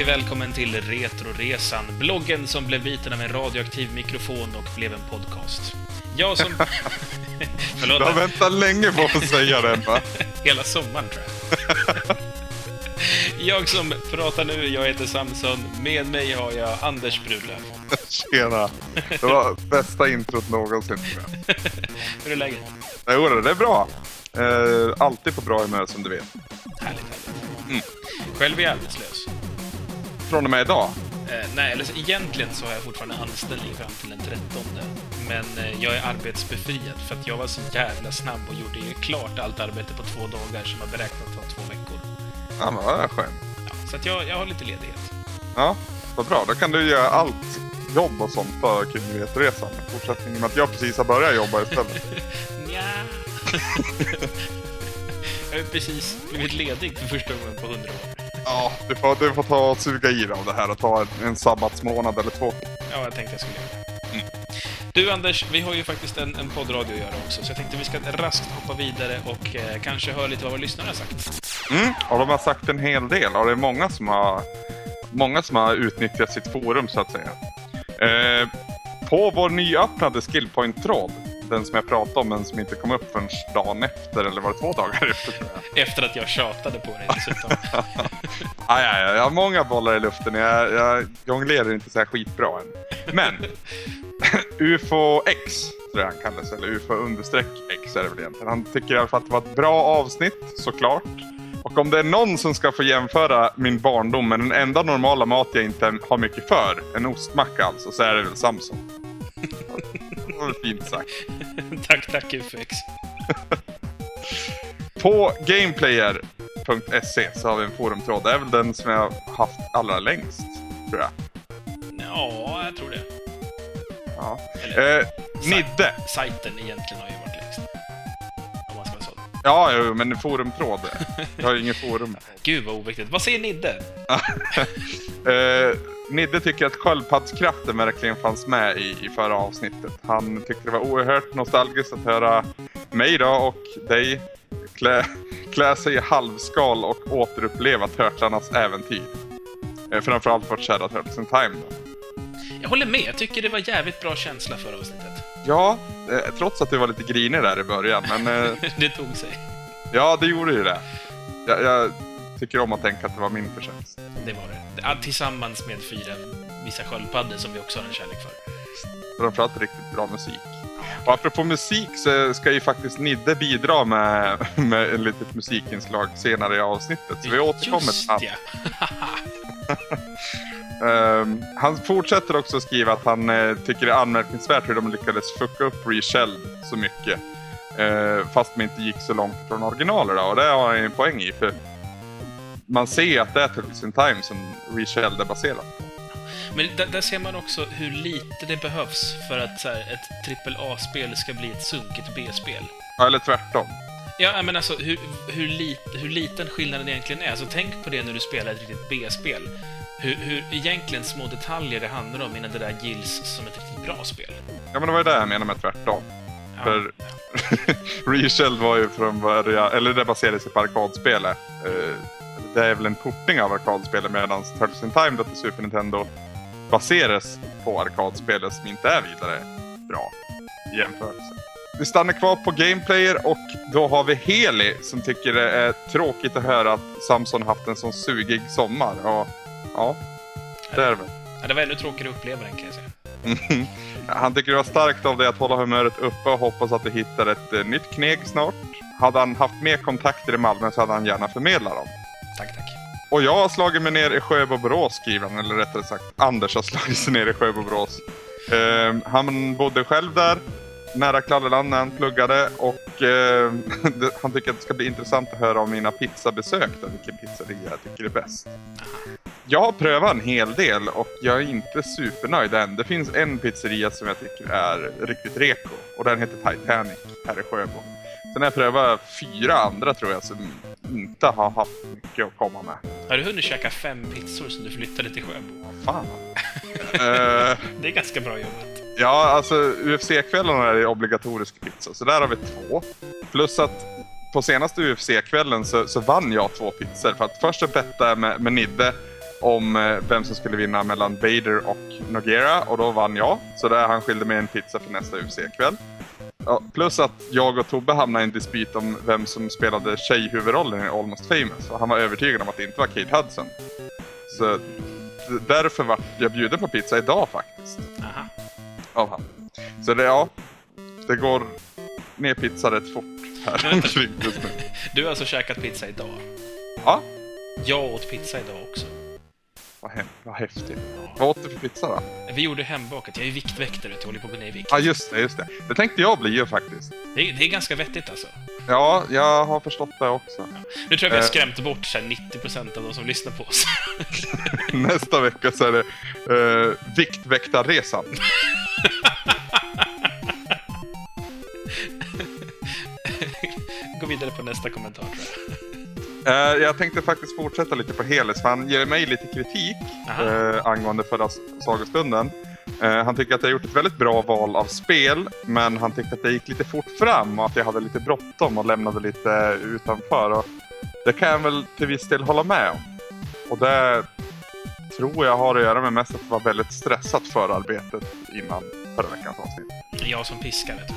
vi välkommen till Retroresan, bloggen som blev biten av en radioaktiv mikrofon och blev en podcast. Jag som... Du har väntat länge på att säga den va? Hela sommaren tror jag. jag som pratar nu, jag heter Samson. Med mig har jag Anders Brudlöv. Tjena! Det var bästa introt någonsin tror jag. Hur är läget? Jo, det är bra. Eh, alltid på bra humör som du vet. Härligt, härligt. Mm. Själv är jag arbetslös. Från och med idag? Eh, nej, eller så, egentligen så har jag fortfarande anställning fram till den 13. Men eh, jag är arbetsbefriad för att jag var så jävla snabb och gjorde klart allt arbete på två dagar som var beräknat att ta två veckor. Ja, men vad skönt. Ja, så att jag, jag har lite ledighet. Ja, vad bra. Då kan du göra allt jobb och sånt för Kungreseresan i fortsättningen. Med att jag precis har börjat jobba istället. Nja. jag har precis blivit ledig för första gången på hundra år. Ja, du får, du får ta och suga i dig av det här och ta en, en sabbatsmånad eller två. Ja, jag tänkte jag skulle göra det. Mm. Du Anders, vi har ju faktiskt en, en poddradio att göra också, så jag tänkte vi ska raskt hoppa vidare och eh, kanske höra lite vad våra lyssnare har sagt. Mm, och de har sagt en hel del och det är många som har, många som har utnyttjat sitt forum så att säga. Eh, på vår nyöppnade Skillpoint-tråd, den som jag pratade om men som inte kom upp förrän dagen efter, eller var det två dagar efter tror jag. Efter att jag tjatade på dig dessutom. aj, aj, aj, jag har många bollar i luften, jag, jag jonglerar inte så här skitbra än. Men, UFO-X tror jag han kallas, eller UFO-X är det väl egentligen. Han tycker i alla fall att det var ett bra avsnitt, såklart. Och om det är någon som ska få jämföra min barndom med den enda normala mat jag inte har mycket för, en ostmacka alltså, så är det väl Samson. Det var fint sagt. tack, tack UFX. På gameplayer.se så har vi en forumtråd. Det är väl den som jag har haft allra längst, tror jag. Ja, jag tror det. Ja. eh, Nidde. Sajten egentligen har ju varit längst. Om man ska vara så. Ja, jo, men forumtråd. Jag har ju inget forum. Gud vad oviktigt. Vad säger Nidde? eh, Nidde tycker att sköldpaddskraften verkligen fanns med i, i förra avsnittet. Han tyckte det var oerhört nostalgiskt att höra mig då och dig klä, klä sig i halvskal och återuppleva Törtlarnas äventyr. Eh, framförallt vårt kära Turtles in Time då. Jag håller med. Jag tycker det var jävligt bra känsla förra avsnittet. Ja, eh, trots att du var lite grinig där i början. Men, eh, det tog sig. Ja, det gjorde ju det. Jag, jag, tycker om att tänka att det var min förtjänst. Det var det. Tillsammans med fyra vissa sköldpaddor som vi också har en kärlek för. Framförallt riktigt bra musik. Och apropå musik så ska ju faktiskt Nidde bidra med, med ett litet musikinslag senare i avsnittet. Så vi återkommer Just ja. um, han fortsätter också skriva att han uh, tycker det är anmärkningsvärt hur de lyckades fucka upp Reshelled så mycket. Uh, fast de inte gick så långt från originalet då. Och det har han en poäng i. För man ser att det är Turtles in Time som Reshelled är baserat på. Men där, där, ser man också hur lite det behövs för att så här, ett AAA-spel ska bli ett sunkigt B-spel. Ja, eller tvärtom. Ja, men alltså hur, hur, lit, hur liten skillnaden egentligen är. Alltså tänk på det när du spelar ett riktigt B-spel. Hur, hur egentligen små detaljer det handlar om innan det där gills som ett riktigt bra spel. Ja, men det var ju det jag menade med tvärtom. Ja. För Reshelled var ju från början, eller det baserade sig på arkadspelet. Det är väl en portning av arkadspelet medan Turtles in Time till Super Nintendo baseras på arkadspelet som inte är vidare bra i jämförelse. Vi stannar kvar på Gameplayer och då har vi Heli som tycker det är tråkigt att höra att Samson haft en sån sugig sommar. Och, ja, det är det väl. Ja, det var ännu tråkigare att uppleva den kan jag säga. han tycker det var starkt av dig att hålla humöret uppe och hoppas att du hittar ett uh, nytt kneg snart. Hade han haft mer kontakter i Malmö så hade han gärna förmedlat dem. Tack, tack. Och jag har slagit mig ner i Sjöbo Borås, skriver han. Eller rättare sagt, Anders har slagit sig ner i Sjöbo Borås. Eh, han bodde själv där, nära Klalleland när han pluggade. Och eh, han tycker att det ska bli intressant att höra om mina pizzabesök. där, vilken pizzeria jag tycker är bäst. Jag har prövat en hel del och jag är inte supernöjd än. Det finns en pizzeria som jag tycker är riktigt reko. Och den heter Titanic här i Sjöbo. Sen har jag prövat fyra andra tror jag som inte har haft mycket att komma med. Har du hunnit käka fem pizzor som du flyttade till Sjöbo? Fan. uh, det är ganska bra jobbat. Ja, alltså UFC-kvällarna är obligatorisk pizza, så där har vi två. Plus att på senaste UFC-kvällen så, så, vann jag två pizzor. För att först bettade jag med, med Nidde om eh, vem som skulle vinna mellan Vader och Noguera och då vann jag. Så där han skilde med en pizza för nästa UFC-kväll. Ja, plus att jag och Tobbe hamnade i en dispyt om vem som spelade tjejhuvudrollen i Almost famous. Och han var övertygad om att det inte var Kate Hudson. Så därför var jag bjuden på pizza idag faktiskt. Aha. Av han. Så det, ja. Det går ner pizza rätt fort här omkring just nu. Du har alltså käkat pizza idag? Ja, Jag åt pizza idag också. Vad, hä- vad häftigt. Vad åt du för pizza då? Vi gjorde hembakat. Jag är ju viktväktare, jag håller på att gå ner i vikt. Ja, just det, just det. Det tänkte jag bli ju faktiskt. Det är, det är ganska vettigt alltså. Ja, jag har förstått det också. Nu tror jag vi har Eh. skrämt bort så här 90% av de som lyssnar på oss. Nästa vecka så är det uh, Viktväktarresan. Gå vidare på nästa kommentar tror jag. Eh, jag tänkte faktiskt fortsätta lite på Heles, för han ger mig lite kritik uh, angående förra sagostunden. Eh, han tycker att jag har gjort ett väldigt bra val av spel, men han tyckte att det gick lite fort fram och att jag hade lite bråttom och lämnade lite utanför. Och det kan jag väl till viss del hålla med om. Och det tror jag har att göra med mest att det var väldigt stressat förarbetet innan förra veckans avsnitt. Jag som piskar vet du.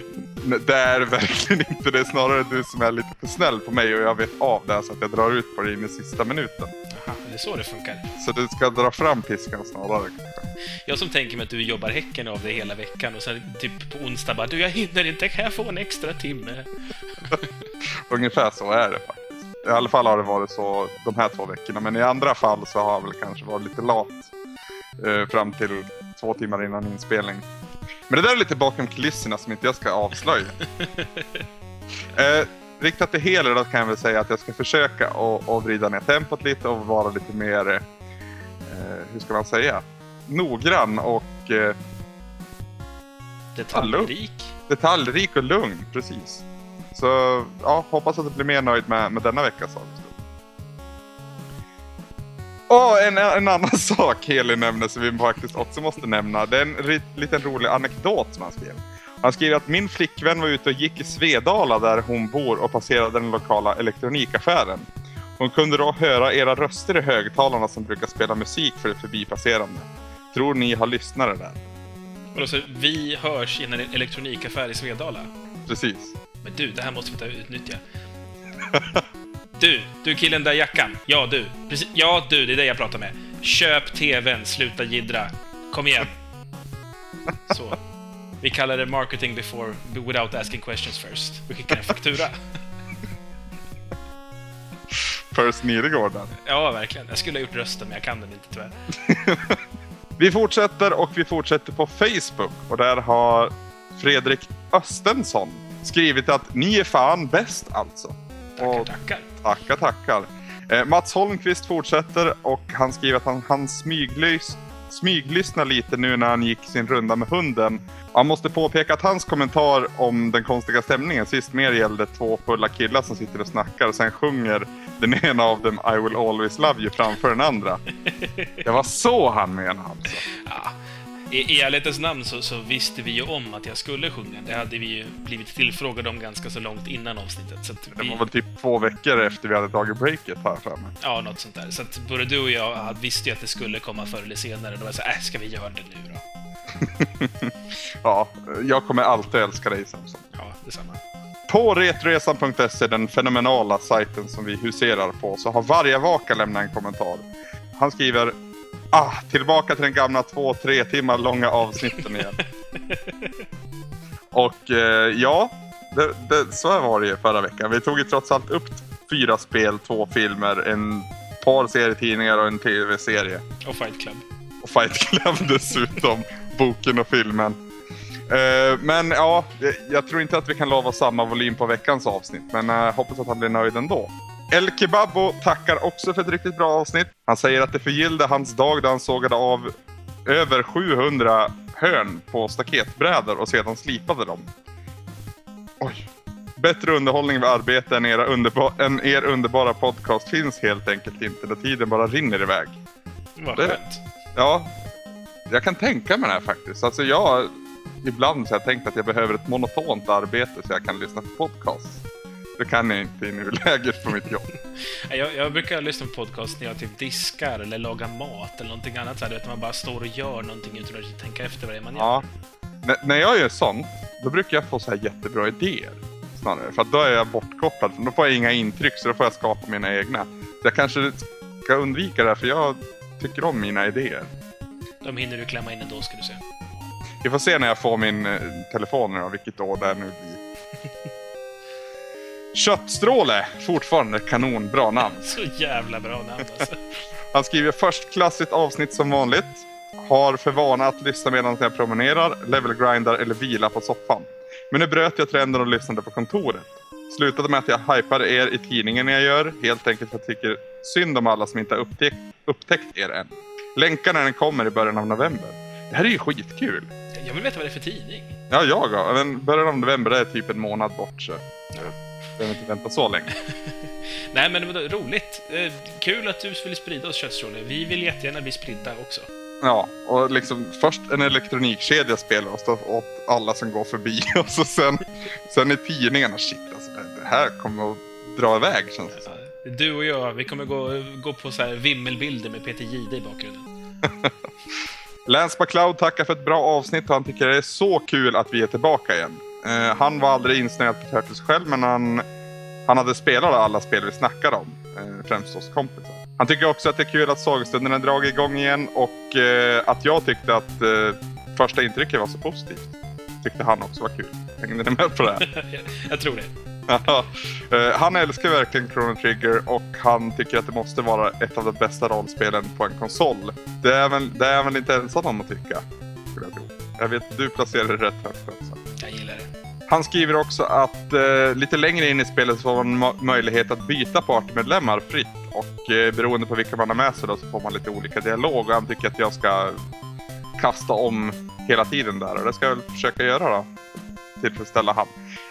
Det är verkligen inte det. Snarare du som är lite för snäll på mig och jag vet av det så att jag drar ut på det in i sista minuten. Aha, det är så det funkar. Så du ska dra fram piskan snarare kanske. Jag som tänker mig att du jobbar häcken av det hela veckan och sen typ på onsdag bara du jag hinner inte, kan jag få en extra timme? Ungefär så är det faktiskt. I alla fall har det varit så de här två veckorna. Men i andra fall så har jag väl kanske varit lite lat. Eh, fram till två timmar innan inspelning. Men det där är lite bakom kulisserna som inte jag ska avslöja. eh, riktat till Heler då kan jag väl säga att jag ska försöka och vrida ner tempot lite och vara lite mer, eh, hur ska man säga, noggrann och eh, Detaljrik. detaljrik och lugn. Precis. Så ja, hoppas att du blir mer nöjd med, med denna veckas sagostund. Och en, en annan sak Heli nämner som vi faktiskt också måste nämna. Det är en ri- liten rolig anekdot som han skrev. Han skriver att min flickvän var ute och gick i Svedala där hon bor och passerade den lokala elektronikaffären. Hon kunde då höra era röster i högtalarna som brukar spela musik för det förbipasserande. Tror ni har lyssnare där? Och så, vi hörs i en elektronikaffär i Svedala. Precis. Men du, det här måste vi ta utnyttja. Du, du killen där i jackan. Ja, du. Precis. Ja, du, det är det jag pratar med. Köp TVn, sluta jiddra. Kom igen. Så. Vi kallar det marketing before, without asking questions first. Vi skickar en faktura. First Niregård där. Ja, verkligen. Jag skulle ha gjort rösten, men jag kan den inte tyvärr. Vi fortsätter och vi fortsätter på Facebook och där har Fredrik Östensson skrivit att ni är fan bäst alltså. Tackar, Och tackar. Tackar, tackar. Eh, Mats Holmqvist fortsätter och han skriver att han, han smyglys, smyglyssnar lite nu när han gick sin runda med hunden. Han måste påpeka att hans kommentar om den konstiga stämningen sist mer gällde två fulla killar som sitter och snackar och sen sjunger den ena av dem I will always love you framför den andra. Det var så han menade alltså. Ja. I, I ärlighetens namn så, så visste vi ju om att jag skulle sjunga. Det hade vi ju blivit tillfrågade om ganska så långt innan avsnittet. Så att Det vi, var väl typ två veckor efter vi hade tagit breaket här mig. Ja, något sånt där. Så att både du och jag visste ju att det skulle komma förr eller senare. Då var jag så här, äh, ska vi göra det nu då? Ja, jag kommer alltid älska dig Samson. Ja, detsamma. På Retroresan.se, den fenomenala sajten som vi huserar på, så har Vargavaka lämnat en kommentar. Han skriver Ah, tillbaka till den gamla två, tre timmar långa avsnitten igen. Och eh, ja, det, det, så var det ju förra veckan. Vi tog ju trots allt upp fyra spel, två filmer, en par serietidningar och en tv-serie. Och Fight Club. Och Fight Club dessutom, boken och filmen. Eh, men ja, jag tror inte att vi kan lova samma volym på veckans avsnitt, men jag hoppas att han blir nöjd ändå. El Kebabo tackar också för ett riktigt bra avsnitt. Han säger att det förgyllde hans dag då han sågade av över 700 hörn på staketbrädor och sedan slipade dem. Oj. Bättre underhållning vid arbete än, era underba- än er underbara podcast finns helt enkelt inte, när tiden bara rinner iväg. Vad Det- skönt. Ja, jag kan tänka mig det här faktiskt. Alltså jag, ibland så har jag tänkt att jag behöver ett monotont arbete så jag kan lyssna på podcast. Det kan jag inte i nuläget på mitt jobb. Jag, jag brukar lyssna på podcast när jag typ diskar eller lagar mat eller någonting annat. Så här, du vet, man bara står och gör någonting utan att tänka efter vad det är man gör. Ja. N- när jag gör sånt, då brukar jag få så här jättebra idéer. Snarare. För då är jag bortkopplad. Då får jag inga intryck, så då får jag skapa mina egna. Så jag kanske ska undvika det, här, för jag tycker om mina idéer. De hinner du klämma in ändå, ska du se. Vi får se när jag får min eh, telefon nu vilket år det nu blir. Köttstråle, fortfarande kanonbra namn. Så jävla bra namn alltså. Han skriver först klassiskt avsnitt som vanligt. Har för vana att lyssna medan jag promenerar, levelgrindar eller vilar på soffan. Men nu bröt jag trenden och lyssnade på kontoret. Slutade med att jag hypade er i tidningen jag gör, helt enkelt för att jag tycker synd om alla som inte har upptäckt, upptäckt er än. Länkar när den kommer i början av november. Det här är ju skitkul. Jag vill veta vad det är för tidning. Ja, jag då. Men början av november är typ en månad bort så jag behöver inte vänta så länge. Nej, men vadå, roligt. Eh, kul att du vill sprida oss köttstråle. Vi vill jättegärna bli spridda också. Ja, och liksom först en elektronikkedja spelar oss åt alla som går förbi och så sen, sen i tidningarna, shit alltså det, det här kommer att dra iväg känns det som. Du och jag, vi kommer gå, gå på så här vimmelbilder med Peter Jihde i bakgrunden. Lance McLeod tackar för ett bra avsnitt och han tycker det är så kul att vi är tillbaka igen. Eh, han var aldrig insnöad på Turtles själv men han, han hade spelat alla spel vi snackade om, eh, främst hos kompisar. Han tycker också att det är kul att Sagostunden är dragit igång igen och eh, att jag tyckte att eh, första intrycket var så positivt. Tyckte han också var kul. Hängde ni med på det? jag, tror det. Eh, han älskar verkligen Chrono Trigger och han tycker att det måste vara ett av de bästa rollspelen på en konsol. Det är väl, det är väl inte ensam om att tycka, skulle jag tro. Jag vet, du placerar det rätt högt också. Jag gillar det. Han skriver också att eh, lite längre in i spelet så får man möjlighet att byta partymedlemmar fritt. Och eh, beroende på vilka man har med sig då, så får man lite olika dialog. Och han tycker att jag ska kasta om hela tiden där. Och det ska jag väl försöka göra då. Tillfredsställa han.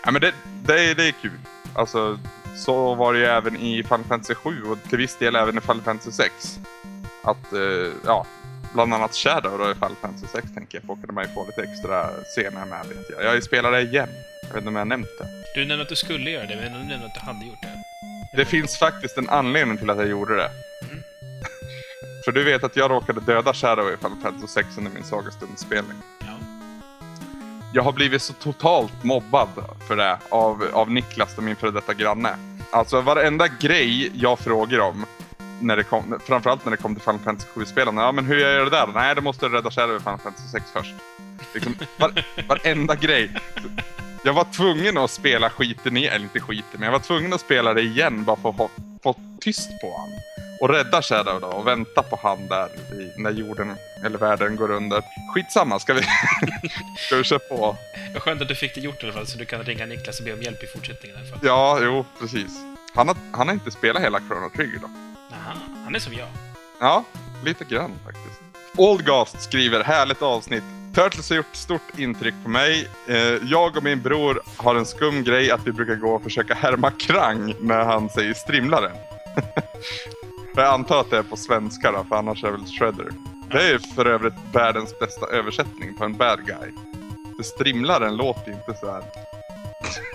Ja, men det, det, är, det är kul. Alltså, så var det ju även i Final Fantasy 7 och till viss del även i Final Fantasy 6. Att, eh, ja, bland annat Shadow då i Final Fantasy 6 tänker jag plockade mig få lite extra scener med vet jag. Jag spelar det igen. Jag vet inte om jag nämnt det. Du nämnde att du skulle göra det, men du nämnde att du hade gjort det. Det finns faktiskt en anledning till att jag gjorde det. Mm. För du vet att jag råkade döda Shadow i Final Fantasy 6 under min Sagastundsspelning. Ja. Jag har blivit så totalt mobbad för det av, av Niklas, min före detta granne. Alltså varenda grej jag frågar om, när det kom, framförallt när det kom till Final Fantasy 7-spelarna. Ja, men hur gör jag det där? Nej, då måste du rädda Shadow i Final Fantasy 6 först. Liksom, var, varenda grej. Jag var tvungen att spela skiten igen, eller inte skiten, men jag var tvungen att spela det igen bara för att få, få tyst på han. Och rädda Shadow då och vänta på han där i, när jorden eller världen går under. Skitsamma, ska vi, ska vi köra på? Vad skönt att du fick det gjort i alla fall, så du kan ringa Niklas och be om hjälp i fortsättningen. i alla fall. Ja, jo, precis. Han har, han har inte spelat hela Chrono Trigger då. Aha, han är som jag. Ja, lite grann faktiskt. Oldgast skriver härligt avsnitt. Turtles har gjort stort intryck på mig. Eh, jag och min bror har en skum grej att vi brukar gå och försöka härma Krang när han säger strimlare. jag antar att det är på svenska då, för annars är det väl Shredder. Det är för övrigt världens bästa översättning på en bad guy. För strimlaren låter inte så här.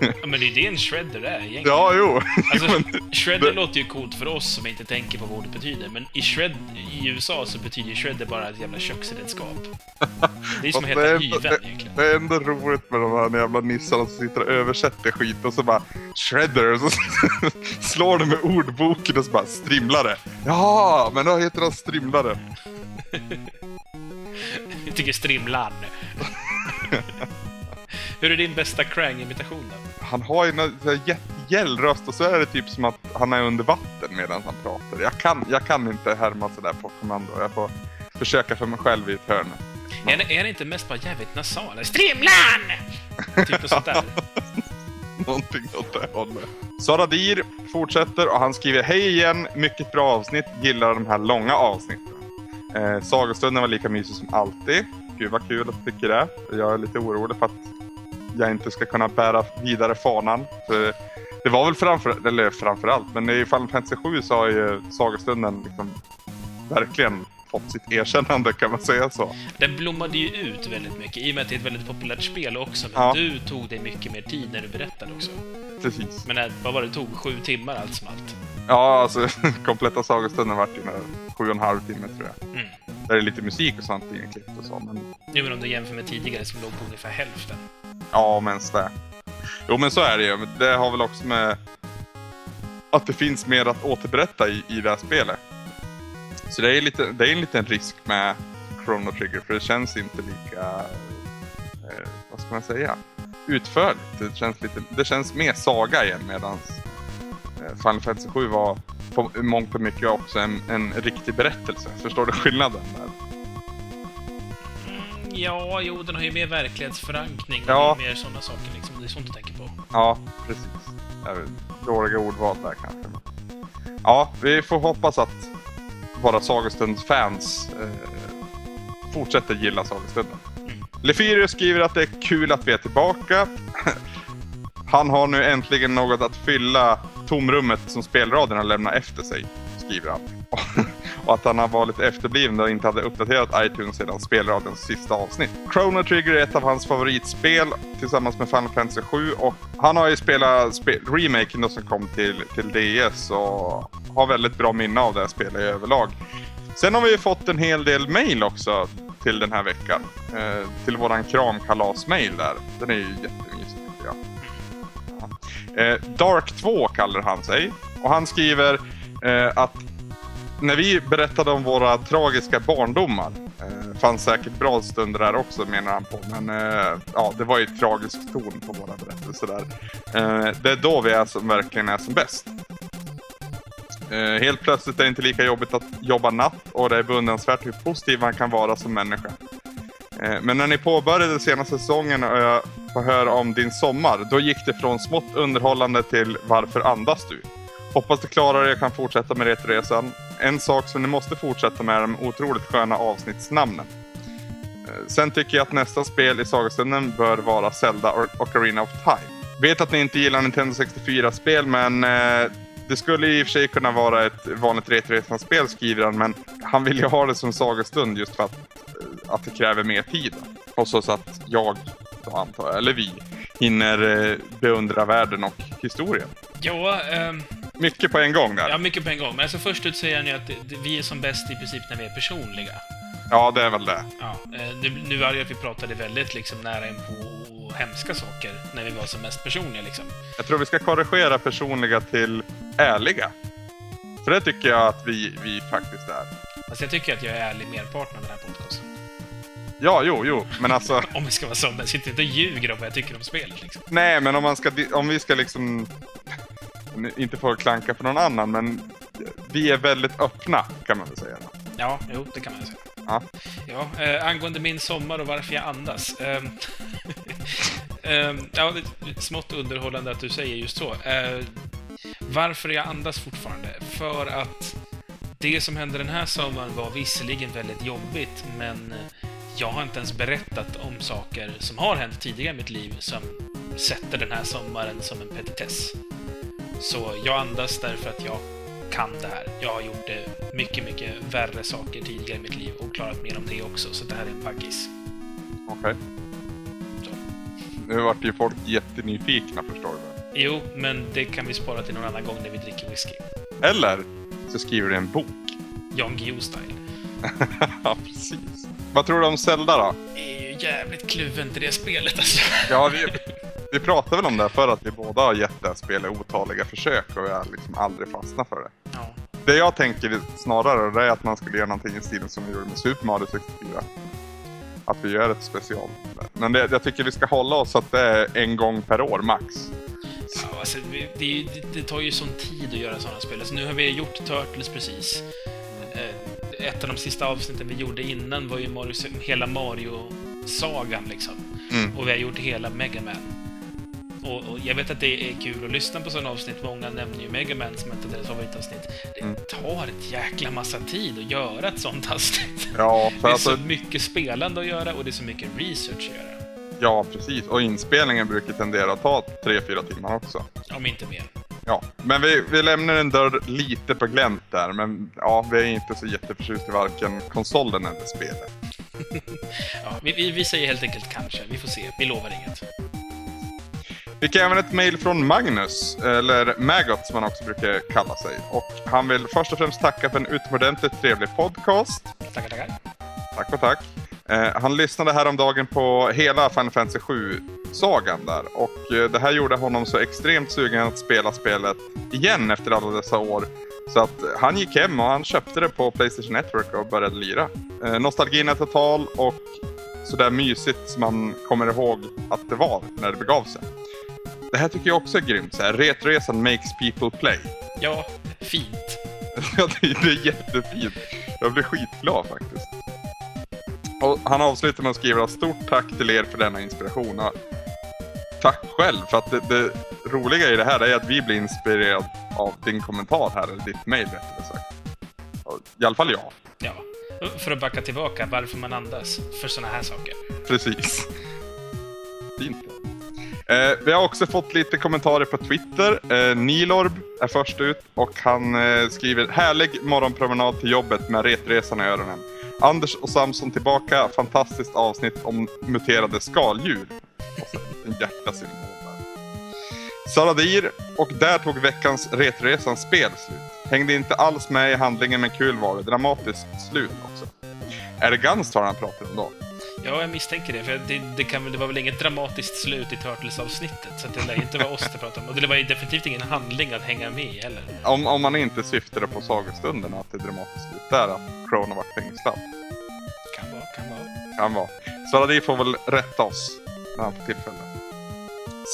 Ja, men det är det en shredder är egentligen. Ja, jo. Alltså, Men- shredder det- låter ju coolt för oss som inte tänker på vad ordet betyder, men i, shred, i USA så betyder ju shredder bara ett jävla köksredskap. Det är som att heta det- egentligen. Det är ändå roligt med de här jävla nissarna som sitter och översätter skit och så bara shredder och så slår de med ordboken och så bara strimlare. Ja, men då heter han strimlare. Jag tycker strimlan. Hur är din bästa Krang-imitation? Han har ju en jättegäll röst och så är det typ som att han är under vatten medan han pratar. Jag kan, jag kan inte härma sådär på kommando. Jag får försöka för mig själv i ett hörn. Är han, är han inte mest bara jävligt nasal? Strimlan! Typ något sånt där. Någonting åt det hållet. Sara Dir fortsätter och han skriver Hej igen, mycket bra avsnitt, gillar de här långa avsnitten. Eh, sagostunden var lika mysig som alltid. Gud vad kul att du tycker det. Jag är lite orolig för att jag inte ska kunna bära vidare fanan. För det var väl framför, eller framförallt, men i Final Fantasy 7 så har ju sagostunden liksom verkligen fått sitt erkännande kan man säga så. Den blommade ju ut väldigt mycket, i och med att det är ett väldigt populärt spel också, men Ja. du tog dig mycket mer tid när du berättade också. precis. Men äh, vad var det, det tog? Sju timmar allt som allt? Ja, alltså kompletta sagostunden vart ju sju och en halv timme tror jag. Mm. Där är lite musik och sånt inklippt och så, men Nu men om du jämför med tidigare som låg på ungefär hälften. ja, men det. Jo, men så är det ju. Men Det har väl också med att det finns mer att återberätta i, i det här spelet. Så det är, lite, det är en liten risk med Chrono Trigger, för det känns inte lika, eh, vad ska man säga, utförligt. Det känns, lite, det känns mer saga igen medan eh, Final Fantasy 7 var på mångt och mycket också en, en riktig berättelse. Förstår du skillnaden? Där? Mm, ja, jo, den har ju mer verklighetsförankring Ja. mer sådana saker liksom. Det är sånt du tänker på. Ja, precis. Dåliga ordval där kanske. Ja, vi får hoppas att våra Sagostunds-fans eh, fortsätter gilla Sagostunden. Mm. Lefirius skriver att det är kul att vi är tillbaka. Han har nu äntligen något att fylla tomrummet som spelraden har lämnat efter sig, skriver han. och att han har varit efterbliven och inte hade uppdaterat iTunes sedan spelradions sista avsnitt. Chrono Trigger är ett av hans favoritspel tillsammans med Final Fantasy 7 och han har ju spelat spe remaken då som kom till, till DS och har väldigt bra minne av det här spelet i överlag. Sen har vi ju fått en hel del mail också till den här veckan. Eh, till våran kramkalas-mail där. Den är ju jättefin. Eh, Dark 2 kallar han sig. Och han skriver eh, att när vi berättade om våra tragiska barndomar eh, fanns säkert bra stunder där också menar han på. Men eh, ja, det var ju tragisk ton på våra berättelser där. Eh, det är då vi är som verkligen är som bäst. Eh, helt plötsligt är det inte lika jobbigt att jobba natt och det är beundransvärt hur positiv man kan vara som människa. Eh, men när ni påbörjade senaste säsongen och jag får höra om din sommar, då gick det från smått underhållande till varför andas du? Hoppas du klarar det och kan fortsätta med Retroresan. En sak som ni måste fortsätta med är de otroligt sköna avsnittsnamnen. Eh, sen tycker jag att nästa spel i sagostunden bör vara Zelda och Ocarina of Time. Vet att ni inte gillar Nintendo 64-spel, men eh, det skulle i och för sig kunna vara ett vanligt Retroresan-spel, skriver han, men han vill ju ha det som sagostund just för att, att det kräver mer tid. Och så, så att jag, då antar jag, eller vi, hinner eh, beundra världen och historien. Ja, ehm, Mycket på en gång där. ja, mycket på en gång. Men alltså först ut säger han ju att vi är som bäst i princip när vi är personliga. Ja, det är väl det. Ja, eh, nu, nu var det att vi pratade väldigt liksom nära in på hemska saker när vi var som mest personliga liksom. Jag tror vi ska korrigera personliga till ärliga. För det tycker jag att vi, vi faktiskt är. Alltså jag tycker att jag är ärlig merparten av den här podcasten. Ja, jo, jo, men alltså... Om vi ska vara sådana. Sitter inte och ljuger om vad jag tycker om spelet liksom. Nej, men om, man ska, om vi ska liksom... Inte få klanka på någon annan, men vi är väldigt öppna, kan man väl säga. Ja, jo, det kan man säga. Ja. Ja, eh, angående min sommar och varför jag andas. ehm, ehm, ja, det är smått underhållande att du säger just så. Eh, varför jag andas fortfarande? För att det som hände den här sommaren var visserligen väldigt jobbigt, men eh, jag har inte ens berättat om saker som har hänt tidigare i mitt liv som sätter den här sommaren som en petitess. Så jag andas därför att jag kan det här. Jag har gjort mycket, mycket värre saker tidigare i mitt liv och klarat mer om det också, så det här är en packis. Okej. Så. Nu vart ju folk jättenyfikna, förstår du. Jo, men det kan vi spara till någon annan gång när vi dricker whisky. Eller så skriver du en bok. Jan Guillou-style. ja, precis. Vad tror du om Zelda då? är ju jävligt kluven till det spelet alltså. Ja, vi, vi pratade väl om det för att vi båda har gett det här spelet otaliga försök och vi har liksom aldrig fastnat för det. Ja. Det jag tänker snarare det är att man skulle göra någonting i stilen som vi gjorde med Super Mario 64. Att vi gör ett special. Men det, jag tycker vi ska hålla oss att det är en gång per år max. Ja, alltså, det, det, det tar ju sån tid att göra sådana spel. Alltså, nu har vi gjort Turtles precis. Ett av de sista avsnitten vi gjorde innan var ju Mario, hela Mario-sagan liksom. Mm. Och vi har gjort hela Mega Man. Och, och jag vet att det är kul att lyssna på sådana avsnitt. Många nämner ju Mega Man som ett av deras favoritavsnitt. Det Mm. tar ett jäkla massa tid att göra ett sånt avsnitt. Ja, Det är alltså, så mycket spelande att göra och det är så mycket research att göra. ja, precis. Och inspelningen brukar tendera att ta 3-4 timmar också. Om inte mer. Ja, men vi, vi lämnar en dörr lite på glänt där. Men ja, vi är inte så jätteförtjust i varken konsolen eller spelet. Ja, vi, vi, vi säger helt enkelt kanske. Vi får se. Vi lovar inget. Fick även ett mail från Magnus, eller Maggot som han också brukar kalla sig. Och han vill först och främst tacka för en utomordentligt trevlig podcast. Tackar, tackar. Tack och tack. Eh, han lyssnade häromdagen på hela Final Fantasy 7-sagan där. Och eh, det här gjorde honom så extremt sugen att spela spelet igen efter alla dessa år. Så att han gick hem och han köpte det på Playstation Network och började lira. Eh, nostalgin är total och sådär mysigt som man kommer ihåg att det var när det begav sig. Det här tycker jag också är grymt. Så här, Retresan makes people play. Ja, fint. Ja, det det är jättefint. Jag blir skitglad faktiskt. Han avslutar med att skriva stort tack till er för denna inspiration. Tack själv, för att det, det roliga i det här är att vi blir inspirerade av din kommentar här, eller ditt mail rättare sagt. I alla fall jag. Ja. För att backa tillbaka, varför man andas för såna här saker. Precis. Fint. Eh, vi har också fått lite kommentarer på Twitter. Eh, Nilorb är först ut och han eh, skriver Härlig morgonpromenad till jobbet med retresan i öronen. Anders och Samson tillbaka. Fantastiskt avsnitt om muterade skaldjur. Och så en hjärtasymbol Saladir och där tog veckans Retresan spel slut. Hängde inte alls med i handlingen men kul var det. Dramatiskt slut också. Är det Gunstar han pratar om då? Ja, jag misstänker det, för det, det, kan, det var väl inget dramatiskt slut i Turtles-avsnittet, så det lär inte vara oss det pratar om. Och det var ju definitivt ingen handling att hänga med i heller. Om, om man inte syftade på sagostunden att det är dramatiskt slut där, att Crono var fängslad. Kan vara, kan vara. Kan vara. Svaradi får väl rätta oss när han får tillfälle.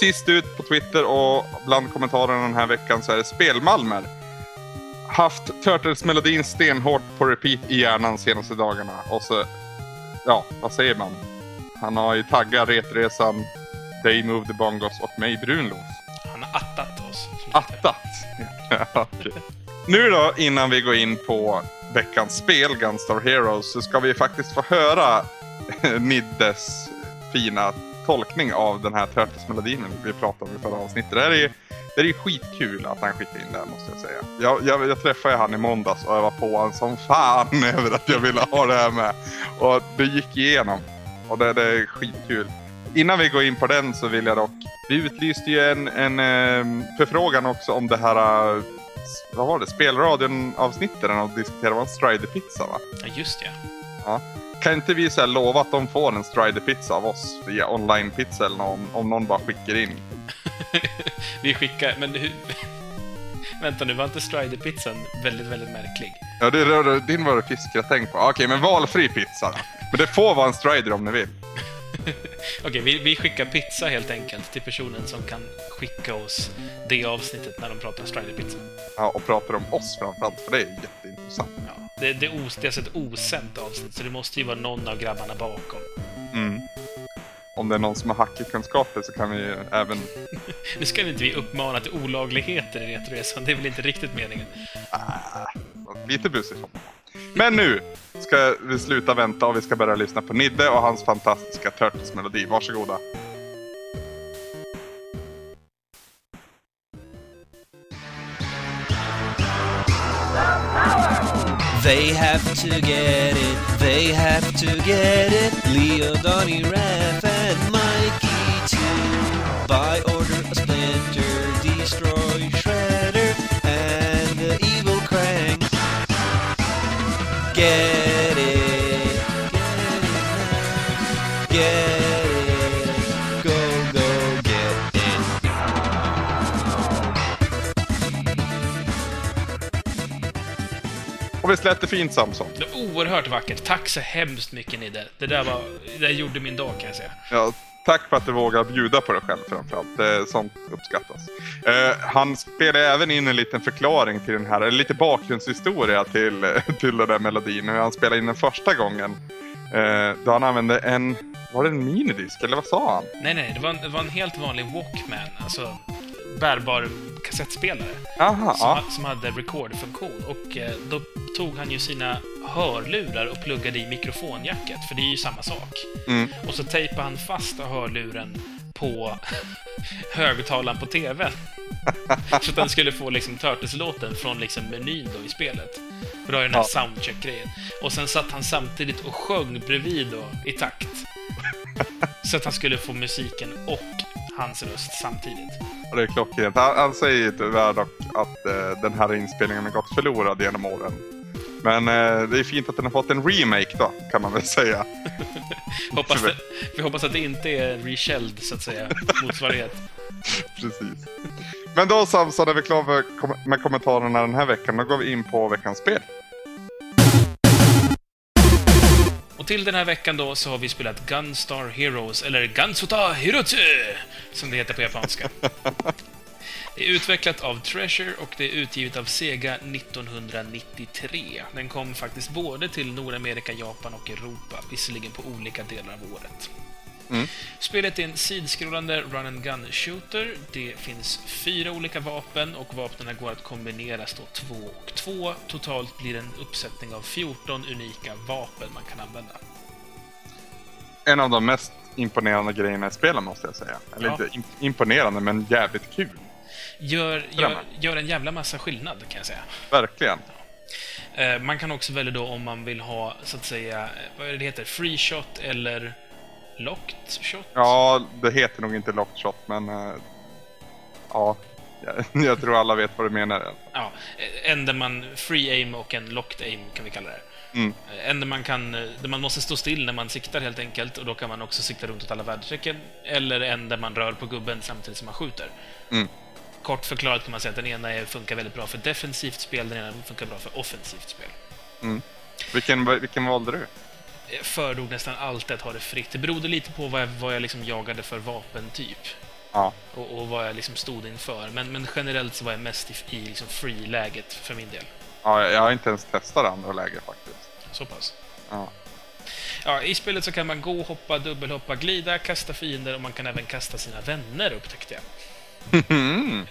Sist ut på Twitter och bland kommentarerna den här veckan så är det Spelmalmer. Haft Turtles-melodin stenhårt på repeat i hjärnan senaste dagarna. Och så, ja, vad säger man? Han har ju taggat Retresan, They Move the Bongos och mig Brunlås. Han har attat oss. Attat. Ja, okej. Nu då, innan vi går in på veckans spel, Gunstar Heroes, så ska vi faktiskt få höra Niddes fina tolkning av den här Turtles-melodin vi pratade om i förra avsnittet. Det här är, det är ju skitkul att han skickade in det här måste jag säga. Jag, jag, jag träffade ju han i måndags och jag var på honom som fan över att jag ville ha det här med. Och det gick igenom. Och det, det är skitkul. Innan vi går in på den så vill jag dock... Vi utlyste ju en, en eh, förfrågan också om det här... eh, Vad var det? Spelradion-avsnittet där de diskuterade en Strider-pizza va? Ja, just ja. Ja. Kan inte vi så lova att de får en Strider-pizza av oss via online-pizza eller någon, om någon bara skickar in? Vi skickar, men hur... Vänta nu, var inte Strider-pizzan väldigt, väldigt märklig? Ja, det rör, din var det fiskgratäng på. Okej, men valfri pizza då. Men det får vara en Strider om ni vill. Okej, vi, vi skickar pizza helt enkelt till personen som kan skicka oss det avsnittet när de pratar Strider-pizza. Ja, och pratar om oss framförallt, för det är jätteintressant. Ja, det, det, os, det är alltså ett osänt avsnitt, så det måste ju vara någon av grabbarna bakom. Mm. Om det är någon som har hackerkunskaper så kan vi ju även... Nu ska vi inte vi uppmana till olagligheter i Retroresan, det är väl inte riktigt meningen? Ah, lite busig får man vara. Men nu ska vi sluta vänta och vi ska börja lyssna på Nidde och hans fantastiska Turtles-melodi. Varsågoda. They have to get it, they have to get it. Leo, Donnie, Raph, and Mikey too. By order of Splinter, destroy Och visst lät det fint Samson? Det är oerhört vackert. Tack så hemskt mycket, Nidde. Det där var... Det där gjorde min dag, kan jag säga. Ja, tack för att du vågar bjuda på dig själv framförallt. Det, sånt uppskattas. Eh, han spelar även in en liten förklaring till den här, eller lite bakgrundshistoria till, till den där melodin. Hur han spelade in den första gången. Eh, då han använde en, var det en minidisk eller vad sa han? Nej, nej, det var en, det var en helt vanlig Walkman, alltså bärbar kassettspelare. Aha, som, ja. som hade record-funktion. Och eh, då tog han ju sina hörlurar och pluggade i mikrofonjacket, för det är ju samma sak. Mm. Och så tejpade han fast hörluren på högtalaren på TVn. så att den skulle få liksom Turtles-låten från liksom menyn då i spelet. För då har ju den här Ja. soundcheck-grejen. Och sen satt han samtidigt och sjöng bredvid då, i takt. Så att han skulle få musiken och hans röst samtidigt. Och det är klockrent. Han, han säger tyvärr dock att eh, den här inspelningen har gått förlorad genom åren. Men eh, det är fint att den har fått en remake då, kan man väl säga. Hoppas det, vi hoppas att det inte är reshelled, så att säga, motsvarighet. Precis. Men då Samson, är vi klara kom- med kommentarerna den här veckan. Då går vi in på veckans spel. Och till den här veckan då så har vi spelat Gunstar Heroes, eller Gansuta Hirotsu, som det heter på japanska. Det är utvecklat av Treasure och det är utgivet av Sega 1993. Den kom faktiskt både till Nordamerika, Japan och Europa, visserligen på olika delar av året. Mm. Spelet är en sidskrollande run and gun shooter. Det finns fyra olika vapen och vapnen går att kombineras då två och två. Totalt blir det en uppsättning av 14 unika vapen man kan använda. En av de mest imponerande grejerna i spelet måste jag säga. Eller Ja. inte im- imponerande, men jävligt kul. Gör, gör, gör en jävla massa skillnad, kan jag säga. Verkligen. Eh, Man kan också välja då om man vill ha, så att säga, eh, vad är det det heter? Free shot eller locked shot? Ja, det heter nog inte lockshot, men... eh, ja, jag, tror alla vet vad du menar. Ja, en där man free aim och en locked aim kan vi kalla det. Mm. En där man, kan, där man måste stå still när man siktar helt enkelt och då kan man också sikta runt åt alla väderstrecken. Eller en där man rör på gubben samtidigt som man skjuter. Mm. Kort förklarat kan man säga att den ena är, funkar väldigt bra för defensivt spel, den ena funkar bra för offensivt spel. Vilken, vilken valde du? Jag föredrog nästan alltid att ha det fritt. Det berodde lite på vad jag, vad jag liksom jagade för vapentyp. Ja, och, och vad jag liksom stod inför. Men, men generellt så var jag mest i, i liksom free-läget för min del. ja jag- jag har inte ens testat det andra läget faktiskt. Så pass. Ja. Ja, I spelet så kan man gå, hoppa, dubbelhoppa, glida, kasta fiender och man kan även kasta sina vänner upptäckte jag. Mm.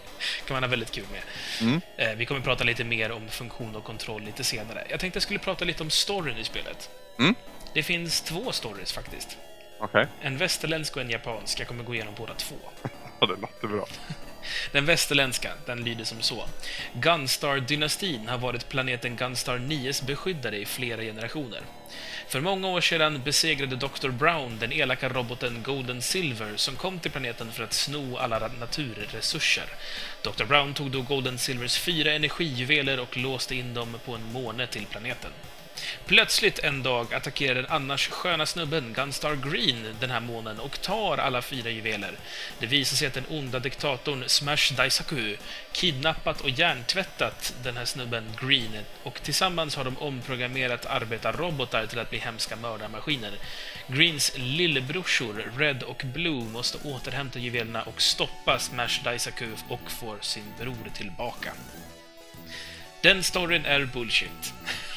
kan man ha väldigt kul med. Mm. Eh, vi kommer prata lite mer om funktion och kontroll lite senare. Jag tänkte jag skulle prata lite om storyn i spelet. Mm. Det finns två stories faktiskt. Okej, En västerländsk och en japansk. Jag kommer gå igenom båda två. det låter bra. Den västerländska, den lyder som så. Gunstar-dynastin har varit planeten Gunstar 9s beskyddare i flera generationer. För många år sedan besegrade Dr. Brown den elaka roboten Golden Silver som kom till planeten för att sno alla naturresurser. Dr. Brown tog då Golden Silvers fyra energijuveler och låste in dem på en måne till planeten. Plötsligt en dag attackerar den annars sköna snubben Gunstar Green den här månen och tar alla fyra juveler. Det visar sig att den onda diktatorn Smash Daisaku kidnappat och hjärntvättat den här snubben Green och tillsammans har de omprogrammerat arbetarrobotar till att bli hemska mördarmaskiner. Greens lillebrorsor Red och Blue måste återhämta juvelerna och stoppa Smash Daisaku och får sin bror tillbaka. Den storyn är bullshit.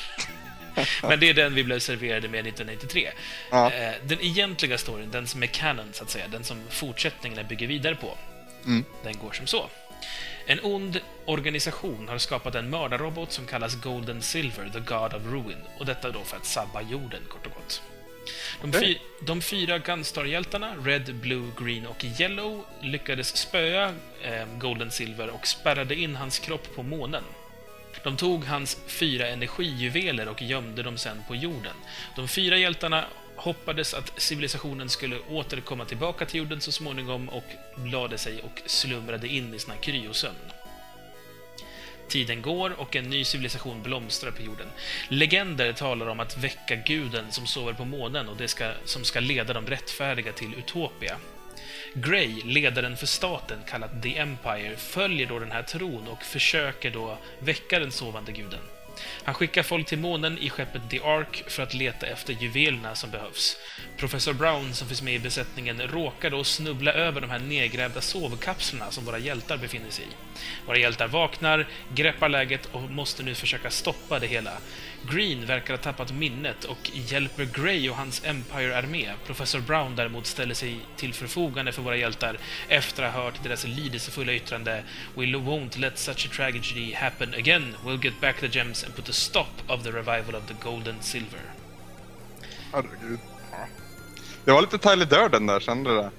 Men det är den vi blev serverade med 1993. Ja. Eh, Den egentliga storyn, den som är canon, så att säga, den som fortsättningarna bygger vidare på, Mm. den går som så. En ond organisation har skapat en mördarrobot som kallas Golden Silver, the God of Ruin, och detta då för att sabba jorden, kort och gott. De, fy, de fyra Gunstar-hjältarna, Red, Blue, Green och Yellow, lyckades spöa eh, Golden Silver och spärrade in hans kropp på månen. De tog hans fyra energijuveler och gömde dem sen på jorden. De fyra hjältarna hoppades att civilisationen skulle återkomma tillbaka till jorden så småningom och lade sig och slumrade in i sina kryosömn. Tiden går och en ny civilisation blomstrar på jorden. Legender talar om att väcka guden som sover på månen och det ska, som ska leda de rättfärdiga till Utopia. Grey, ledaren för staten kallad The Empire, följer då den här tron och försöker då väcka den sovande guden. Han skickar folk till månen i skeppet The Ark för att leta efter juvelerna som behövs. Professor Brown, som finns med i besättningen, råkar då snubbla över de här nedgrävda sovkapslarna som våra hjältar befinner sig i. Våra hjältar vaknar, greppar läget och måste nu försöka stoppa det hela. Green verkar ha tappat minnet och hjälper Grey och hans Empire-armé. Professor Brown däremot ställer sig till förfogande för våra hjältar efter att ha hört deras lidelsefulla yttrande “We won't let such a tragedy happen again. We'll get back the gems and put a stop of the revival of the golden silver”. Herregud. Ja. Det var lite Tyler Durden där, kände du det?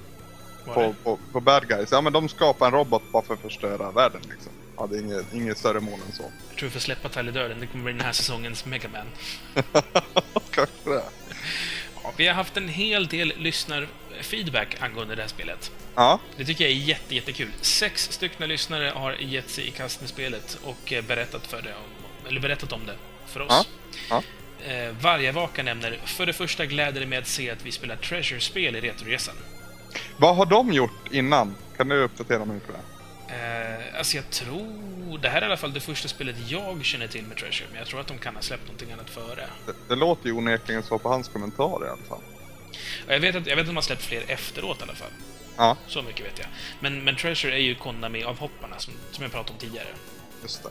På, på, på Bad Guys. Ja men de skapar en robot bara för att förstöra världen liksom. Ja, det är inget, inget större mål än så. Jag tror vi får släppa Tyler Durden. Det kommer bli den här säsongens Megaman. Kanske det. Ja, vi har haft en hel del lyssnar, feedback angående det här spelet. Ja, Det tycker jag är jätte, jättekul. Sex stycken lyssnare har gett sig i kast med spelet och eh, berättat, för det eller berättat om det för oss. Ja, Eh, Vargavaka nämner För det första gläder det mig att se att vi spelar Treasure-spel i Retroresan. vad har de gjort innan? Kan du uppdatera mig på det? Eh, alltså jag tror... Det här är i alla fall det första spelet jag känner till med Treasure, men jag tror att de kan ha släppt någonting annat före. Det, det låter ju onekligen så på hans kommentar i alla fall. Jag vet, att, jag vet att de har släppt fler efteråt i alla fall. Ja, Så mycket vet jag. Men, men Treasure är ju Konami-avhopparna, som, som jag pratade om tidigare. just det.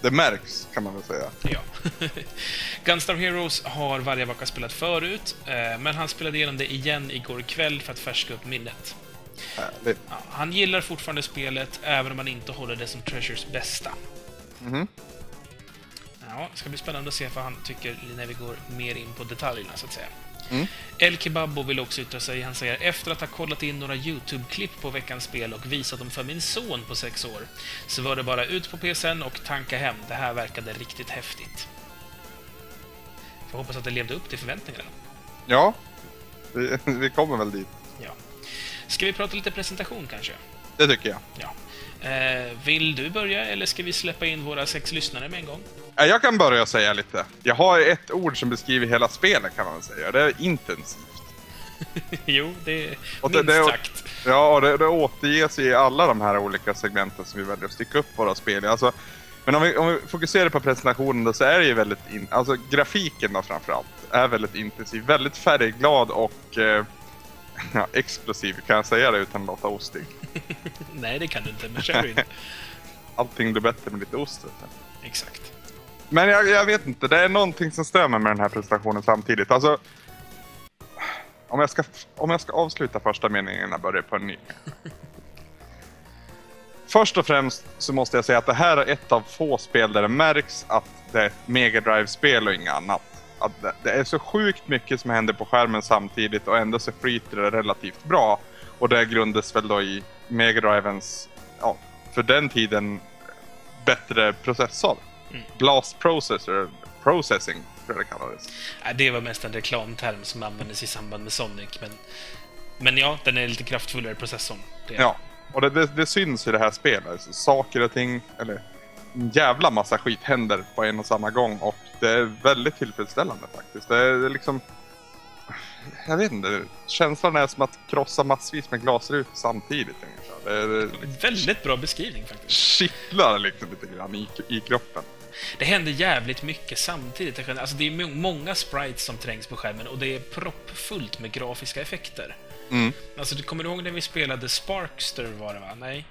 Det märks, kan man väl säga. Ja. Gunstar Heroes har Vargavaka spelat förut, eh, men han spelade igenom det igen igår kväll för att färska upp minnet. Härligt. Han gillar fortfarande spelet, även om han inte håller det som Treasures bästa. Mhm. Ja, det ska bli spännande att se vad han tycker när vi går mer in på detaljerna, så att säga. Mm. El Kebabbo vill också yttra sig. Han säger efter att ha kollat in några YouTube-klipp på veckans spel och visat dem för min son på sex år, så var det bara ut på PSN och tanka hem. Det här verkade riktigt häftigt. Får hoppas att det levde upp till förväntningarna. Ja, vi, vi kommer väl dit. Ska vi prata lite presentation kanske? Det tycker jag. Ja. Eh, vill du börja eller ska vi släppa in våra sex lyssnare med en gång? Ja, Jag kan börja säga lite. Jag har ett ord som beskriver hela spelet kan man säga. Det är intensivt. jo, det är Och det- minst det- sagt. Ja, och det, det återges i alla de här olika segmenten som vi väljer att sticka upp våra spel i. Alltså, men om vi, om vi fokuserar på presentationen då så är det ju väldigt... In, alltså grafiken då framförallt är väldigt intensiv. Väldigt färgglad och eh, ja, explosiv kan jag säga det utan att låta ostig. Nej, det kan du inte, men kör in. Allting blir bättre med lite ost. Exakt. Men jag, jag vet inte, det är någonting som stämmer med den här presentationen samtidigt. Alltså, om jag ska, om jag ska avsluta första meningen innan jag börjar på en ny. Först och främst så måste jag säga att det här är ett av få spel där det märks att det är ett Mega Drive-spel och inget annat. Att det, är så sjukt mycket som händer på skärmen samtidigt och ändå så flyter det relativt bra. Och det grundas väl då i Mega Drivens, ja, för den tiden bättre processor. Blast Processor Processing, tror jag det kallades. Nej, Det var mest en reklamterm som användes i samband med Sonic, men... Men ja, den är lite kraftfullare processorn. Det Ja, och det, det, det syns i det här spelet. Saker och ting, eller en jävla massa skit händer på en och samma gång och det är väldigt tillfredsställande faktiskt. Det är, är liksom... Jag vet inte, känslan är som att krossa massvis med glasrutor samtidigt ungefär. Det, det Väldigt bra beskrivning faktiskt. kittlar liksom lite grann i, i kroppen. Det händer jävligt mycket samtidigt. Alltså, det är må- många sprites som trängs på skärmen och det är proppfullt med grafiska effekter. Mm. Alltså, du kommer ihåg när vi spelade Sparkster var det va? Nej?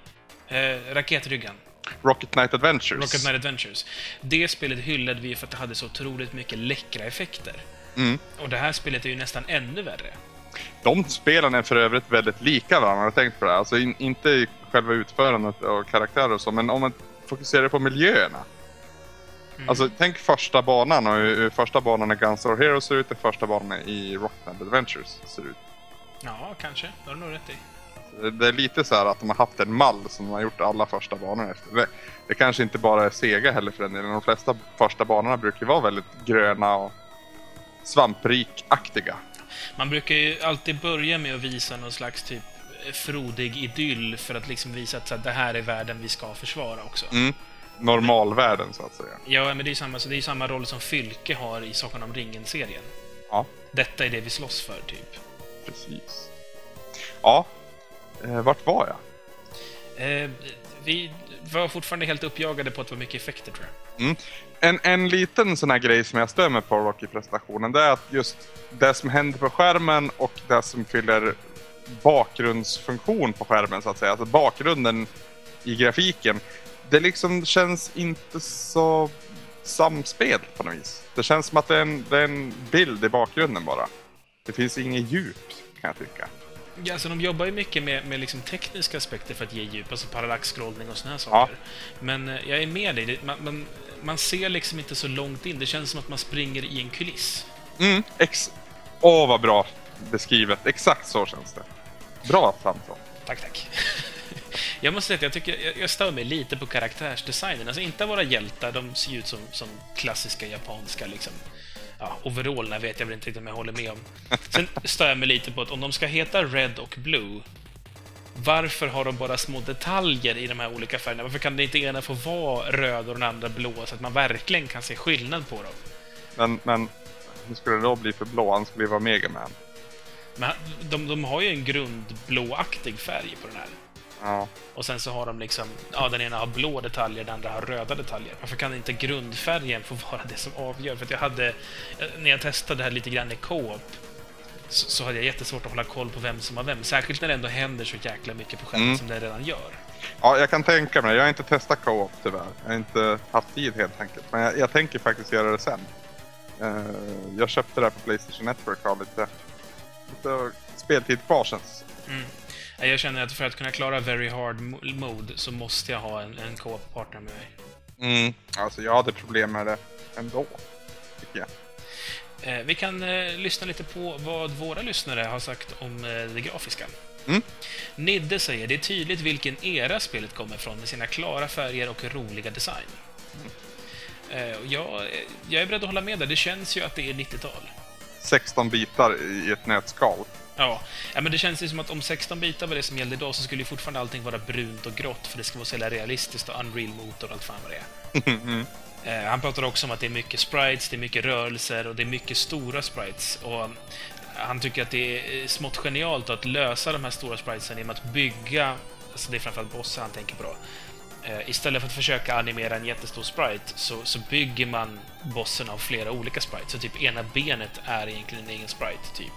Eh, raketryggan. Rocket Knight Adventures. Rocket Knight Adventures. Det spelet hyllade vi för att det hade så otroligt mycket läckra effekter. Mm. Och det här spelet är ju nästan ännu värre. De spelen är för övrigt väldigt lika varandra, har tänkt på det? Alltså in, inte själva utförandet av karaktärer och så, men om man fokuserar på miljöerna. Mm. Alltså tänk första banan och hur första banan i Guns N' Heroes ser ut och första banan i Rockland Adventures ser ut. Ja, kanske. Det har du nog rätt i. Det- är lite så här att de har haft en mall som de har gjort alla första banorna efter. Det, det kanske inte bara är Sega heller för den delen. De flesta första banorna brukar ju vara väldigt gröna och svamprikaktiga. Man brukar ju alltid börja med att visa någon slags typ eh, frodig idyll för att liksom visa att så här, det här är världen vi ska försvara också. Mm. Normalvärlden så att säga. Ja, men det är ju samma, så det är samma roll som Fylke har i Sagan om ringen-serien. Ja, Detta är det vi slåss för, typ. precis. Ja, eh, vart var jag? Eh, vi var fortfarande helt uppjagade på att det var mycket effekter, tror jag. Mm. En, en liten sån här grej som jag stör mig på Rocky-prestationen, det är att just det som händer på skärmen och det som fyller bakgrundsfunktion på skärmen så att säga, alltså bakgrunden i grafiken, det liksom känns inte så samspel på något vis. Det känns som att det är en, det är en bild i bakgrunden bara. Det finns inget djup, kan jag tycka. Ja, alltså, de jobbar ju mycket med, med liksom tekniska aspekter för att ge djup, alltså parallaxskrollning och såna här Ja. saker. Men eh, jag är med dig. Man, man, man ser liksom inte så långt in. Det känns som att man springer i en kuliss. Mm, ex... Åh, vad bra beskrivet. Exakt så känns det. Bra framfört. Tack, tack. Jag måste säga att jag, tycker, jag, jag stör mig lite på karaktärsdesignen. Alltså inte våra hjältar, de ser ut som, som klassiska japanska liksom, Ja, overallerna vet jag väl inte riktigt om jag håller med om. Sen stör jag mig lite på att om de ska heta Red och Blue, varför har de bara små detaljer i de här olika färgerna? Varför kan det inte ena få vara röd och den andra blå, så att man verkligen kan se skillnad på dem? Men, men hur skulle det då bli för blå? Han skulle ju vara Megaman. Men de, de har ju en grundblåaktig färg på den här. Ja. Och sen så har de liksom, ja den ena har blå detaljer, den andra har röda detaljer. Varför kan inte grundfärgen få vara det som avgör? För att jag hade, när jag testade det här lite grann i co-op, så, så hade jag jättesvårt att hålla koll på vem som var vem. Särskilt när det ändå händer så jäkla mycket på skärmen Mm. som det redan gör. ja, jag kan tänka mig. Jag har inte testat Co-op tyvärr. Jag har inte haft tid helt enkelt. Men jag, jag tänker faktiskt göra det sen. Eh, jag köpte det här på Playstation Network och har lite, lite speltid kvar känns. Nej, Jag känner att för att kunna klara very hard mo- mode så måste jag ha en, en co-op-partner med mig. Mm. Alltså jag hade problem med det ändå. Tycker jag. Eh, vi kan eh, lyssna lite på vad våra lyssnare har sagt om eh, det grafiska. Mm. Nidde säger det är tydligt vilken era spelet kommer från med sina klara färger och roliga design. Eh, och jag, eh, jag är beredd att hålla med där. Det känns ju att det är 90-tal. 16 bitar i ett nötskal. Ja. ja, men det känns ju som att om 16 bitar var det som gällde idag så skulle ju fortfarande allting vara brunt och grått för det ska vara så jävla realistiskt och Unreal-motor och allt fan vad det är. mm. Eh, han pratar också om att det är mycket sprites, det är mycket rörelser och det är mycket stora sprites. Och han tycker att det är eh, smått genialt att lösa de här stora spritesen genom att bygga, alltså det är framförallt bossar han tänker på då. Eh, istället för att försöka animera en jättestor sprite så, så bygger man bossen av flera olika sprites. Så typ ena benet är egentligen en egen sprite, typ.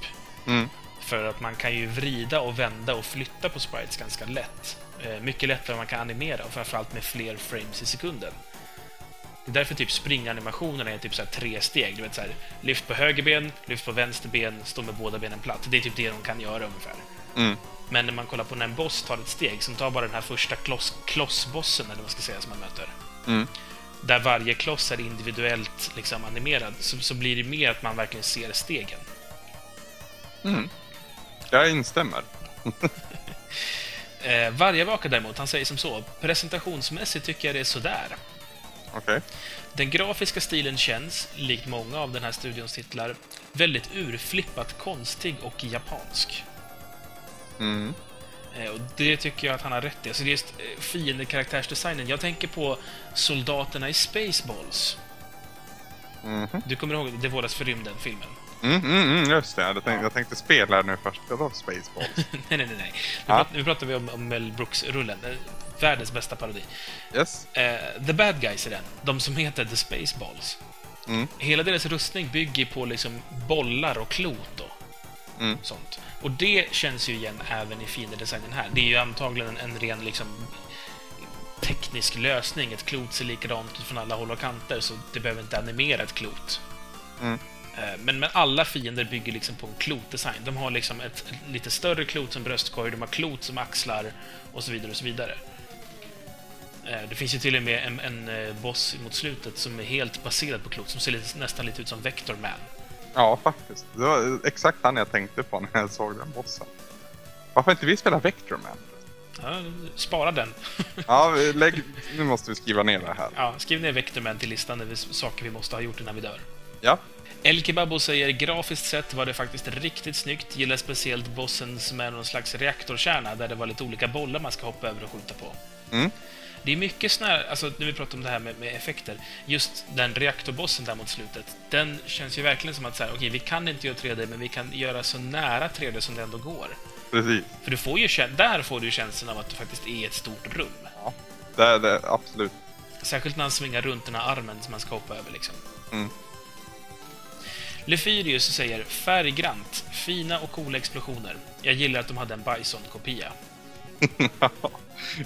Mm. För att man kan ju vrida och vända och flytta på sprites ganska lätt. Eh, mycket lättare än man kan animera och framförallt med fler frames i sekunden. Det är därför typ springanimationerna är typ så här tre steg. Du vet så här, lyft på höger ben, lyft på vänster ben, stå med båda benen platt. Det är typ det de kan göra ungefär. Mm. Men när man kollar på när en boss tar ett steg, som tar bara den här första kloss, klossbossen, eller vad man ska säga, som man möter. Mm. Där varje kloss är individuellt liksom, animerad, så, så blir det mer att man verkligen ser stegen. Mm. Jag instämmer. Eh, Vargavaka däremot, han säger som så. Presentationsmässigt tycker jag det är sådär. Okej. Den grafiska stilen känns, likt många av den här studions titlar, väldigt urflippat konstig och japansk. Mm. Eh, Och det tycker jag att han har rätt i. Alltså det är just eh, fiendekaraktärsdesignen. Jag tänker på soldaterna i Spaceballs. Mhm. Du kommer ihåg Det våras för rymden-filmen? Mm, mm, mm, just det. Jag tänkte, Ja. jag tänkte spela nu först. Var Spaceballs. nej, nej, nej. Nu, Ja. pratar, nu pratar vi om, om Mel Brooks-rullen. Eh, Världens bästa parodi. Yes. Eh, the Bad Guys i den, de som heter The Spaceballs. Mm. Hela deras rustning bygger på liksom bollar och klot och Mm. sånt. Och det känns ju igen även i fiendedesignen här. Det är ju antagligen en ren liksom teknisk lösning. Ett klot ser likadant ut från alla håll och kanter, så det behöver inte animera ett klot. Mm. Eh, Men, men alla fiender bygger liksom på en klotdesign. De har liksom ett, ett lite större klot som bröstkorg, de har klot som axlar och så vidare och så vidare. Eh, Det finns ju till och med en, en eh, boss mot slutet som är helt baserad på klot, som ser lite, nästan lite ut som Vector Man. Ja, faktiskt. Det var exakt han jag tänkte på när jag såg den bossen. Varför inte vi spela Vectorman? Ja, spara den. Ja, lägg... nu måste vi skriva ner det här. Ja, skriv ner Vectorman till listan över saker vi måste ha gjort innan vi dör. Ja. El Kebabo säger grafiskt sett var det faktiskt riktigt snyggt. Gillar speciellt bossen som är någon slags reaktorkärna där det var lite olika bollar man ska hoppa över och skjuta på. Mm. Det är mycket såna här, alltså när vi pratar om det här med, med effekter, just den reaktorbossen där mot slutet, den känns ju verkligen som att så här, okej, vi kan inte göra 3D, men vi kan göra så nära 3D som det ändå går. Precis. För du får ju, där får du ju känslan av att du faktiskt är i ett stort rum. Ja. Det är det, absolut. Särskilt när han svingar runt den här armen som man ska hoppa över liksom. Mm. Lefyrius säger färggrant, fina och coola explosioner. Jag gillar att de hade en Bison-kopia.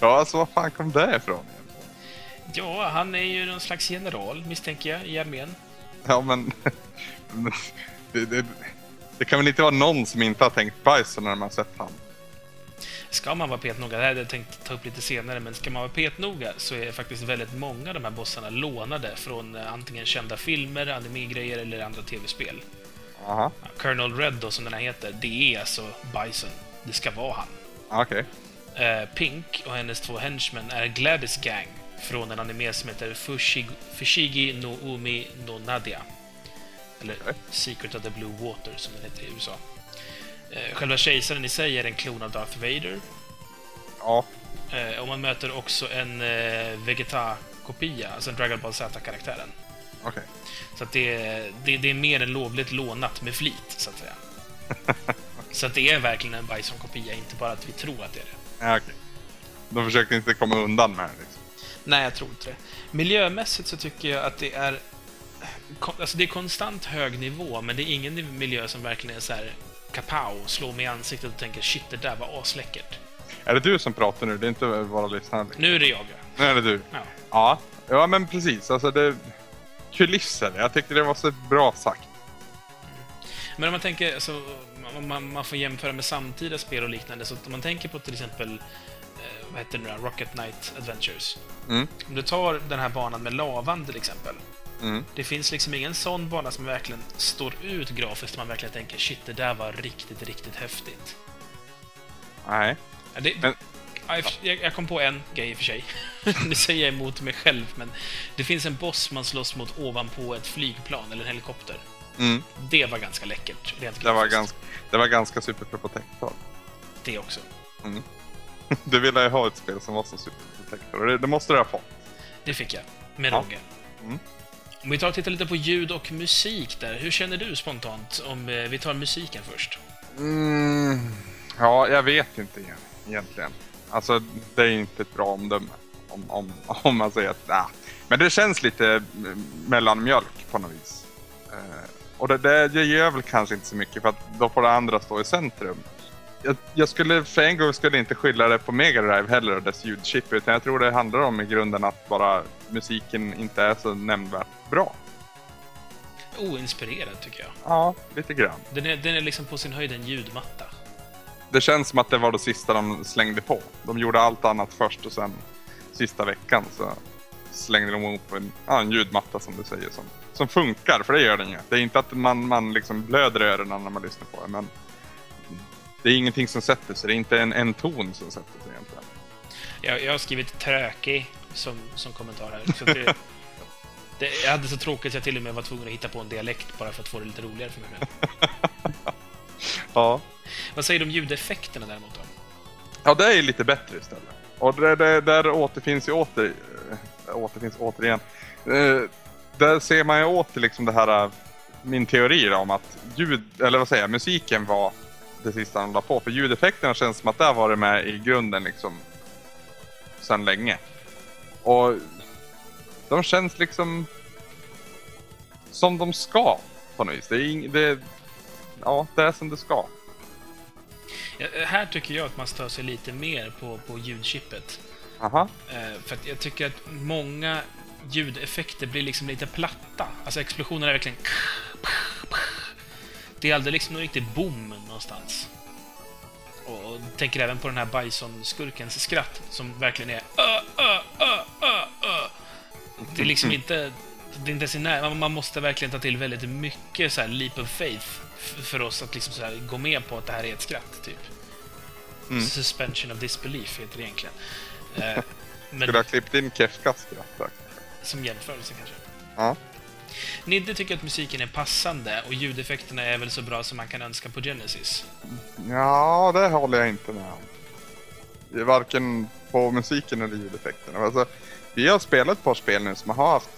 ja, alltså vad fan kom det ifrån? Ja, han är ju någon slags general, misstänker jag, i armén. Ja, men... det, det, det kan väl inte vara någon som inte har tänkt Bison när har sett han? Ska man vara petnoga, det här hade jag tänkt ta upp lite senare, men ska man vara petnoga så är faktiskt väldigt många av de här bossarna lånade från eh, antingen kända filmer, animegrejer eller andra tv-spel. Aha. Colonel Red då, som den här heter, det är alltså Bison. Det ska vara han. Okej. Eh, Pink och hennes två henchmen är Gladys Gang från en anime som heter Fushigi, Fushigi no Umi no Nadia. Eller Okej. Secret of the Blue Water, som den heter i USA. Eh, Själva kejsaren i sig är en klon av Darth Vader. Ja, Eh, Och man möter också en eh, Vegeta-kopia, alltså en Dragon Ball Z-karaktären. okej. Så att det, är- det, det är mer än lovligt lånat med flit, så att säga. Så att det är verkligen en Bison-kopia, inte bara att vi tror att det är det. Ja, okej. De försökte inte komma undan med det liksom. Nej, jag tror inte det. Miljömässigt så tycker jag att det är... Alltså det är konstant hög nivå, men det är ingen miljö som verkligen är så här kapow, slår mig i ansiktet och tänker shit, det där var asläckert. Är det du som pratar nu? Det är inte våra lyssnare? Nu är det jag. ja. Nu är det du. Ja. Ja, ja men precis. Alltså det... Kulisser. Jag tyckte det var så bra sagt. Men om man tänker, alltså, man, man, får jämföra med samtida spel och liknande, så om man tänker på till exempel, eh, vad heter det nu? Rocket Knight Adventures. Mm. Om du tar den här banan med lavan till exempel. Mm. Det finns liksom ingen sån bana som verkligen står ut grafiskt, man verkligen tänker shit, det där var riktigt, riktigt häftigt. Nej. Det, Men- jag, jag kom på en grej i och för sig. nu säger jag emot mig själv, men det finns en boss man slåss mot ovanpå ett flygplan eller en helikopter. Mm. Det var ganska läckert, rent Det, var ganska, det var ganska superprotector. Det också. Du ville ju ha ett spel som var så superprotector och det, det måste du ha fått. Det fick jag, med Ja. råge. Mm. Om vi tar och tittar lite på ljud och musik där, hur känner du spontant om eh, vi tar musiken först? Mm. Ja, jag vet inte egentligen. Alltså, det är inte ett bra omdöme. Om, om, om man säger att, nah. Men det känns lite eh, mellanmjölk på något vis. Eh, och det, det, det gör väl kanske inte så mycket för att då får det andra stå i centrum. Jag, jag skulle för en gång skulle inte skylla det på Mega Drive heller och dess ljudchip utan jag tror det handlar om i grunden att bara musiken inte är så nämnvärt bra. Oinspirerad, tycker jag. Ja, lite grann. Den är, den är liksom på sin höjd en ljudmatta. Det känns som att det var det sista de slängde på. De gjorde allt annat först och sen sista veckan så slängde de ihop en, ja, en ljudmatta som du säger som, som funkar, för det gör den ju. Det är inte att man, man liksom blöder öronen när man lyssnar på det, men det är ingenting som sätter sig. Det är inte en, en ton som sätter sig egentligen. Jag, jag har skrivit trökig som, som kommentar här. Så det, det, jag hade så tråkigt att jag till och med var tvungen att hitta på en dialekt bara för att få det lite roligare för mig själv. Ja. Vad säger du om ljudeffekterna däremot då? Ja, det är lite bättre istället. Och det, det, där återfinns ju åter, äh, återfinns återigen. Eh, där ser man ju åter liksom det här, äh, min teori då, om att ljud, eller vad säger jag, musiken var det sista han la på. För ljudeffekterna känns som att där var det med i grunden liksom sedan länge. Och de känns liksom som de ska på något vis. Det är, ing, det, ja, det är som det ska. Ja, här tycker jag att man stör sig lite mer på, på ljudchippet. Aha. Eh, för jag tycker att många ljudeffekter blir liksom lite platta. Alltså explosioner är verkligen... Det är aldrig liksom någon riktig boom någonstans. Och, och tänker även på den här Bison-skurkens skratt som verkligen är ö, ö. Det är liksom inte... Det är inte ens när, man, måste verkligen ta till väldigt mycket så här leap of faith för oss att liksom så här gå med på att det här är ett skratt, typ. Mm. Suspension of disbelief heter det egentligen. Eh, men Skulle ha klippt in Kefkas skratt som jämförelse kanske. Ja. Nidde tycker att musiken är passande och ljudeffekterna är väl så bra som man kan önska på Genesis. Ja, det håller jag inte med om. Varken på musiken eller ljudeffekterna. Alltså, vi har spelat ett par spel nu som har haft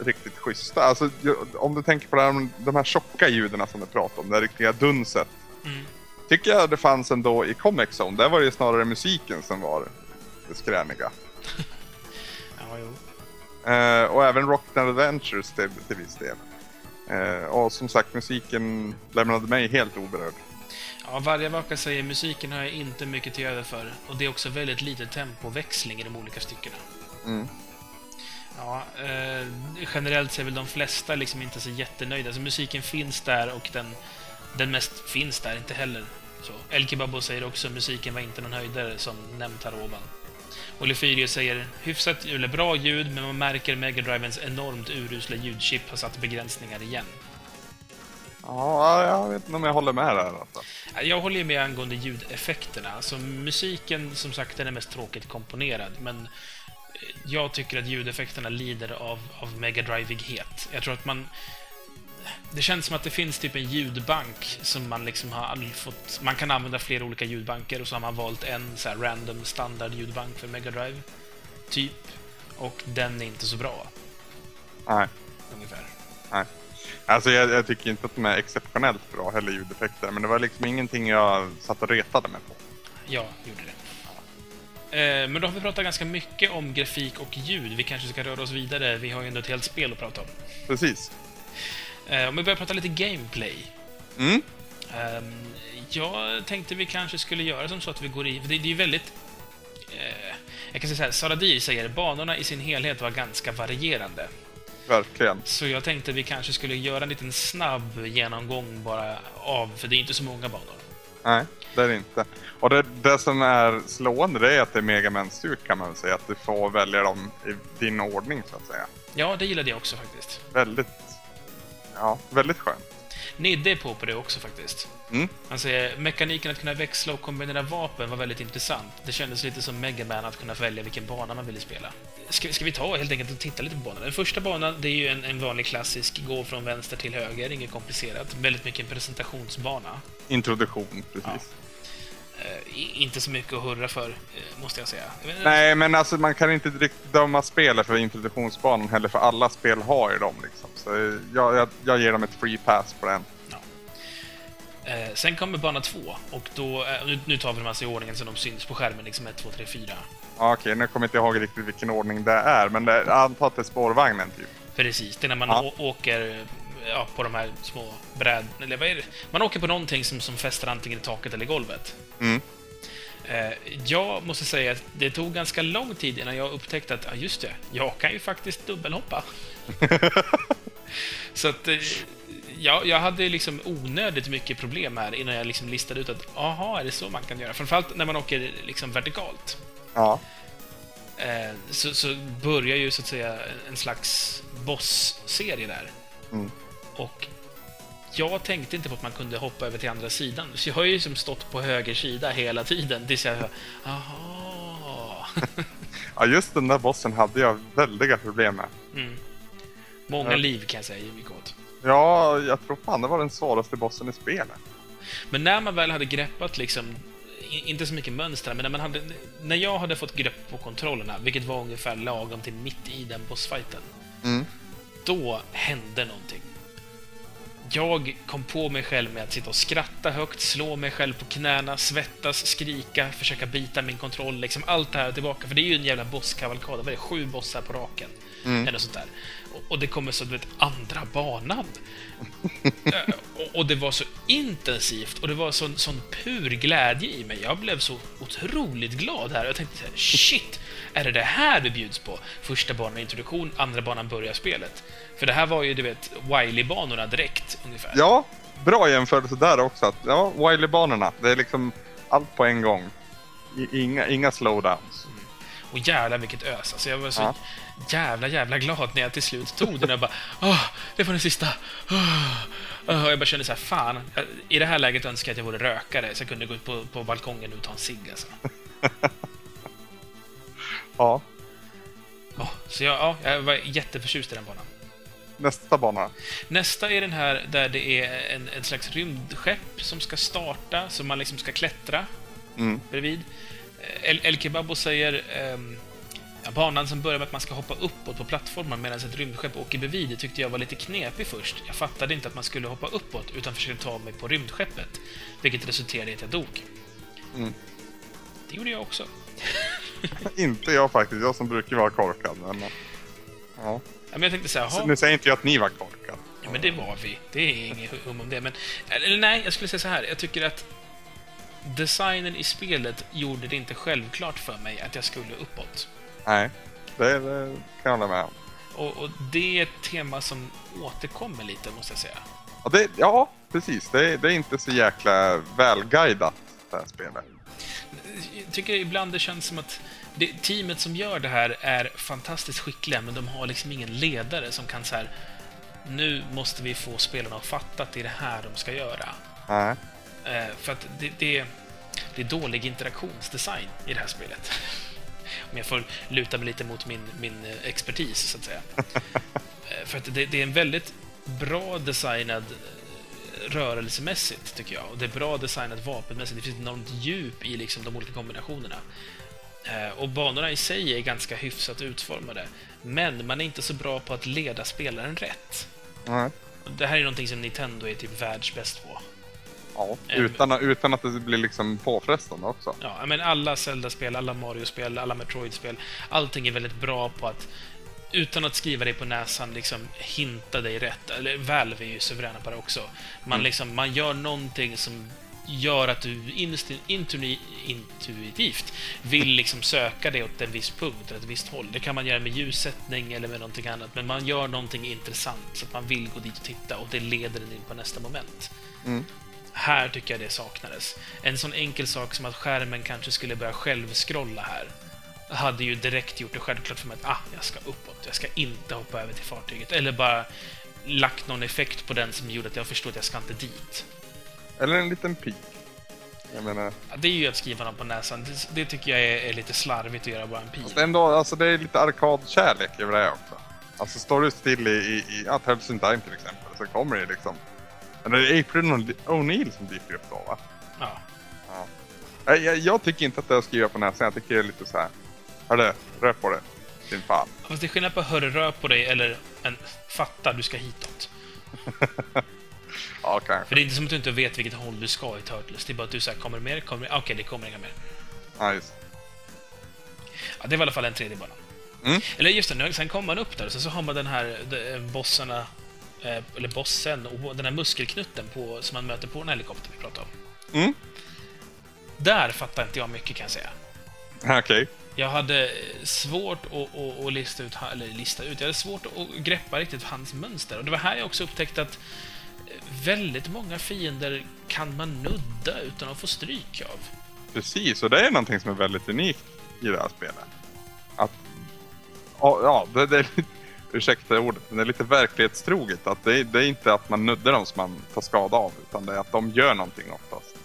riktigt schyssta. Alltså, om du tänker på här, de här tjocka ljuden som du pratar om, det riktiga dunset. Mm. Tycker jag det fanns ändå i Comic Zone. Där var det ju snarare musiken som var det skräniga. Ja, jo. Eh, och även Rocket Adventures till, till viss del. Eh, och som sagt, musiken lämnade mig helt oberörd. Ja, varje vaka säger musiken har jag inte mycket till över för. Och det är också väldigt lite tempoväxling i de olika styckena. Mm. Ja, eh, generellt så är väl de flesta liksom inte så jättenöjda. Alltså musiken finns där och den, den mest finns där, inte heller. Så. El Kebabo säger också musiken var inte någon höjdare, som nämnt här ovan. Olifyrio säger hyfsat eller bra ljud, men man märker Mega Drivens enormt urusla ljudchip har satt begränsningar igen. Ja, jag vet inte om jag håller med där alltså. Jag håller ju med angående ljudeffekterna. Alltså musiken, som sagt, den är mest tråkigt komponerad, men jag tycker att ljudeffekterna lider av, av Mega Drivighet. Jag tror att man... Det känns som att det finns typ en ljudbank som man liksom har fått... Man kan använda flera olika ljudbanker och så har man valt en så här random standard ljudbank för Mega Drive Typ. Och den är inte så bra, Nej. ungefär. Alltså jag, jag tycker inte att de är exceptionellt bra heller ljudeffekter. Men det var liksom ingenting jag satt och retade mig på. Jag gjorde det. Eh, Men då har vi pratat ganska mycket om grafik och ljud. Vi kanske ska röra oss vidare. Vi har ju ändå ett helt spel att prata om. Precis. Eh, Om vi börjar prata lite gameplay. Mm. Ehm, Jag tänkte vi kanske skulle göra som så att vi går i... För det det är ju väldigt... eh, Jag kan säga så här, Saradir säger banorna i sin helhet var ganska varierande. Verkligen. Så jag tänkte vi kanske skulle göra en liten snabb genomgång bara av, för det är inte så många banor. Nej, det är det inte. Och det, det som är slående det är att det är Mega Man-styrt kan man väl säga. Att du får välja dem i din ordning så att säga. Ja, det gillade jag också faktiskt. Väldigt, ja, väldigt skönt. Nidde är på på det också faktiskt. Mm. Han säger mekaniken att kunna växla och kombinera vapen var väldigt intressant. Det kändes lite som Mega Man att kunna välja vilken bana man ville spela. Ska, ska vi ta helt enkelt och titta lite på banan? Den första banan, det är ju en, en vanlig klassisk gå från vänster till höger, inget komplicerat. Väldigt mycket en presentationsbana. Introduktion, precis. I- inte så mycket att hurra för, eh, måste jag säga. Nej, men alltså man kan inte direkt döma spelet för introduktionsbanan heller, för alla spel har ju dem liksom. Så jag, jag, jag ger dem ett free pass på den. Eh, sen kommer bana två, och då... Eh, nu, tar vi dem alltså i ordningen så de syns på skärmen, liksom 1, 2, 3, 4. Ja, Okej, nu kommer jag inte ihåg riktigt vilken ordning det är, men det, antar att det är spårvagnen typ. Precis, det är när man Ja. åker ja, på de här små bräd... Eller vad är det? Man åker på någonting som, som fäster antingen i taket eller i golvet. Mm. Eh, jag måste säga att det tog ganska lång tid innan jag upptäckte att, ja just det, jag kan ju faktiskt dubbelhoppa. Så att, eh, ja, jag hade liksom onödigt mycket problem här innan jag liksom listade ut att, aha, är det så man kan göra? Framförallt när man åker liksom vertikalt. Ja. Eh, så, så börjar ju så att säga en slags boss-serie där. Mm. Och jag tänkte inte på att man kunde hoppa över till andra sidan. Så jag har ju liksom stått på höger sida hela tiden tills jag... Aha. ja, just den där bossen hade jag väldiga problem med. Mm. Många Ja. liv kan jag säga gick åt. Ja, jag tror fan det var den svåraste bossen i spelet. Men när man väl hade greppat liksom, inte så mycket mönster, men när, man hade, när jag hade fått grepp på kontrollerna, vilket var ungefär lagom till mitt i den bossfighten, Mm. då hände någonting. Jag kom på mig själv med att sitta och skratta högt, slå mig själv på knäna, svettas, skrika, försöka bita min kontroll, liksom allt det här tillbaka. För det är ju en jävla bosskavalkad, vad är det, sju bossar på raken? Mm. Eller sånt där. Och, och det kommer så, du vet, andra banan. Eh, och, och det var så intensivt och det var sån, sån pur glädje i mig. Jag blev så otroligt glad här. Jag tänkte så här, shit, är det det här det bjuds på? Första banan introduktion, andra banan börjar spelet. För det här var ju, du vet, Wily-banorna direkt, ungefär. Ja, bra jämförelse där också. Att, ja, Wily-banorna. Det är liksom allt på en gång. I, inga, inga slowdowns. Och jävlar vilket ös. Alltså jag var så Ja. jävla, jävla glad när jag till slut tog den. Jag bara, åh, det var den sista. Åh. Åh, jag bara kände så här, fan. I det här läget önskar jag att jag vore rökare så jag kunde gå ut på, på balkongen och ta en cigg alltså. Ja, Åh, så jag, ja, jag var jätteförtjust i den banan. Nästa bana. Nästa är den här där det är en, en slags rymdskepp som ska starta, som man liksom ska klättra Mm. bredvid. Eh, El, El Kebabo säger ehm, ja, banan som börjar med att man ska hoppa uppåt på plattformen medan ett rymdskepp åker bredvid. Det tyckte jag var lite knepig först. Jag fattade inte att man skulle hoppa uppåt utan försökte ta mig på rymdskeppet. Vilket resulterade i att jag dog. Mm. Det gjorde jag också. Inte jag faktiskt. Jag som brukar vara korkad. Men, ja. Men jag tänkte så här. Nu säger inte jag att ni var korkad. Ja, men det var vi. Det är inget hum om det. Men, eller nej, jag skulle säga så här. Jag tycker att designen i spelet gjorde det inte självklart för mig att jag skulle uppåt. Nej, det, det kan jag hålla med om. Och, och det är ett tema som återkommer lite, måste jag säga. Ja, det, ja precis. Det, det är inte så jäkla välguidat det här spelet. Jag tycker ibland det känns som att det, teamet som gör det här är fantastiskt skickliga, men de har liksom ingen ledare som kan så här. Nu måste vi få spelarna att fatta att det är det här de ska göra. Nej. Eh, för att det, det, det är dålig interaktionsdesign i det här spelet. Om jag får luta mig lite mot min, min eh, expertis, så att säga. Eh, för att det, det är en väldigt bra designad eh, rörelsemässigt, tycker jag. Och det är bra designat vapenmässigt. Det finns ett enormt djup i liksom de olika kombinationerna. Eh, Och banorna i sig är ganska hyfsat utformade. Men man är inte så bra på att leda spelaren rätt. Nej. Det här är någonting som Nintendo är typ världsbäst på. Ja, Em. utan, utan att det blir liksom påfrestande också. Ja, men alla Zelda-spel, alla Mario-spel, alla Metroid-spel, allting är väldigt bra på att utan att skriva dig på näsan, liksom hinta dig rätt. Eller Valve är ju suveräna på det också. Man, Mm. liksom, man gör någonting som gör att du intuitivt vill liksom söka dig åt en viss punkt, eller ett visst håll. Det kan man göra med ljussättning eller med någonting annat, men man gör någonting intressant så att man vill gå dit och titta och det leder en in på nästa moment. Mm. Här tycker jag det saknades. En sån enkel sak som att skärmen kanske skulle börja självskrolla här hade ju direkt gjort det självklart för mig att ah, jag ska uppåt, jag ska inte hoppa över till fartyget. Eller bara lagt någon effekt på den som gjorde att jag förstod att jag ska inte dit. Eller en liten pik. Jag menar, Ja, Det är ju att skriva någon på näsan. Det, det tycker jag är, är lite slarvigt att göra bara en pil. fast ändå, alltså det är lite arkadkärlek över det också. Alltså står du still i, i, i ja, Time till exempel, så kommer det liksom... Men det är April O'Neil som dyker upp då va? Ja. Jag, jag, jag tycker inte att det är att skriva på näsan, jag tycker det är lite så här. Hörru, rör på det. Din fan. Fast det är skillnad på hörru rör på dig eller en fatta, du ska hitåt. Ja, kanske. För det är inte som att du inte vet vilket håll du ska i Turtles. Det är bara att du säger kommer det mer? Kommer det? Okej, det kommer inga mer. Ja, just. Ja, det var i alla fall en tredje bana. Mm. Eller just det, sen kommer man upp där och så, så har man den här eh, bossarna, eh, eller bossen, och den här muskelknutten på, som man möter på den här helikoptern vi pratade om. Mm. Där fattar inte jag mycket kan jag säga. Okej. Jag hade eh, svårt att, att, att lista ut, eller lista ut, jag hade svårt att greppa riktigt hans mönster. Och det var här jag också upptäckte att väldigt många fiender kan man nudda utan att få stryk av. Precis, och det är någonting som är väldigt unikt i det här spelet. Att... Ja, det, det. Ursäkta ordet, men det är lite verklighetstroget. Att det, är- det är inte att man nuddar dem som man tar skada av, utan det är att de gör någonting oftast.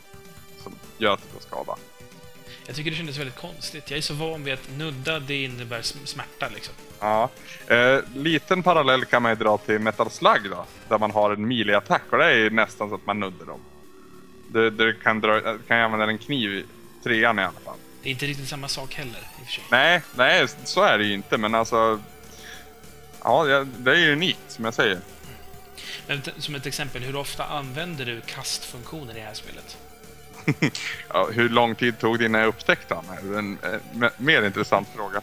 Som gör att du tar skada. Jag tycker det kändes väldigt konstigt. Jag är så van vid att nudda, det innebär sm- smärta liksom. Ja. Eh, liten parallell kan man ju dra till Metal Slug då. Där man har en melee-attack och det är nästan så att man nuddar dem. Du, du kan, dra, kan ju använda en kniv i trean i alla fall. Det är inte riktigt samma sak heller, i och för sig. Nej, nej, så är det ju inte. Men alltså... Ja, det- är ju unikt som jag säger. Men t- som ett exempel, hur ofta använder du kastfunktionen i det här spelet? Ja, hur lång tid tog det innan jag upptäckte den? är En eh, me- mer intressant fråga.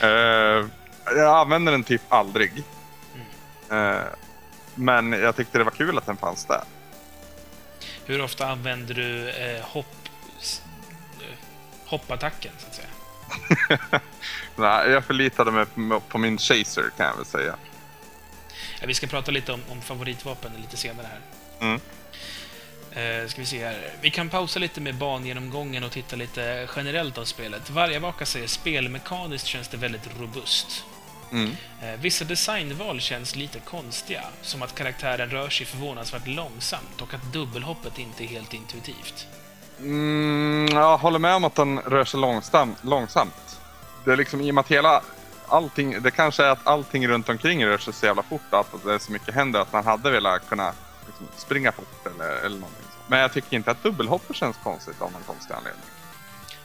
Eh, jag använder den typ aldrig. Eh, men jag tyckte det var kul att den fanns där. Hur ofta använder du eh, hopp... eh, hoppattacken, så att säga? Nej, jag förlitade mig på- min chaser kan jag väl säga. Ja, vi ska prata lite om, om favoritvapen lite senare här. Mm. Eh, ska vi se här. Vi kan pausa lite med bangenomgången och titta lite generellt om spelet. Vargavaka säger spelmekaniskt känns det väldigt robust. Mm. Eh, vissa designval känns lite konstiga, som att karaktären rör sig förvånansvärt långsamt och att dubbelhoppet inte är helt intuitivt. Mm, jag håller med om att den rör sig långsam, långsamt. Det är liksom i och med att hela allting, det kanske är att allting runt omkring rör sig så jävla fort att det är så mycket händer att man hade velat kunna liksom, springa fort eller, eller någonting. Men jag tycker inte att dubbelhoppet känns konstigt av någon konstig anledning.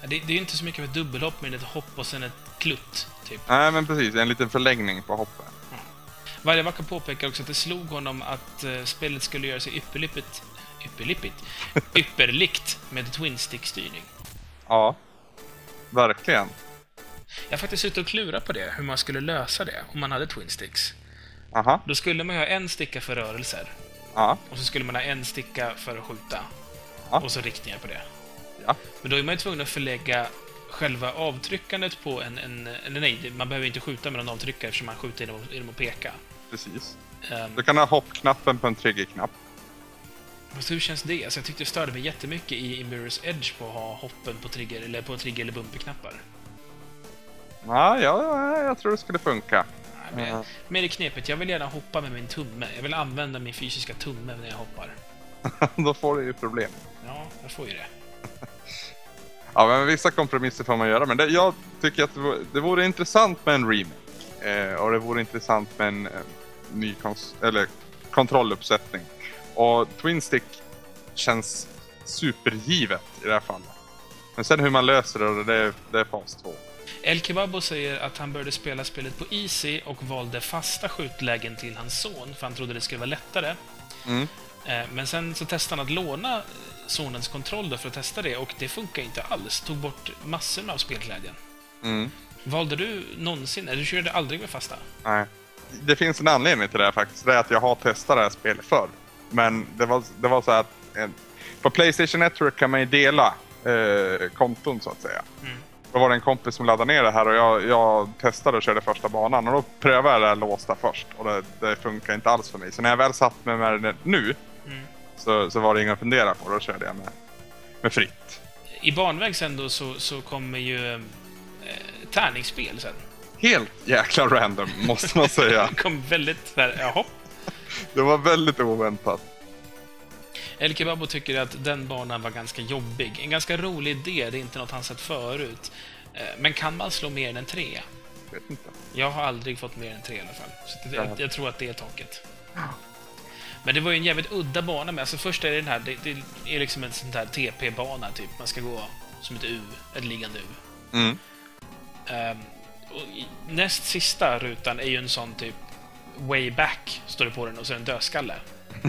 Det, det är inte så mycket med dubbelhopp, men ett hopp och sen ett klutt, typ. Nej men precis, en liten förlängning på hoppet. Vargavaka påpekar också att det slog honom att eh, spelet skulle göra sig ypperlippigt, ypperlippigt, ypperlikt med twin stick-styrning. Ja, verkligen. Jag har faktiskt suttit och klurat på det, hur man skulle lösa det om man hade twin sticks. Aha, Då skulle man ha en sticka för rörelser, ja, och så skulle man ha en sticka för att skjuta. Ja. Och så riktningar på det. Ja. Men då är man ju tvungen att förlägga själva avtryckandet på en... en eller nej, det- man behöver inte skjuta med någon avtryckare eftersom man skjuter genom, genom att peka. Precis. Um, Du kan ha hoppknappen på en triggerknapp. Fast hur känns det? Alltså jag tyckte det störde mig jättemycket i, i Mirror's Edge på att ha hoppen på trigger eller på trigger eller bumperknappar. Ja, ja, jag tror det skulle funka. Men, Ja. Mer i knepet, jag vill gärna hoppa med min tumme. Jag vill använda min fysiska tumme när jag hoppar. Då får du ju problem. Ja, jag får ju det. Ja, men vissa kompromisser får man göra. Men det, jag tycker att det vore, det vore intressant med en remake. Eh, och det vore intressant med en eh, ny eller kontrolluppsättning. Och Twin Stick känns supergivet i det här fallet. Men sen hur man löser det, det, det är fas 2. El Kebabo säger att han började spela spelet på Easy och valde fasta skjutlägen till hans son, för han trodde det skulle vara lättare. Mm. Eh, Men sen så testade han att låna sonens kontroll för att testa det och det funkar inte alls. Tog bort massor av spelglädjen. Mm. Valde du någonsin, eller du körde aldrig med fasta? Nej. Det finns en anledning till det här faktiskt. Det är att jag har testat det här spelet förr. Men det var, det var så att eh, på Playstation Network kan man ju dela eh, konton så att säga. Mm. Då var det en kompis som laddade ner det här och jag, jag testade och körde första banan. Och då prövade jag det här låsta först och det, det funkar inte alls för mig. Så när jag väl satt med, med det nu. Så, så var det inget att fundera på. Då körde jag med, med fritt. I barnväg sen då så, så kommer ju eh, tärningsspel sen. Helt jäkla random måste man säga. Det kom väldigt här, jaha. Det var väldigt oväntat. El Kebabo tycker att den banan var ganska jobbig. En ganska rolig idé, det är inte något han sett förut. Eh, Men kan man slå mer än en trea? Vet inte. Jag har aldrig fått mer än tre i alla fall. Så det, Ja. jag, jag tror att det är taket. Men det var ju en jävligt udda bana med. Alltså först är det den här, det, det är liksom en sån där TP-bana typ. Man ska gå som ett U, ett liggande U. Mm. I, näst sista rutan är ju en sån typ way back, står det på den, och så är det en dödskalle.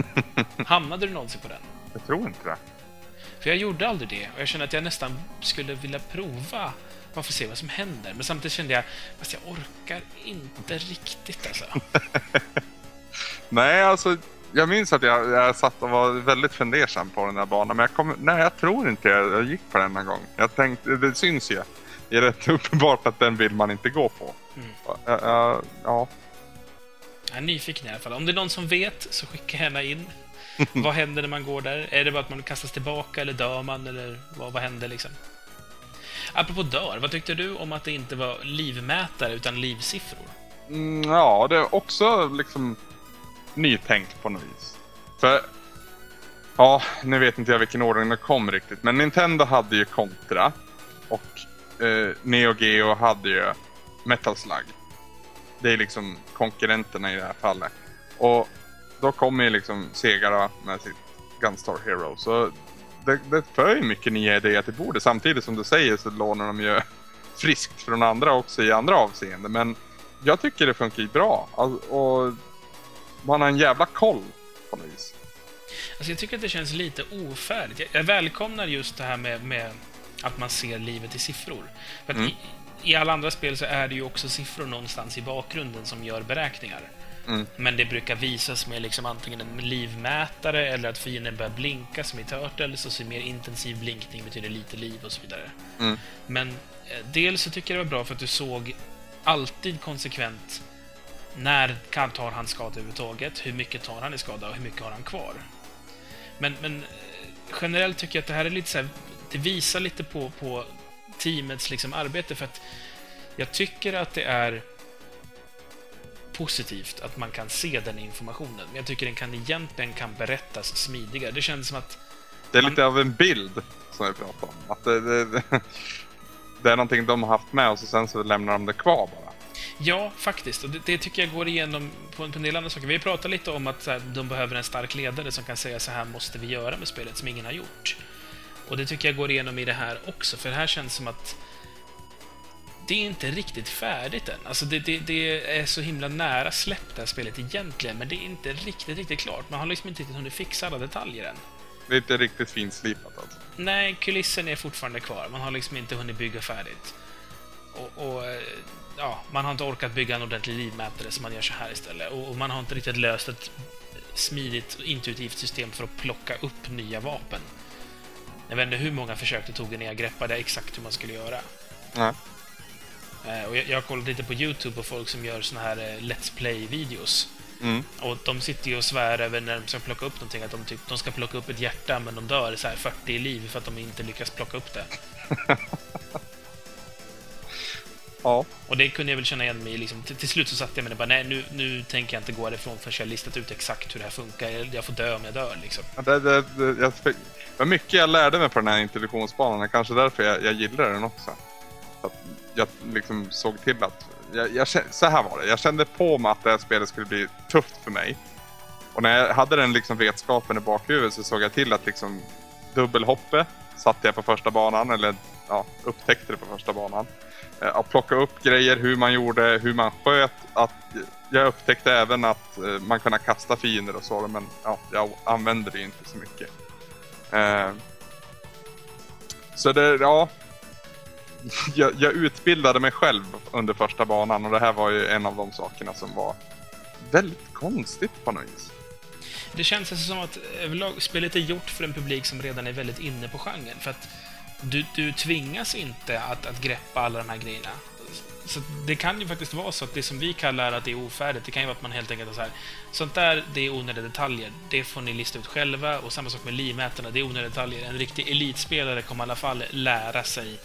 Hamnade du någonsin på den? Jag tror inte det. För jag gjorde aldrig det och jag kände att jag nästan skulle vilja prova för att se vad som händer. Men samtidigt kände jag, fast jag orkar inte riktigt alltså. Nej, alltså jag minns att jag, jag satt och var väldigt fundersam på den där banan. Men jag kom, nej, jag tror inte jag, jag gick på den en gång. Jag tänkte, det syns ju. Det är rätt uppenbart att den vill man inte gå på. Mm. Ja, ja, ja. Jag är nyfiken i alla fall. Om det är någon som vet, så skicka gärna in. vad händer när man går där? Är det bara att man kastas tillbaka, eller dör man, eller vad, vad händer liksom? Apropå dör, vad tyckte du om att det inte var livmätare, utan livsiffror? Mm, ja, det är också liksom nytänkt på något vis. För, ja, nu vet inte jag vilken ordning det kom riktigt. Men Nintendo hade ju Contra. Och eh, Neo Geo hade ju Metal Slug. Det är liksom konkurrenterna i det här fallet. Och då kommer ju liksom Sega med sitt Gunstar Hero. Så det, det för ju mycket nya idéer till bordet. Samtidigt som du säger så lånar de ju friskt från andra också i andra avseenden. Men jag tycker det funkar ju bra. Alltså, och man har en jävla koll på något vis. Alltså jag tycker att det känns lite ofärdigt. Jag, jag välkomnar just det här med, med att man ser livet i siffror. För Mm. i, I alla andra spel så är det ju också siffror någonstans i bakgrunden som gör beräkningar. Mm. Men det brukar visas med liksom antingen en livmätare eller att fienden börjar blinka som i Turtles och så mer intensiv blinkning betyder lite liv och så vidare. Mm. Men eh, dels så tycker jag det var bra för att du såg alltid konsekvent när kan tar han skada överhuvudtaget, hur mycket tar han i skada och hur mycket har han kvar. Men, men eh, generellt tycker jag att det här är lite så här, det visar lite på, på teamets liksom arbete för att jag tycker att det är positivt att man kan se den informationen. Men jag tycker den kan egentligen kan berättas smidigare. Det känns som att Det är Man- lite av en bild som vi pratar om. Att det, det, det, det är någonting de har haft med och så sen så lämnar de det kvar bara. Ja, faktiskt. Och det, det tycker jag går igenom på en, på en del andra saker. Vi har pratat lite om att här, de behöver en stark ledare som kan säga så här måste vi göra med spelet som ingen har gjort. Och det tycker jag går igenom i det här också, för det här känns som att det är inte riktigt färdigt än. Alltså det, det, det är så himla nära släppt det här spelet egentligen, men det är inte riktigt, riktigt klart. Man har liksom inte riktigt hunnit fixa alla detaljer än. Det är inte riktigt finslipat alltså. Nej, kulissen är fortfarande kvar. Man har liksom inte hunnit bygga färdigt. Och, och eh, ja, man har inte orkat bygga en ordentlig livmätare så man gör så här istället. Och, och man har inte riktigt löst ett smidigt och intuitivt system för att plocka upp nya vapen. Jag vet inte hur många försök det tog innan jag greppade exakt hur man skulle göra. Eh, Och jag, jag har kollat lite på YouTube på folk som gör såna här eh, Let's Play-videos. Mm. Och de sitter ju och svär över när de ska plocka upp någonting, att de, typ, de ska plocka upp ett hjärta, men de dör så här 40 i liv för att de inte lyckas plocka upp det. Ja. Och det kunde jag väl känna igen mig i. Liksom. Till, till slut så satte jag mig och bara, nej, nu, nu tänker jag inte gå härifrån förrän jag listat ut exakt hur det här funkar. Jag, jag får dö om jag dör, liksom. Ja, Det, det, det, jag, det var mycket jag lärde mig på den här introduktionsbanan. Kanske därför jag, jag gillar den också. Så att jag liksom såg till att... Jag, jag, så här var det. Jag kände på mig att det här spelet skulle bli tufft för mig. Och när jag hade den liksom vetskapen i bakhuvudet så såg jag till att liksom dubbelhoppet satte jag på första banan, eller ja, upptäckte det på första banan. Eh, att plocka upp grejer, hur man gjorde, hur man sköt. Att, jag upptäckte även att eh, man kunde kasta fiender och så, men ja, jag använde det inte så mycket. Eh, så det, ja. Jag, jag utbildade mig själv under första banan och det här var ju en av de sakerna som var väldigt konstigt på något vis. Det känns alltså som att överlag spelet är gjort för en publik som redan är väldigt inne på genren. För att du, du tvingas inte att, att greppa alla de här grejerna. Så det kan ju faktiskt vara så att det som vi kallar att det är ofärdigt, det kan ju vara att man helt enkelt är så här, sånt där, det är onödiga detaljer. Det får ni lista ut själva. Och samma sak med livmätarna, det är onödiga detaljer. En riktig elitspelare kommer i alla fall lära sig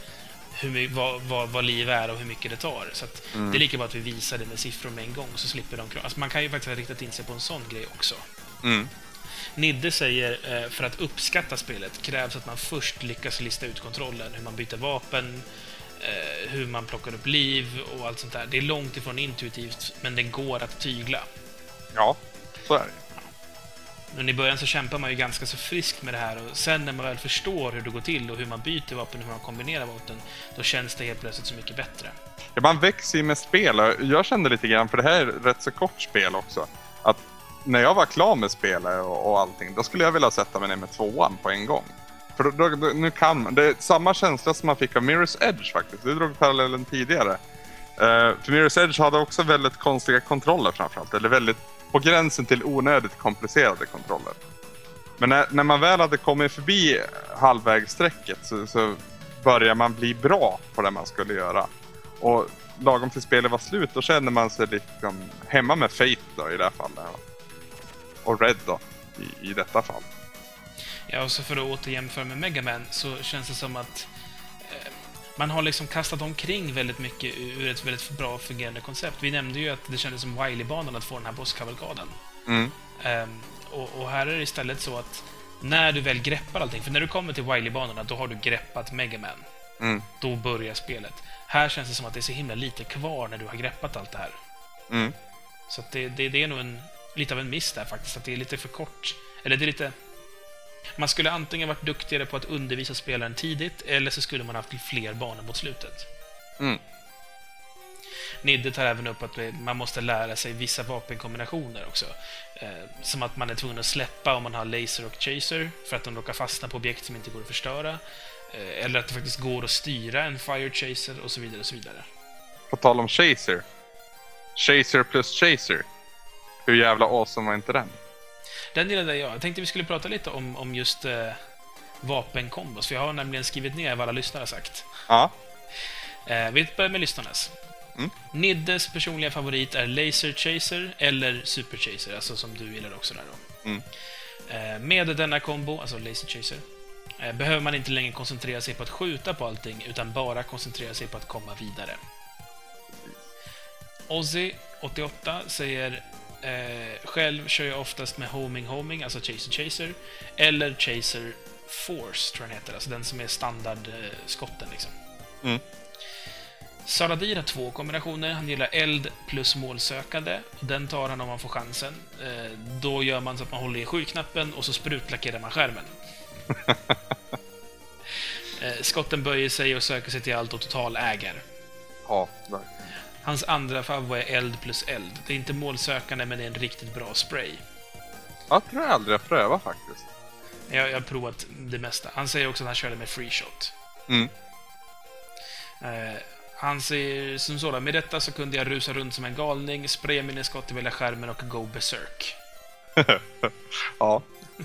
hur, vad, vad, vad liv är och hur mycket det tar. Så att det är lika bra att vi visar det med siffror med en gång, så slipper de. Alltså man kan ju faktiskt ha riktat in sig på en sån grej också. Mm. Nidde säger eh, för att uppskatta spelet krävs att man först lyckas lista ut kontrollen, hur man byter vapen, eh, hur man plockar upp liv och allt sånt där. Det är långt ifrån intuitivt, men det går att tygla. Ja, så är det. Men i början så kämpar man ju ganska så friskt med det här och sen när man väl förstår hur det går till och hur man byter vapen och hur man kombinerar vapen, då känns det helt plötsligt så mycket bättre. Ja, man växer ju med spel. Jag kände lite grann, för det här är ett rätt så kort spel också, att när jag var klar med spelet och, och allting, då skulle jag vilja sätta mig ner med tvåan på en gång. För då, då, då, nu kan man, det är samma känsla som man fick av Mirror's Edge faktiskt. Du drog parallellen tidigare. Uh, för Mirror's Edge hade också väldigt konstiga kontroller framförallt. Eller väldigt på gränsen till onödigt komplicerade kontroller. Men när, när man väl hade kommit förbi halvvägsstrecket så, så började man bli bra på det man skulle göra. Och lagom till spelet var slut, då kände man sig liksom hemma med Fate då i det här fallet. Och Red då, i, i detta fall. Ja, och så för att återjämföra med Mega Man så känns det som att eh, man har liksom kastat omkring väldigt mycket ur ett väldigt bra fungerande koncept. Vi nämnde ju att det kändes som Wily-banan att få den här bosskavalkaden. Mm. Ehm, och, och här är det istället så att när du väl greppar allting, för när du kommer till Wily-banorna, då har du greppat Mega Man. Mm. Då börjar spelet. Här känns det som att det är så himla lite kvar när du har greppat allt det här. Mm. Så det, det, det är nog en, lite av en miss där faktiskt, att det är lite för kort. Eller det är lite... Man skulle antingen varit duktigare på att undervisa spelaren tidigt, eller så skulle man haft fler banor mot slutet. Mm. Nidde tar även upp att man måste lära sig vissa vapenkombinationer också. Eh, som att man är tvungen att släppa om man har laser och chaser, för att de råkar fastna på objekt som inte går att förstöra. Eh, eller att det faktiskt går att styra en fire chaser och så vidare och så vidare. På tal om Chaser. Chaser plus Chaser. Hur jävla awesome var inte den? Den gillade jag. Jag tänkte vi skulle prata lite om, om just eh, vapenkombos, för jag har nämligen skrivit ner vad alla lyssnare har sagt. Ja. Eh, vi börjar med lyssnarnas. Mm. Niddes personliga favorit är Laser Chaser eller Super Chaser, alltså som du gillar också där då. Mm. Eh, med denna kombo, alltså Laser Chaser, eh, behöver man inte längre koncentrera sig på att skjuta på allting, utan bara koncentrera sig på att komma vidare. Ozzy, 88, säger eh, själv kör jag oftast med homing homing, alltså Chaser Chaser, eller Chaser Force, tror jag den heter, alltså den som är standardskotten liksom. Mm. Saradir har två kombinationer. Han gillar eld plus målsökande. Den tar han om man får chansen. Eh, Då gör man så att man håller i sju-knappen och så sprutlackerar man skärmen. Eh, Skotten böjer sig och söker sig till allt och totaläger. Ja, verkligen. Hans andra favorit är eld plus eld. Det är inte målsökande, men det är en riktigt bra spray. Jag tror jag aldrig har prövat faktiskt. Jag, jag har provat det mesta. Han säger också att han körde med free shot. Mm. Eh, han säger som sådan, med detta så kunde jag rusa runt som en galning, spraya mina skott över hela skärmen och go berserk. ja.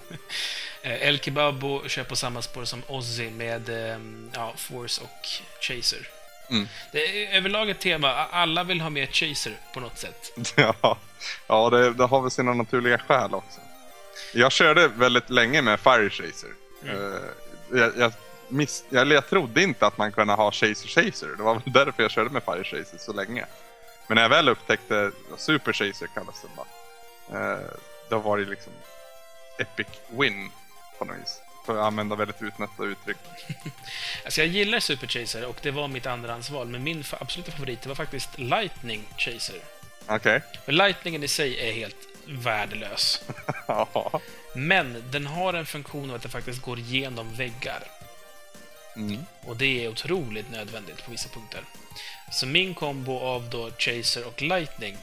Eh, El Kebabo kör på samma spår som Ozzy med eh, ja, Force och Chaser. Mm. Det är överlag ett tema, alla vill ha mer Chaser på något sätt. ja, ja det, det har väl sina naturliga skäl också. Jag körde väldigt länge med Fire Chaser. Mm. Eh, jag, jag, miss, jag, jag trodde inte att man kunde ha Chaser Chaser. Det var väl därför jag körde med Fire Chaser så länge. Men när jag väl upptäckte Super Chaser kallas det bara. Eh, då var det liksom epic win på något vis. För att använda väldigt utnötta uttryck. Alltså jag gillar Super Chaser och det var mitt andrahandsval, men min absoluta favorit var faktiskt Lightning Chaser. Okej. För Lightningen i sig är helt värdelös. Ja. Men den har en funktion av att det faktiskt går igenom väggar. Mm. Och det är otroligt nödvändigt på vissa punkter. Så min kombo av då Chaser och Lightning,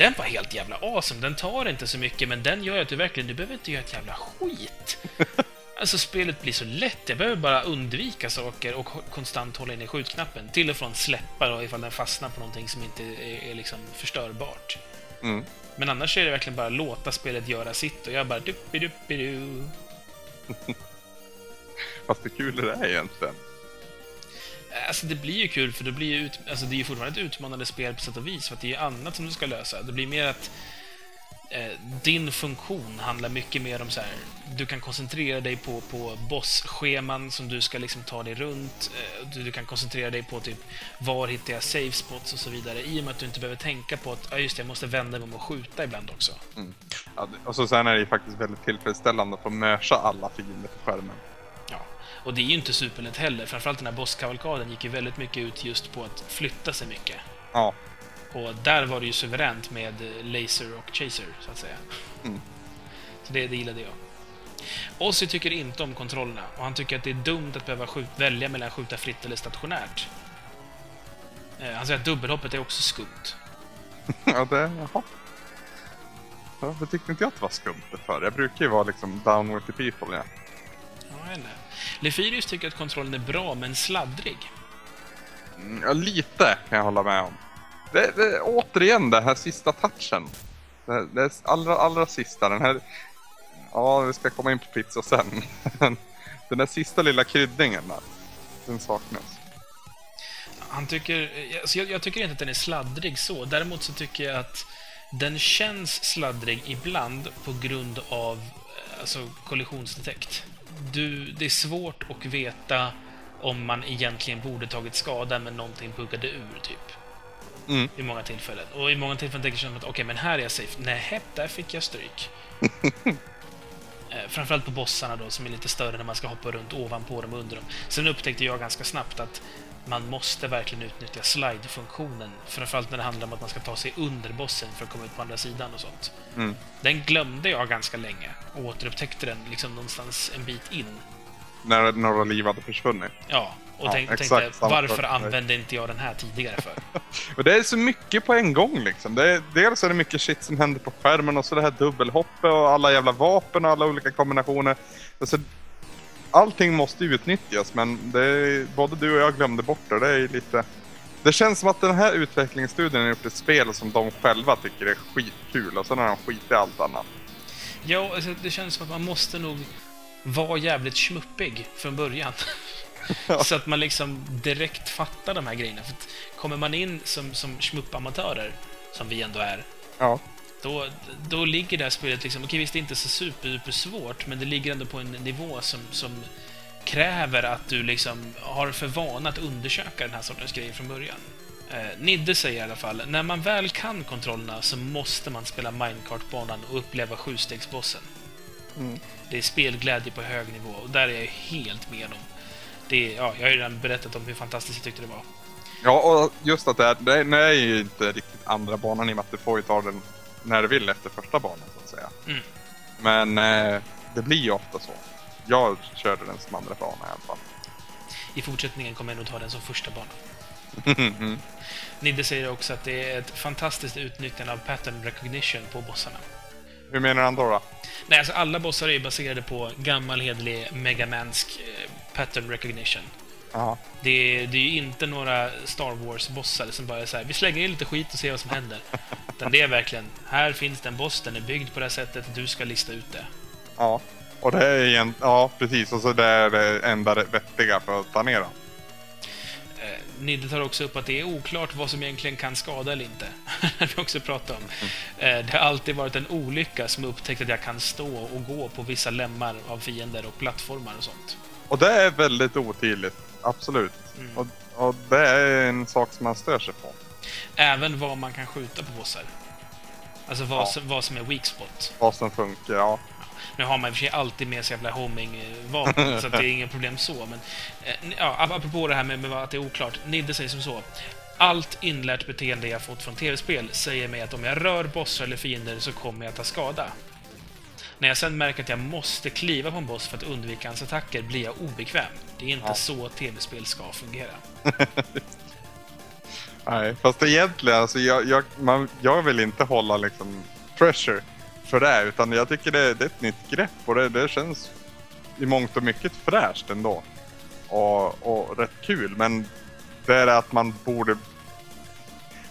den var helt jävla awesome. Den tar inte så mycket, men den gör att du verkligen, du behöver inte göra ett jävla skit. Alltså spelet blir så lätt. Jag behöver bara undvika saker och konstant hålla inne skjutknappen. Till och från släppa då ifall den fastnar på någonting som inte är, är liksom förstörbart. Mm. Men annars är det verkligen bara låta spelet göra sitt och jag bara duppi-duppi-du. Fast hur kul är det egentligen? Alltså det blir ju kul för det blir ju, ut, alltså det är ju fortfarande ett utmanande spel på sätt och vis för att det är ju annat som du ska lösa. Det blir mer att eh, din funktion handlar mycket mer om så här, du kan koncentrera dig på, på bossscheman som du ska liksom ta dig runt. Eh, du, du kan koncentrera dig på typ var hittar jag safe spots och så vidare i och med att du inte behöver tänka på att ah, just det, jag måste vända mig om och skjuta ibland också. Mm. Ja, och så sen är det ju faktiskt väldigt tillfredsställande att få mörsa alla fiender på skärmen. Och det är ju inte superlätt heller. Framförallt den här bosskavalkaden gick ju väldigt mycket ut just på att flytta sig mycket. Ja, Och där var det ju suveränt med Laser och Chaser, så att säga. Mm. Så det, det gillade jag. Ozzy tycker inte om kontrollerna och han tycker att det är dumt att behöva skjut, välja mellan att skjuta fritt eller stationärt. Eh, Han säger att dubbelhoppet är också skumt. ja det... Jaha. Ja, det tyckte inte jag att det var skumt för. Jag brukar ju vara liksom down with the people. Ja, jag vet inte. Lefyrius tycker att kontrollen är bra, men sladdrig. Mm, Ja, lite kan jag hålla med om. Det, det, återigen, den här sista touchen. Det, det allra, allra sista, den här... Ja, vi ska komma in på pizza sen. den där sista lilla kryddningen där. Den saknas. Han tycker, alltså jag, jag tycker inte att den är sladdrig så. Däremot så tycker jag att den känns sladdrig ibland på grund av eh, alltså, kollisionsdetekt. Du, det är svårt att veta om man egentligen borde tagit skada men någonting buggade ur, typ. Mm. I många tillfällen. Och i många tillfällen tänker jag att okej, men här är jag safe. Nej, där fick jag stryk. Eh, Framförallt på bossarna då, som är lite större när man ska hoppa runt ovanpå dem och under dem. Sen upptäckte jag ganska snabbt att man måste verkligen utnyttja slide-funktionen. Framförallt när det handlar om att man ska ta sig under bossen för att komma ut på andra sidan och sånt. Mm. Den glömde jag ganska länge och återupptäckte den liksom någonstans en bit in. När några liv hade försvunnit. Ja, och Ja, tänk, tänkte varför använde inte jag den här tidigare för? Och det är så mycket på en gång liksom. Det är, dels är det mycket shit som händer på skärmen och så det här dubbelhoppet och alla jävla vapen och alla olika kombinationer. Alltså, allting måste utnyttjas men det är, både du och jag glömde bort det. Det är lite... Det känns som att den här utvecklingsstudien har gjort ett spel som de själva tycker är skitkul och sen har de skit i allt annat. Ja, alltså, det känns som att man måste nog vara jävligt schmuppig från början. Så att man liksom direkt fattar de här grejerna. För kommer man in som, som schmuppamatörer, som vi ändå är, Ja. Då, då ligger det här spelet liksom... Okej, visst det är inte så super svårt, men det ligger ändå på en nivå som, som kräver att du liksom har för vana att undersöka den här sortens grejer från början. Eh, Nidde säger i alla fall, när man väl kan kontrollerna så måste man spela Minecart-banan och uppleva sjustegsbossen. Mm. Det är spelglädje på hög nivå och där är jag helt med om. Det är, ja, jag har ju redan berättat om hur fantastiskt jag tyckte det var. Ja, och just att det är, det är, det är ju inte riktigt andra banan i och med att du får ju ta den när du vill efter första banan så att säga. Mm. Men eh, det blir ju ofta så. Jag körde den som andra bana i alla fall. I fortsättningen kommer jag nog ta den som första bana. Mm. Nidde säger också att det är ett fantastiskt utnyttjande av pattern recognition på bossarna. Hur menar han då? då? Nej, alltså alla bossar är baserade på gammal hederlig megamansk eh, pattern recognition. Det är, det är ju inte några Star Wars-bossar som bara är så här, vi slänger in lite skit och ser vad som händer. Utan det är verkligen, här finns det en boss, den är byggd på det här sättet, du ska lista ut det. Ja. Och det är igen, ja precis, och så det är det enda vettiga för att ta ner den. Eh, Nidde tar också upp att det är oklart vad som egentligen kan skada eller inte. Det har vi också pratat om. Eh, det har alltid varit en olycka som upptäckt att jag kan stå och gå på vissa lemmar av fiender och plattformar och sånt. Och det är väldigt otydligt, absolut. Mm. Och, och det är en sak som man stör sig på. Även vad man kan skjuta på bossar. Alltså vad, Ja. som, vad som är weak spot. Vad som funkar, ja. Nu har man i och för sig alltid med sig jävla homing-vapen, så att det är inget problem så. Men eh, ja, ap- apropå det här med, med att det är oklart. Nidde säger som så. Allt inlärt beteende jag fått från tv-spel säger mig att om jag rör bossar eller fiender så kommer jag ta skada. När jag sen märker att jag måste kliva på en boss för att undvika hans attacker blir jag obekväm. Det är inte Ja. så tv-spel ska fungera. Nej, fast egentligen, alltså jag, jag, man, jag vill inte hålla liksom pressure för det, utan jag tycker det, det är ett nytt grepp och det, det känns i mångt och mycket fräscht ändå. Och, och rätt kul, men det är att man borde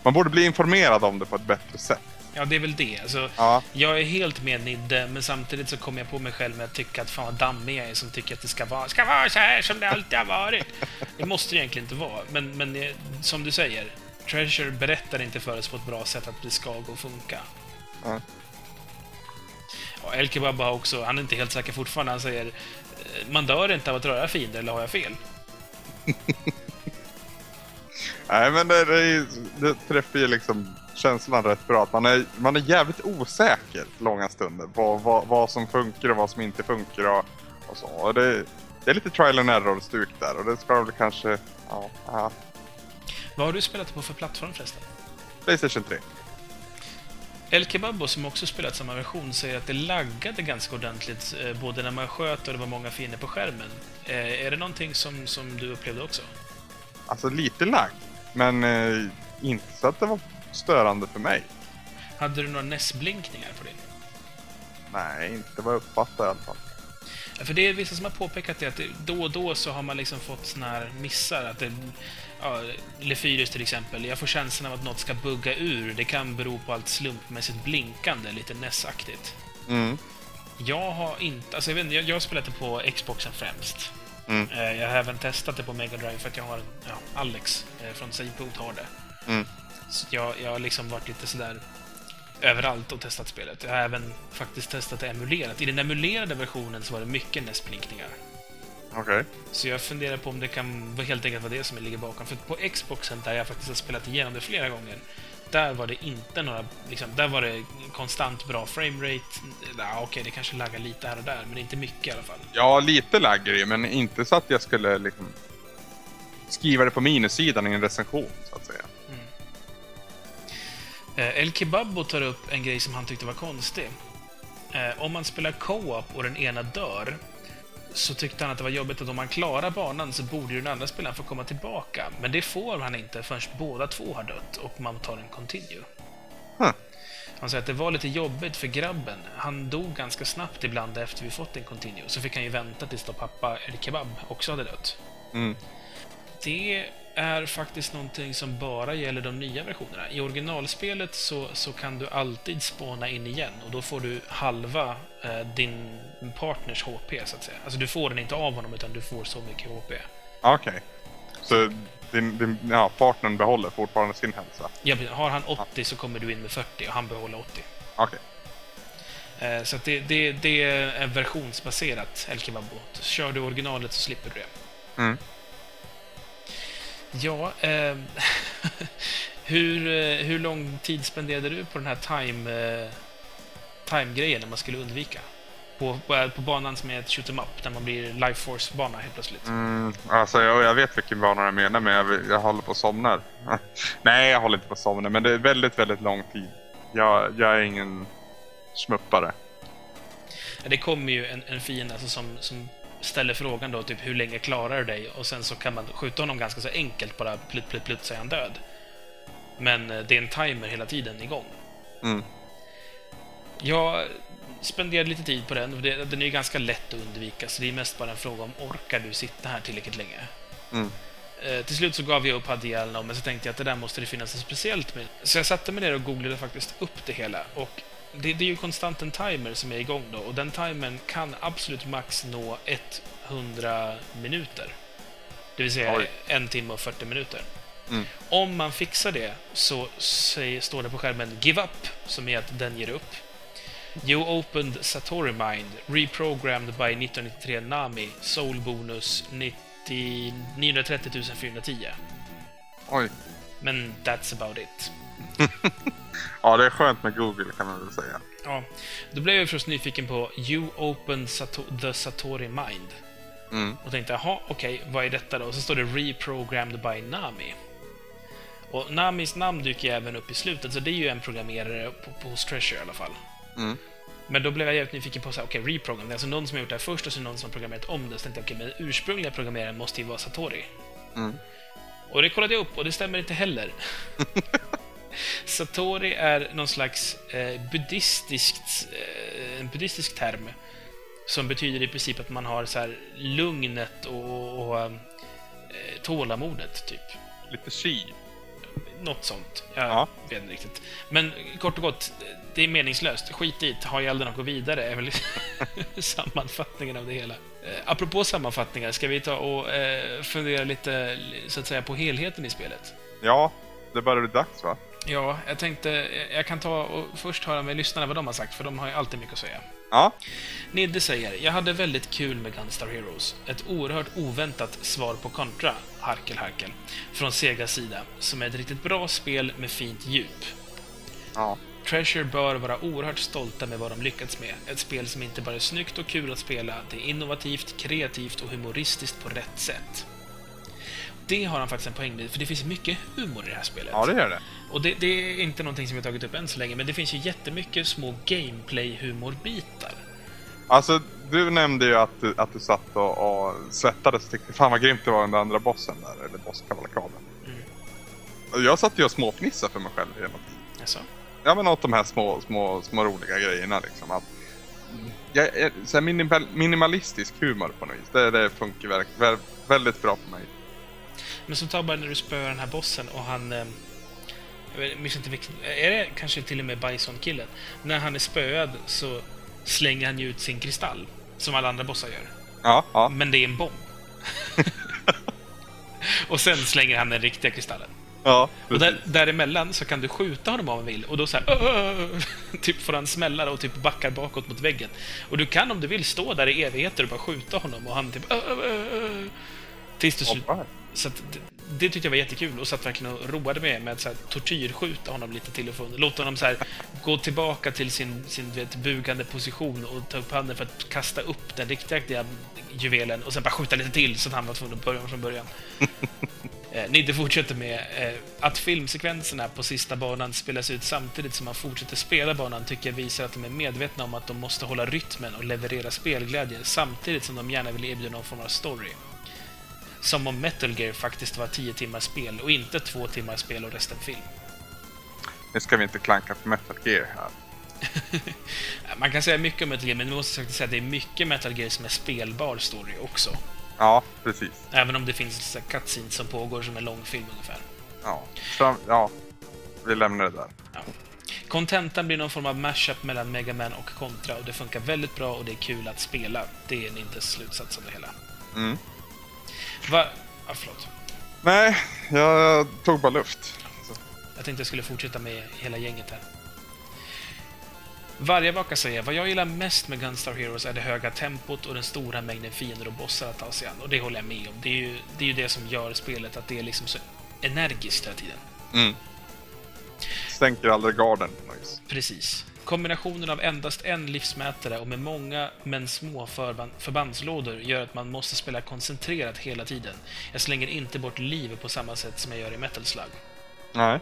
man borde bli informerad om det på ett bättre sätt. Ja, det är väl det. Alltså, Ja, Jag är helt med Nidde, men samtidigt så kommer jag på mig själv med att tycka att fan vad dammig jag är som tycker att det ska vara, ska vara så här som det alltid har varit. Det måste det egentligen inte vara, men, men eh, som du säger, Treasure berättar inte för oss på ett bra sätt att det ska gå att funka. Ja. Ja, El Kebab har också, han är inte helt säker fortfarande, han säger eh, man dör inte av att röra fiender, eller har jag fel? nej men det, det, det träffar ju liksom känslan rätt bra. Att man är, man är jävligt osäker långa stunder på vad, vad som funkar och vad som inte funkar och, och så. Och det, det är lite trial and error-stuk där och det ska väl kanske... Ja, ja, Vad har du spelat på för plattform förresten? Playstation 3. El Kebabo, som också spelat samma version, säger att det laggade ganska ordentligt eh, både när man sköt och det var många fiender på skärmen. Eh, är det någonting som, som du upplevde också? Alltså lite lagg, men eh, inte så att det var störande för mig. Hade du några NES-blinkningar på din? Nej, inte vad jag uppfattar i alla fall. Ja, För det är vissa som har påpekat det, att då och då så har man liksom fått såna här missar. Att det, ja, Lefyrus till exempel, jag får känslan av att något ska bugga ur. Det kan bero på allt slumpmässigt blinkande, lite NES-aktigt. Mm. Jag har inte, alltså jag, vet, jag, jag har spelat det på Xboxen främst. Mm. Eh, Jag har även testat det på Mega Drive för att jag har, ja, Alex eh, från Sidpunkt har det. Mm. Så jag, jag har liksom varit lite sådär överallt och testat spelet. Jag har även faktiskt testat det emulerat. I den emulerade versionen så var det mycket NES-blinkningar. Okej. Så jag funderar på om det kan vara helt enkelt vara det som ligger bakom. För på Xboxen, där jag faktiskt har spelat igenom det flera gånger, där var det inte några... Liksom, där var det konstant bra framerate. Ja, Okej, det kanske laggar lite här och där, men inte mycket i alla fall. Ja, lite lagg är det ju, men inte så att jag skulle liksom skriva det på minussidan i en recension, så att säga. Eh, El Kebabo tar upp en grej som han tyckte var konstig. Eh, om man spelar co-op och den ena dör, så tyckte han att det var jobbigt att om man klarar banan så borde ju den andra spelaren få komma tillbaka. Men det får han inte förrän båda två har dött och man tar en continue. Huh. Han säger att det var lite jobbigt för grabben. Han dog ganska snabbt ibland efter vi fått en continue. Så fick han ju vänta tills då pappa El Kebab också hade dött. Mm. Det är faktiskt någonting som bara gäller de nya versionerna. I originalspelet så, så kan du alltid spåna in igen och då får du halva eh, din partners HP, så att säga. Alltså du får den inte av honom, utan du får så mycket HP. Okej. Så din, din ja, partnern behåller fortfarande sin hälsa? Ja, har han 80 så kommer du in med 40 och han behåller 80. Okej. Eh, så att det, det, det är versionsbaserat, El Kebabo. Kör du originalet så slipper du det. Mm. Ja, eh, hur, eh, hur lång tid spenderade du på den här time, eh, time-grejen när man skulle undvika? På, på, på banan som är ett shoot 'em up, där man blir Life Force-bana helt plötsligt. Mm, alltså jag, jag vet vilken bana jag menar, men jag, jag håller på att somna. Nej, jag håller inte på att somna, men det är väldigt, väldigt lång tid. Jag, jag är ingen smuppare. Det kommer ju en, en fiende alltså, som, som ställer frågan då, typ hur länge klarar du dig? Och sen så kan man skjuta honom ganska så enkelt, bara plutt, plutt, plutt så är han död. Men eh, det är en timer hela tiden igång. Mm. Jag spenderade lite tid på den och det, den är ju ganska lätt att undvika, så det är mest bara en fråga om orkar du sitta här tillräckligt länge? Mm. Eh, till slut så gav jag upp hade ihjäl men så tänkte jag att det där måste det finnas något speciellt med. Så jag satte mig ner och googlade faktiskt upp det hela. Och det, det är ju konstant en timer som är igång då, och den timern kan absolut max nå 100 minuter. Det vill säga Oj. en timme och 40 minuter. Mm. Om man fixar det så säger, står det på skärmen “Give up”, som är att den ger upp. You opened Satori Mind, reprogrammed by 1993 Nami, Soul Bonus 90, 930 410. Oj. Men that's about it. Ja, det är skönt med Google kan man väl säga. Ja, då blev jag förstås nyfiken på You opened Sato- the Satori Mind. Mm. Och tänkte, jaha, okej, vad är detta då? Och så står det Reprogrammed by Nami. Och Namis namn dyker ju även upp i slutet, så det är ju en programmerare på, på hos Treasure i alla fall. Mm. Men då blev jag jävligt nyfiken på så här, okej, reprogram. Det är alltså någon som har gjort det här först och så är det någon som har programmerat om det. Så tänkte jag, okej, men den ursprungliga programmeraren måste ju vara Satori. Mm. Och det kollade jag upp och det stämmer inte heller. Satori är någon slags eh, buddhistiskt, eh, buddhistisk term som betyder i princip att man har så här lugnet och, och eh, tålamodet, typ. Lite chi. Något sånt. Jag Ja. vet inte riktigt. Men kort och gott, det är meningslöst. Skit i det. Ha elden och gå vidare är väl sammanfattningen av det hela. Eh, apropå sammanfattningar, ska vi ta och eh, fundera lite så att säga på helheten i spelet? Ja, det börjar bli dags va? Ja, jag tänkte, jag kan ta och först höra med lyssnarna vad de har sagt, för de har ju alltid mycket att säga. Ja. Nidde säger, jag hade väldigt kul med Gunstar Heroes. Ett oerhört oväntat svar på Contra, Harkel Harkel, från Segas sida, som är ett riktigt bra spel med fint djup. Ja. Treasure bör vara oerhört stolta med vad de lyckats med. Ett spel som inte bara är snyggt och kul att spela, det är innovativt, kreativt och humoristiskt på rätt sätt. Det har han faktiskt en poäng med, för det finns mycket humor i det här spelet. ja, det gör det. Och det, det är inte någonting som vi har tagit upp än så länge, men det finns ju jättemycket små gameplay-humorbitar. Alltså, du nämnde ju att du, att du satt och, och svettades och tyckte fan vad grymt det var den där andra bossen där, eller bosskavalkaden. Mm. Jag satt ju och småfnissade för mig själv hela tiden. Alltså. Ja men åt de här små, små, små roliga grejerna liksom. Att, jag, så minimal, minimalistisk humor på något vis. Det, det funkar verk, vä- väldigt bra för mig. Men så ta bara när du spöar den här bossen och han... eh, Jag minns inte vilken... Är det kanske till och med Bison-killen? När han är spöad så slänger han ju ut sin kristall, som alla andra bossar gör. Ja, ja. Men det är en bomb. och sen slänger han den riktiga kristallen. ja Och där, däremellan så kan du skjuta honom om man vill och då så här, typ får han smälla och typ backar bakåt mot väggen. Och du kan om du vill stå där i evigheter och bara skjuta honom och han typ. Tills du slut... Så att det, tyckte jag var jättekul och satt verkligen och roade med med att så här, tortyrskjuta honom lite till och från. Låta honom så här, gå tillbaka till sin, sin vet, bugande position och ta upp handen för att kasta upp den riktiga juvelen och sen bara skjuta lite till så att han var tvungen att börja från början. Eh, Nidde fortsätter med eh, att filmsekvenserna på sista banan spelas ut samtidigt som man fortsätter spela banan tycker jag visar att de är medvetna om att de måste hålla rytmen och leverera spelglädje samtidigt som de gärna vill erbjuda någon form av story. Som om Metal Gear faktiskt var 10 timmars spel och inte 2 timmars spel och resten film. Nu ska vi inte klanka på Metal Gear här. Man kan säga mycket om Metal Gear, men vi måste säga att det är mycket Metal Gear som är spelbar story också. Ja, precis. Även om det finns cutscenes som pågår som en lång film ungefär. Ja, Fram, ja. vi lämnar det där. Kontentan blir någon form av mashup mellan Mega Man och Contra och det funkar väldigt bra och det är kul att spela. Det är inte slutsats av det hela. Mm. Va? Ja, förlåt. Nej, jag tog bara luft. Jag tänkte jag skulle fortsätta med hela gänget här. Vargavaka säger, vad jag gillar mest med Gunstar Heroes är det höga tempot och den stora mängden fiender och bossar att ta sig an. Och det håller jag med om. Det är ju det, är ju det som gör spelet, att det är liksom så energiskt hela tiden. Mm. Stänker aldrig garden vis. Precis. Kombinationen av endast en livsmätare och med många men små förban- förbandslådor gör att man måste spela koncentrerat hela tiden. Jag slänger inte bort liv på samma sätt som jag gör i Metal Slug. Nej.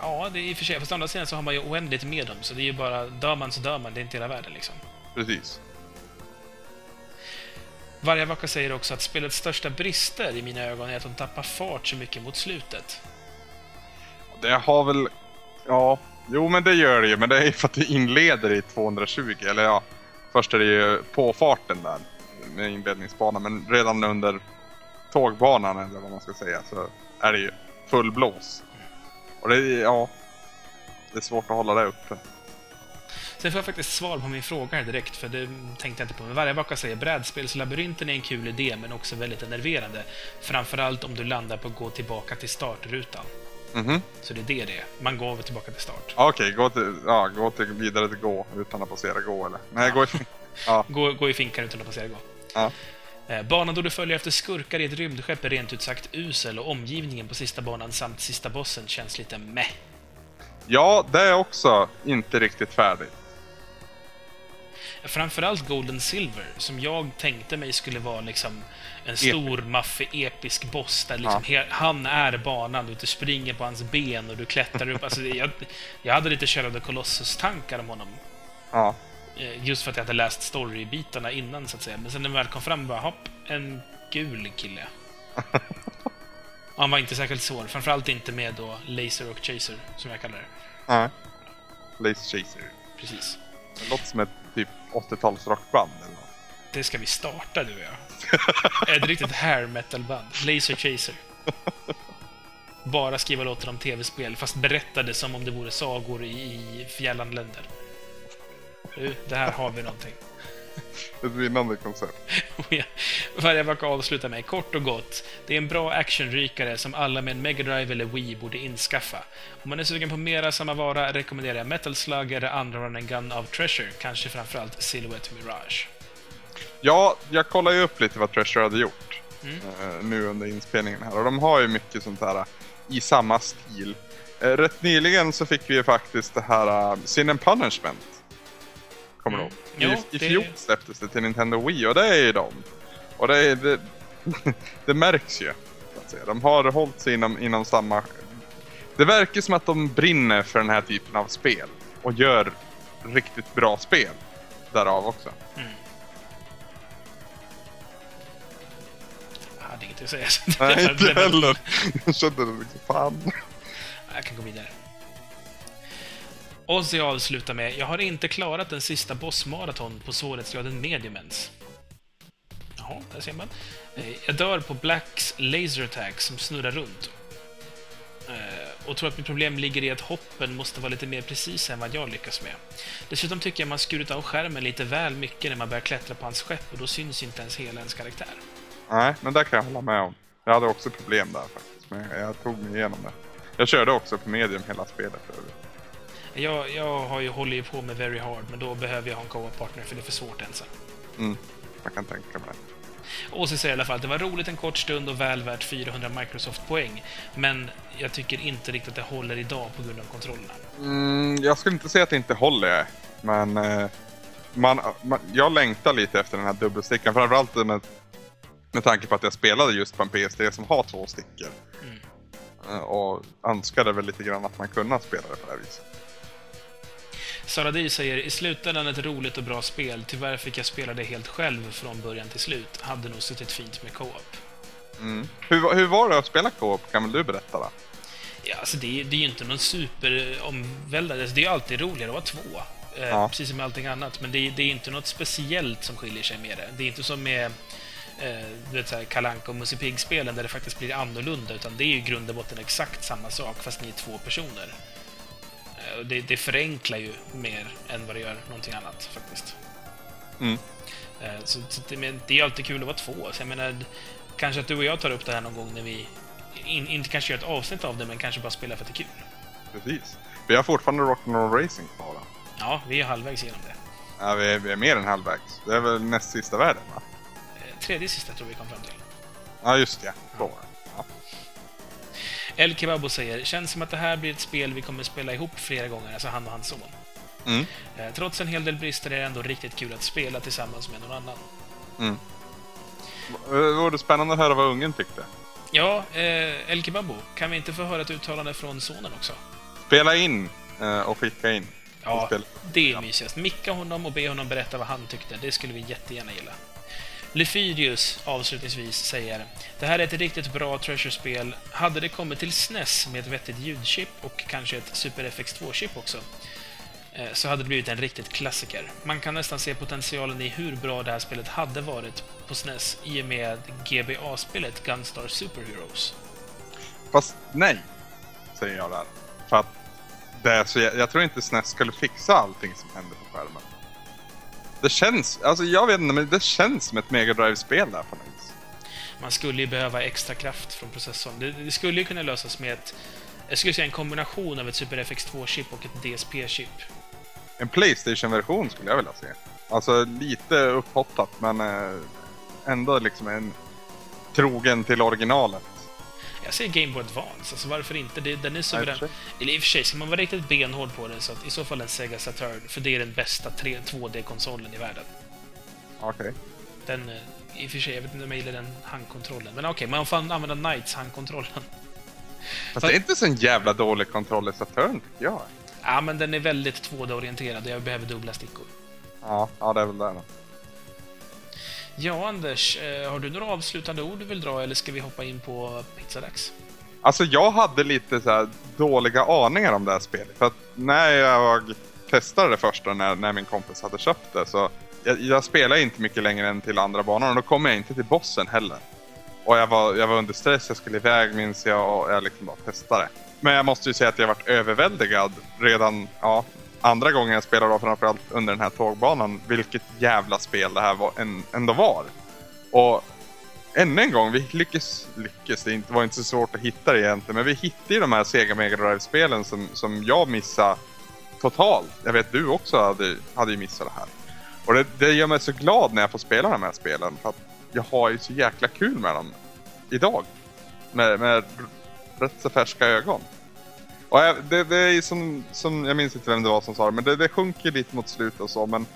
Ja, det är i och för sig. Fast å andra sidan så har man ju oändligt med dem, så det är ju bara dör man så dör man, det är inte hela världen liksom. Precis. Vargavaka säger också att spelets största brister i mina ögon är att de tappar fart så mycket mot slutet. Det har väl... Ja. Jo, men det gör det ju. Men det är ju för att det inleder i 220. Eller ja, först är det ju påfarten där med inledningsbanan. Men redan under tågbanan, eller vad man ska säga, så är det ju full blås. Och det är, ja... Det är svårt att hålla det uppe. Sen får jag faktiskt svar på min fråga här direkt, för det tänkte jag inte på. Men Vargavaka säger brädspelslabyrinten är en kul idé, men också väldigt enerverande. Framförallt om du landar på att gå tillbaka till startrutan. Mhm. Så det är det det är. Man går över tillbaka till start. Okej, gå, till, ja, gå till, vidare till gå utan att passera gå eller? Nej, gå i... Ja, Gå, gå i finkan utan att passera gå. ja. Eh, Banan då du följer efter skurkar i ett rymdskepp är rent ut sagt usel och omgivningen på sista banan samt sista bossen känns lite meh. ja, det är också inte riktigt färdigt. Framförallt Golden Silver, som jag tänkte mig skulle vara liksom en stor, maffig, episk boss där liksom he- han är banan, du springer på hans ben och du klättrar upp. Alltså, jag, jag hade lite Shadow of Colossus-tankar om honom. Ja. Eh, Just för att jag hade läst storybitarna innan, så att säga. Men sen när jag väl kom fram, bara hopp, en gul kille. Han var inte särskilt svår. Framförallt inte med då Laser och Chaser, som jag kallar det. ja. Lace Chaser. Precis. Det låter som ett typ 80-tals rockband eller något. Det ska vi starta, du och jag. Ett riktigt hair metal-band. Laser Chaser. Bara skriva låtar om tv-spel, fast berättade som om det vore sagor i, fjärran länder. Du, det här har vi någonting. Ett vinnande koncept. Vad jag brukar avsluta med, kort och gott. Det är en bra actionrykare som alla med en Mega Drive eller Wii borde inskaffa. Om man är sugen på mera samma vara rekommenderar jag Metal Slug eller andra Run Gun av Treasure, kanske framförallt Silhouette Mirage. Ja, jag kollade ju upp lite vad Treasure hade gjort Mm. eh, nu under inspelningen här och de har ju mycket sånt här eh, i samma stil. Eh, rätt nyligen så fick vi ju faktiskt det här uh, Sin and Punishment. Kommer du Mm. ihåg? Jo, I, I det- fjol släpptes det till Nintendo Wii och det är ju de. Och det, är, det, det märks ju. De har hållit sig inom, inom samma... Det verkar som att de brinner för den här typen av spel och gör riktigt bra spel därav också. Jag hade inget att säga. Nej, inte heller. Jag kände det liksom, fan. Jag kan gå vidare. Ozzy avslutar med Jag har inte klarat den sista bossmaraton på svårighetsgraden medium ens. Jaha, där ser man. Eh, Jag dör på Blacks laser attack som snurrar runt. Eh, Och tror att mitt problem ligger i att hoppen måste vara lite mer precisa än vad jag lyckas med. Dessutom tycker jag man skurit av skärmen lite väl mycket när man börjar klättra på hans skepp och då syns inte ens hela ens karaktär. Nej, men där kan jag hålla med om. Jag hade också problem där faktiskt, men jag tog mig igenom det. Jag körde också på medium hela spelet för övrigt. Jag, jag har ju hållit ju på med Very Hard, men då behöver jag ha en co-op-partner för det är för svårt ensam. Mm, jag kan tänka mig det. Och så säger i alla fall att det var roligt en kort stund och väl värt 400 Microsoft-poäng. Men jag tycker inte riktigt att det håller idag på grund av kontrollerna. Mm, jag skulle inte säga att det inte håller, men eh, man, man, jag längtar lite efter den här dubbelstickan. Framförallt med, med tanke på att jag spelade just på en PSD som har två stickor. Mm. Eh, och önskade väl lite grann att man kunde spela det på det här viset. Sara Di säger i slutändan ett roligt och bra spel. Tyvärr fick jag spela det helt själv från början till slut. Hade nog suttit fint med co-op. Mm. Hur, var- hur var det att spela co-op? Kan väl du berätta då? Ja, alltså det, är- det är ju inte någon superomvälvande... Alltså det är ju alltid roligare att vara två. Eh, Ja. Precis som med allting annat. Men det, är- det är inte något speciellt som skiljer sig med det. Det är inte som med du vet, så här, Kalle Anka och Musse Pigg-spelen där det faktiskt blir annorlunda. Utan det är ju i grund och botten exakt samma sak, fast ni är två personer. Eh, det, det förenklar ju mer än vad det gör någonting annat, faktiskt. Mm. Eh, Så, så det, men det är alltid kul att vara två. Så jag menar, kanske att du och jag tar upp det här någon gång när vi in, inte kanske gör ett avsnitt av det, men kanske bara spelar för att det är kul. Precis. Vi har fortfarande Rock'n'Roll Racing kvar. Ja, vi är halvvägs igenom det. Ja, vi är, vi är mer än halvvägs. Det är väl näst sista världen va? Eh, Tredje sista tror vi kom fram till. Ja, just det. Det. Ja. El Kebabo säger Känns som att det här blir ett spel vi kommer spela ihop flera gånger, alltså han och hans son. Mm. Eh, Trots en hel del brister är det ändå riktigt kul att spela tillsammans med någon annan. Mm. Det vore spännande att höra vad ungen tyckte. Ja, eh, El Kebabo, kan vi inte få höra ett uttalande från sonen också? Spela in eh, och skicka in. Ja, det är mysigast. Micka honom och be honom berätta vad han tyckte. Det skulle vi jättegärna gilla. Lefyrius avslutningsvis säger Det här är ett riktigt bra Treasure-spel. Hade det kommit till SNES med ett vettigt ljudchip och kanske ett Super FX2-chip också eh, så hade det blivit en riktigt klassiker. Man kan nästan se potentialen i hur bra det här spelet hade varit på SNES i och med GBA-spelet Gunstar Superheroes. Fast nej, säger jag där. För att det är så, jag, jag tror inte SNES skulle fixa allting som händer på skärmen. Det känns, alltså jag vet inte, men det känns som ett Mega Drive-spel där på något vis. Man skulle ju behöva extra kraft från processorn. Det, det skulle ju kunna lösas med ett... Jag skulle säga en kombination av ett Super FX2-chip och ett DSP-chip. En Playstation-version skulle jag vilja se. Alltså lite upphottat men eh, ändå liksom en trogen till originalet. Jag säger Game Boy Advance, alltså varför inte? Det, den är suverän. Eller i och för sig, ska man vara riktigt benhård på det så att i så fall en Sega Saturn, för det är den bästa 3 2D-konsolen i världen. Okej. Den, eh, i och för sig, jag vet inte om jag gillar den handkontrollen, men okej, man får använda Knights handkontrollen. Fast det är inte så en jävla dålig kontroll i Saturn, tycker jag. Ja, men den är väldigt 2D-orienterad och jag behöver dubbla stickor. Ja, ja det är väl det då. Ja, Anders, eh, har du några avslutande ord du vill dra eller ska vi hoppa in på pizzadags? Alltså jag hade lite så här dåliga aningar om det här spelet. För att när jag testade det första när, när min kompis hade köpt det så jag, jag spelade inte mycket längre än till andra banan och då kom jag inte till bossen heller. Och jag var, jag var under stress, jag skulle iväg minns jag och jag liksom bara testade. Men jag måste ju säga att jag varit överväldigad redan, ja, andra gången jag spelade då framförallt under den här tågbanan. Vilket jävla spel det här var, en, ändå var. Och ännu en gång, vi lyckas, lyckas det var inte så svårt att hitta det egentligen, men vi hittade ju de här Sega Mega Drive-spelen som, som jag missade totalt. Jag vet du också hade, hade ju missat det här. Och det, det gör mig så glad när jag får spela de här spelen, för att jag har ju så jäkla kul med dem idag. Med, med rätt så färska ögon. Och jag, det, det är som, som, jag minns inte vem det var som sa det, men det, det sjunker lite mot slutet och så, men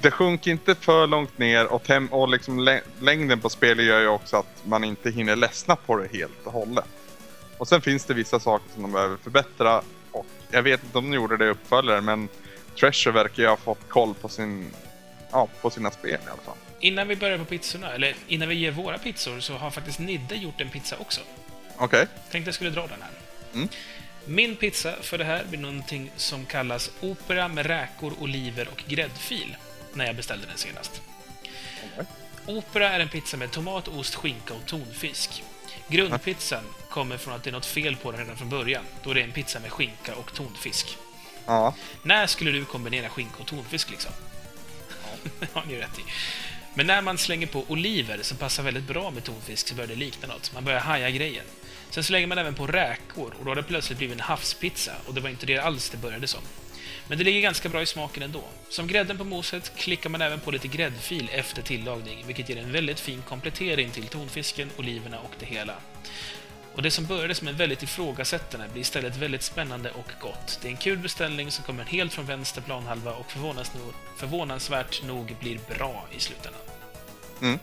det sjunker inte för långt ner och, tem- och liksom lä- längden på spelet gör ju också att man inte hinner ledsna på det helt och hållet. Och sen finns det vissa saker som de behöver förbättra och jag vet inte om de gjorde det i uppföljaren men Treasure verkar ju ha fått koll på, sin, ja, på sina spel i alla fall. Innan vi börjar på pizzorna, eller innan vi ger våra pizzor, så har faktiskt Nidde gjort en pizza också. Okej, Tänkte jag skulle dra den här. Mm. Min pizza för det här blir någonting som kallas opera med räkor, oliver och gräddfil, när jag beställde den senast. Opera är en pizza med tomat, ost, skinka och tonfisk. Grundpizzan kommer från att det är något fel på den redan från början, då det är en pizza med skinka och tonfisk. ja. När skulle du kombinera skinka och tonfisk liksom? det har ni rätt i. Men när man slänger på oliver som passar väldigt bra med tonfisk så börjar det likna något. Man börjar haja grejen. Sen slänger man även på räkor och då har det plötsligt blivit en havspizza och det var inte det alls det började som. Men det ligger ganska bra i smaken ändå. Som grädden på moset klickar man även på lite gräddfil efter tillagning, vilket ger en väldigt fin komplettering till tonfisken, oliverna och det hela. Och det som började som en väldigt ifrågasättande blir istället väldigt spännande och gott. Det är en kul beställning som kommer helt från vänster planhalva och förvånansvärt, förvånansvärt nog blir bra i slutändan. Mm.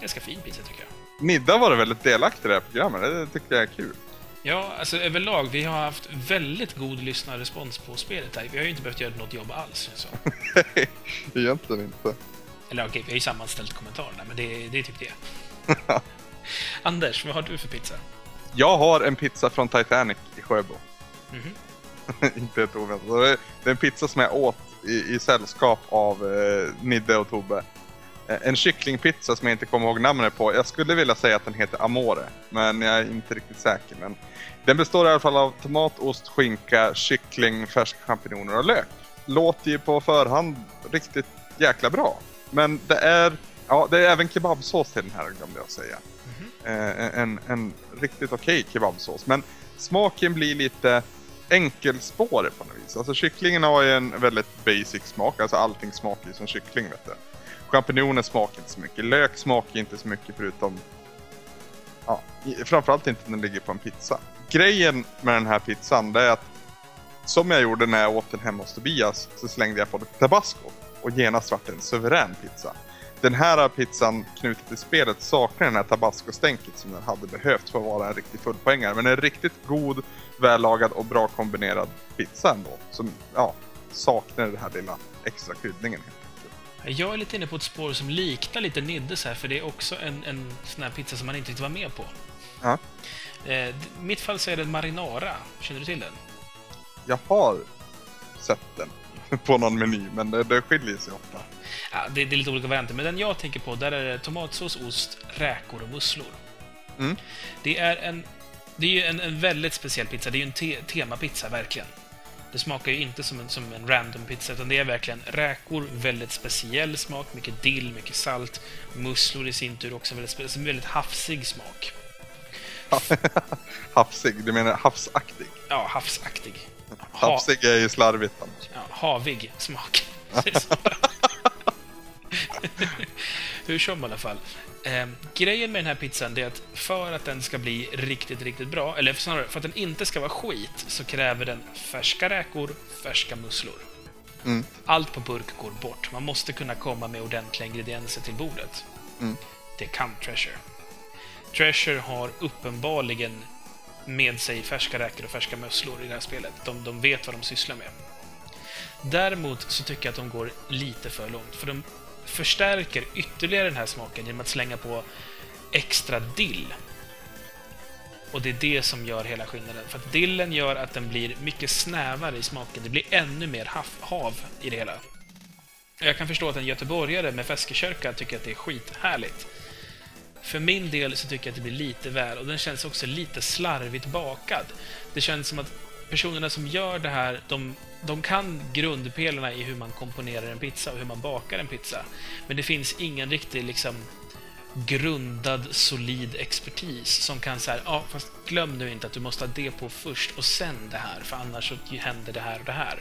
Ganska fin pizza tycker jag. Nidda var väldigt delaktig i det här programmet, det tycker jag är kul. Ja, alltså överlag, vi har haft väldigt god lyssnarrespons på spelet här. Vi har ju inte behövt göra något jobb alls. Så. Egentligen inte. Eller okej, vi har ju sammanställt kommentarerna, men det, det är typ det. Anders, vad har du för pizza? Jag har en pizza från Titanic i Sjöbo. Mhm. inte ett oväntat. Det är en pizza som jag åt i, i sällskap av eh, Nidde och Tobbe. Eh, En kycklingpizza som jag inte kommer ihåg namnet på. Jag skulle vilja säga att den heter Amore, men jag är inte riktigt säker. Men den består i alla fall av tomat, ost, skinka, kyckling, färska champinjoner och lök. Låter ju på förhand riktigt jäkla bra. Men det är, ja, det är även kebabsås till den här glömde jag säga. Eh, en, en riktigt okej kebabsås. Men smaken blir lite enkelspårig på något vis. Alltså kycklingen har ju en väldigt basic smak. Alltså allting smakar ju som kyckling vet du. Champinjoner smakar inte så mycket. Lök smakar inte så mycket förutom... Ja, framförallt inte när den ligger på en pizza. Grejen med den här pizzan det är att som jag gjorde när jag åt den hemma hos Tobias så slängde jag på lite tabasco och genast vart det en suverän pizza. Den här pizzan knutet till spelet saknar den här tabasco-stänket som den hade behövt för att vara en riktig fullpoängare. Men en riktigt god, vällagad och bra kombinerad pizza ändå. Som, ja, saknar den här lilla extra kryddningen. helt. Jag är lite inne på ett spår som liknar lite Niddes här, för det är också en, en sån här pizza som man inte riktigt var med på. Ja. Eh, I mitt fall så är det en marinara. Känner du till den? Jag har sett den på någon meny, men det, det skiljer sig ofta. Ja, det, det är lite olika varianter, men den jag tänker på, där är det tomatsås, ost, räkor och musslor. Mm. Det är en, det är ju en, en väldigt speciell pizza. Det är ju en te, temapizza, verkligen. Det smakar ju inte som en, som en random pizza, utan det är verkligen räkor, väldigt speciell smak, mycket dill, mycket salt. Musslor i sin tur också väldigt, spe- väldigt havsig smak. Havsig, du menar havsaktig? Ja, havsaktig. Ha, Havsig är ju slarvigt annars. ja, havig smak. hur, som i alla fall. Eh, grejen med den här pizzan är att för att den ska bli riktigt, riktigt bra, eller snarare för att den inte ska vara skit, så kräver den färska räkor, färska musslor. Mm. Allt på burk går bort. Man måste kunna komma med ordentliga ingredienser till bordet. Mm. Det kan Treasure. Treasure har uppenbarligen med sig färska räkor och färska musslor i det här spelet. De, de vet vad de sysslar med. Däremot så tycker jag att de går lite för långt, för de förstärker ytterligare den här smaken genom att slänga på extra dill. Och det är det som gör hela skillnaden. För att dillen gör att den blir mycket snävare i smaken. Det blir ännu mer hav, hav i det hela. Jag kan förstå att en göteborgare med feskekörka tycker att det är skithärligt. För min del så tycker jag att det blir lite väl, och den känns också lite slarvigt bakad. Det känns som att personerna som gör det här, de, de kan grundpelarna i hur man komponerar en pizza och hur man bakar en pizza. Men det finns ingen riktig liksom grundad, solid expertis som kan säga ja, fast glöm nu inte att du måste ha det på först och sen det här, för annars så händer det här och det här.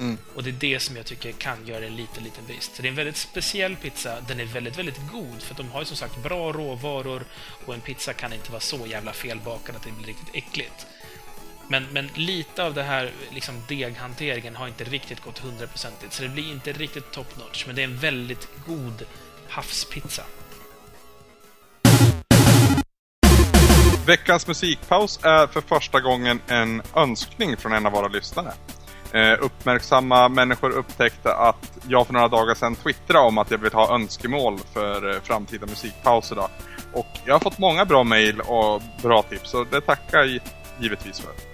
Mm. Och det är det som jag tycker kan göra en liten, liten brist. Så det är en väldigt speciell pizza. Den är väldigt, väldigt god, för de har ju som sagt bra råvaror och en pizza kan inte vara så jävla felbakad att det blir riktigt äckligt. Men, men lite av det här liksom deghanteringen har inte riktigt gått hundraprocentigt, så det blir inte riktigt top notch, men det är en väldigt god havspizza. Veckans musikpaus är för första gången en önskning från en av våra lyssnare. Eh, uppmärksamma människor upptäckte att jag för några dagar sedan twittrade om att jag vill ha önskemål för eh, framtida musikpauser. Då. Och jag har fått många bra mejl och bra tips, så det tackar jag givetvis för.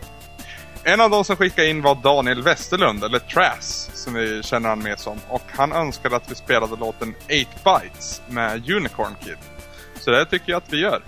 En av de som skickade in var Daniel Westerlund, eller Trass, som vi känner han med som. Och han önskade att vi spelade låten 8 Bytes med Unicorn Kid. Så det tycker jag att vi gör.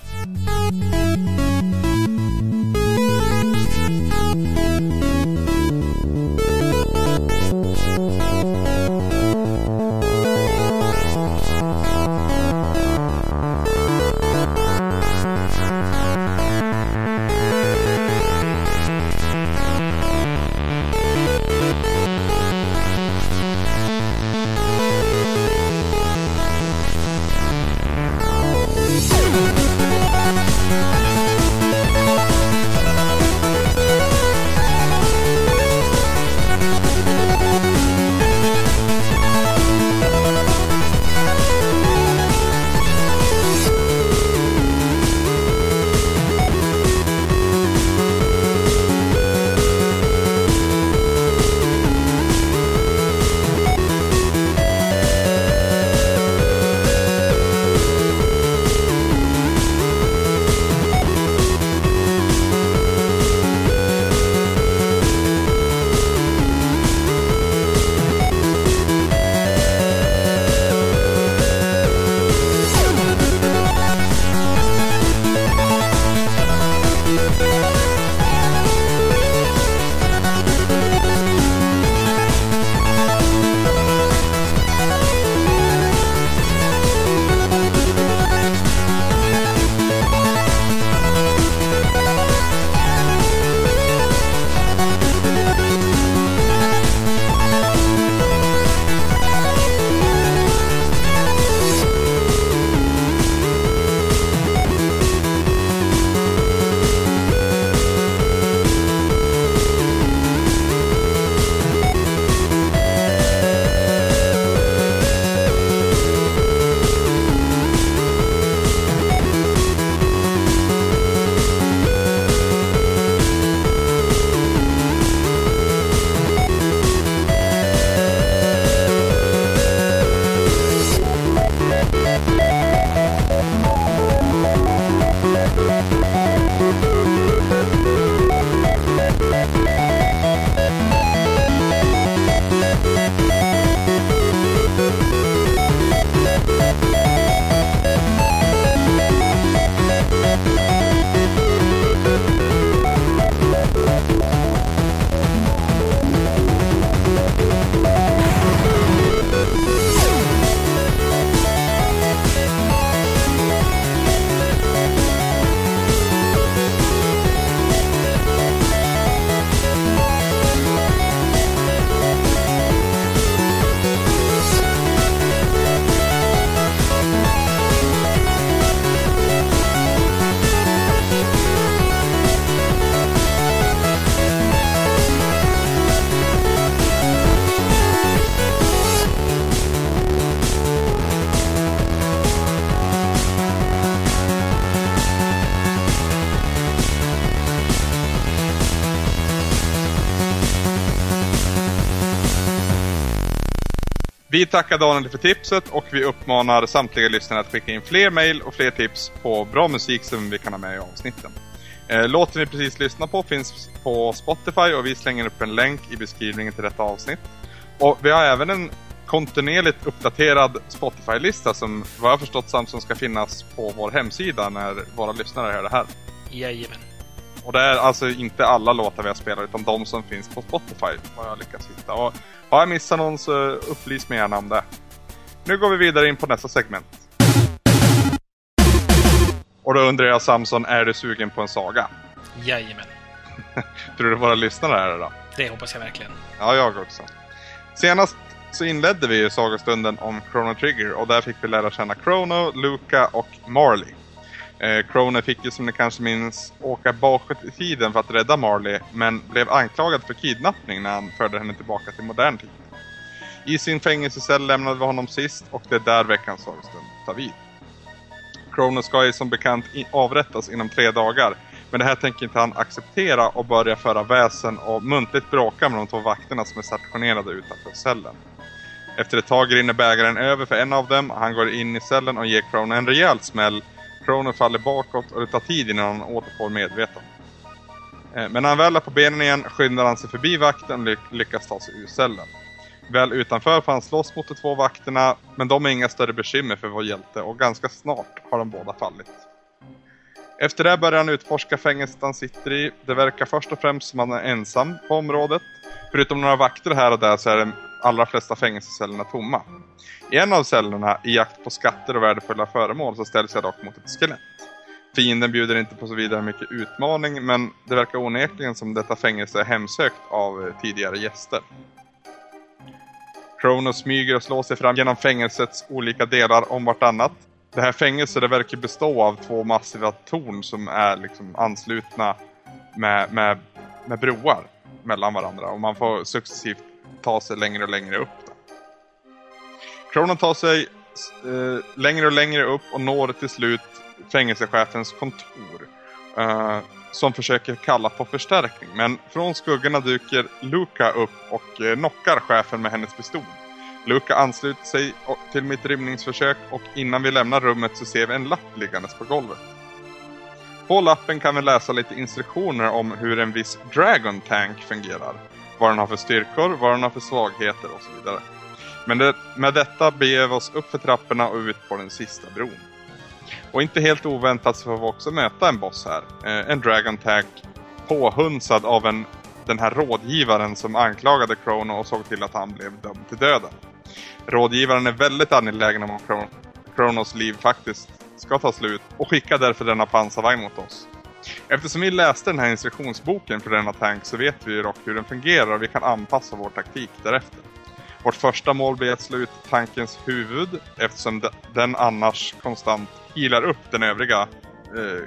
Vi tackar Daniel för tipset och vi uppmanar samtliga lyssnare att skicka in fler mail och fler tips på bra musik som vi kan ha med i avsnitten. Eh, låten vi precis lyssnade på finns på Spotify och vi slänger upp en länk i beskrivningen till detta avsnitt. Och vi har även en kontinuerligt uppdaterad Spotify-lista som vad jag förstått Samson ska finnas på vår hemsida när våra lyssnare hör det här. Jajamän. Och det är alltså inte alla låtar vi har spelat utan de som finns på Spotify vad jag lyckats hitta. Och har jag missat någon så upplys mig gärna om det. Nu går vi vidare in på nästa segment. Och då undrar jag Samson, är du sugen på en saga? Jajamän. Tror du våra lyssnare är det då? Det hoppas jag verkligen. Ja, jag också. Senast så inledde vi ju sagostunden om Chrono Trigger och där fick vi lära känna Chrono, Luca och Marley. Eh, fick ju som ni kanske minns åka bakåt i tiden för att rädda Marley men blev anklagad för kidnappning när han förde henne tillbaka till modern tid. I sin fängelsecell lämnade vi honom sist och det är där veckans sorgstund tar vid. Croner ska ju som bekant avrättas inom tre dagar men det här tänker inte han acceptera och börja föra väsen och muntligt bråka med de två vakterna som är stationerade utanför cellen. Efter ett tag rinner bägaren över för en av dem, han går in i cellen och ger Croner en rejäl smäll. Cronen faller bakåt och det tar tid innan han återfår medvetandet. Eh, men när han väl är på benen igen skyndar han sig förbi vakten och lyckas ta sig ur cellen. Väl utanför får han slåss mot de två vakterna, men de är inga större bekymmer för vår hjälte och ganska snart har de båda fallit. Efter det börjar han utforska fängelset han sitter i. Det verkar först och främst som han är ensam på området. Förutom några vakter här och där så är det allra flesta fängelsecellerna tomma. I en av cellerna, i jakt på skatter och värdefulla föremål, så ställs jag dock mot ett skelett. Fienden bjuder inte på så vidare mycket utmaning, men det verkar onekligen som detta fängelse är hemsökt av eh, tidigare gäster. Kronos smyger och slår sig fram genom fängelsets olika delar om vartannat. Det här fängelset det verkar bestå av två massiva torn som är liksom anslutna med, med, med broar mellan varandra och man får successivt ta sig längre och längre upp. Då. Chrono tar sig eh, längre och längre upp och når till slut fängelsechefens kontor. Eh, som försöker kalla på förstärkning. Men från skuggorna dyker Luca upp och eh, knockar chefen med hennes pistol. Luca ansluter sig till mitt rymningsförsök och innan vi lämnar rummet så ser vi en lapp liggandes på golvet. På lappen kan vi läsa lite instruktioner om hur en viss Dragon Tank fungerar. Vad den har för styrkor, vad den har för svagheter och så vidare. Men det, med detta beger vi oss upp för trapporna och ut på den sista bron. Och inte helt oväntat så får vi också möta en boss här. Eh, en Dragon Tank påhunsad av en, den här rådgivaren som anklagade Chrono och såg till att han blev dömd till döden. Rådgivaren är väldigt angelägen om att Chron- Chronos liv faktiskt ska ta slut och skickar därför denna pansarvagn mot oss. Eftersom vi läste den här instruktionsboken för denna tank så vet vi ju dock hur den fungerar och vi kan anpassa vår taktik därefter. Vårt första mål blir att slå ut tankens huvud eftersom den annars konstant healar upp den övriga eh,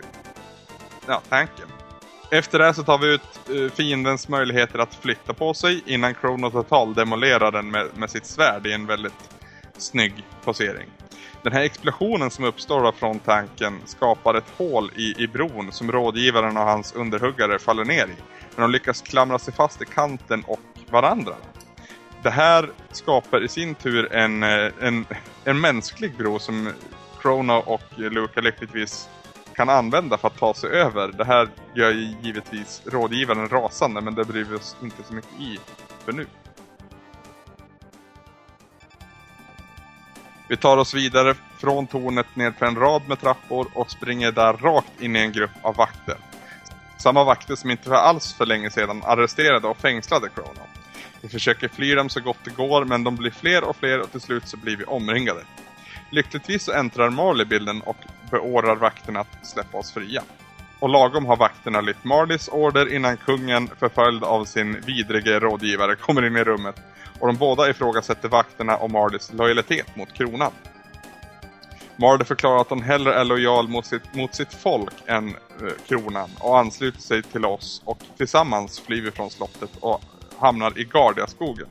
ja, tanken. Efter det så tar vi ut eh, fiendens möjligheter att flytta på sig innan Chrono total demolerar den med, med sitt svärd i en väldigt snygg posering. Den här explosionen som uppstår från tanken skapar ett hål i, i bron som rådgivaren och hans underhuggare faller ner i. Men de lyckas klamra sig fast i kanten och varandra. Det här skapar i sin tur en, eh, en, en mänsklig bro som Chrono och Luca lyckligtvis kan använda för att ta sig över. Det här gör ju givetvis rådgivaren rasande men det bryr vi oss inte så mycket i för nu. Vi tar oss vidare från tornet ner för en rad med trappor och springer där rakt in i en grupp av vakter. Samma vakter som inte för alls för länge sedan arresterade och fängslade Chrono. Vi försöker fly dem så gott det går men de blir fler och fler och till slut så blir vi omringade. Lyckligtvis så äntrar Marley bilden och beordrar vakterna att släppa oss fria. Och lagom har vakterna lytt Marleys order innan kungen förföljd av sin vidrige rådgivare kommer in i rummet och de båda ifrågasätter vakterna och Marleys lojalitet mot kronan. Marley förklarar att hon hellre är lojal mot sitt, mot sitt folk än eh, kronan och ansluter sig till oss och tillsammans flyr vi från slottet och hamnar i Gardiaskogen.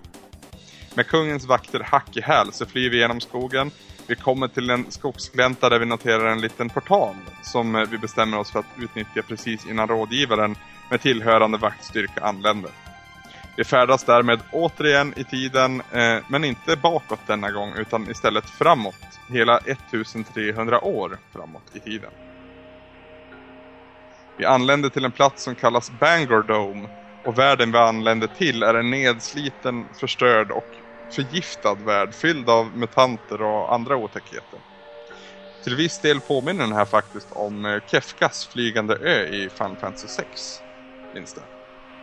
Med kungens vakter hack i häl så flyr vi genom skogen. Vi kommer till en skogsglänta där vi noterar en liten portal som eh, vi bestämmer oss för att utnyttja precis innan rådgivaren med tillhörande vaktstyrka anländer. Vi färdas därmed återigen i tiden, eh, men inte bakåt denna gång utan istället framåt. Hela 1300 år framåt i tiden. Vi anländer till en plats som kallas Bangor Dome och världen vi anländer till är en nedsliten, förstörd och förgiftad värld fylld av mutanter och andra otäckheter. Till viss del påminner den här faktiskt om eh, Kefkas flygande ö i Final Fantasy 6. Minns det?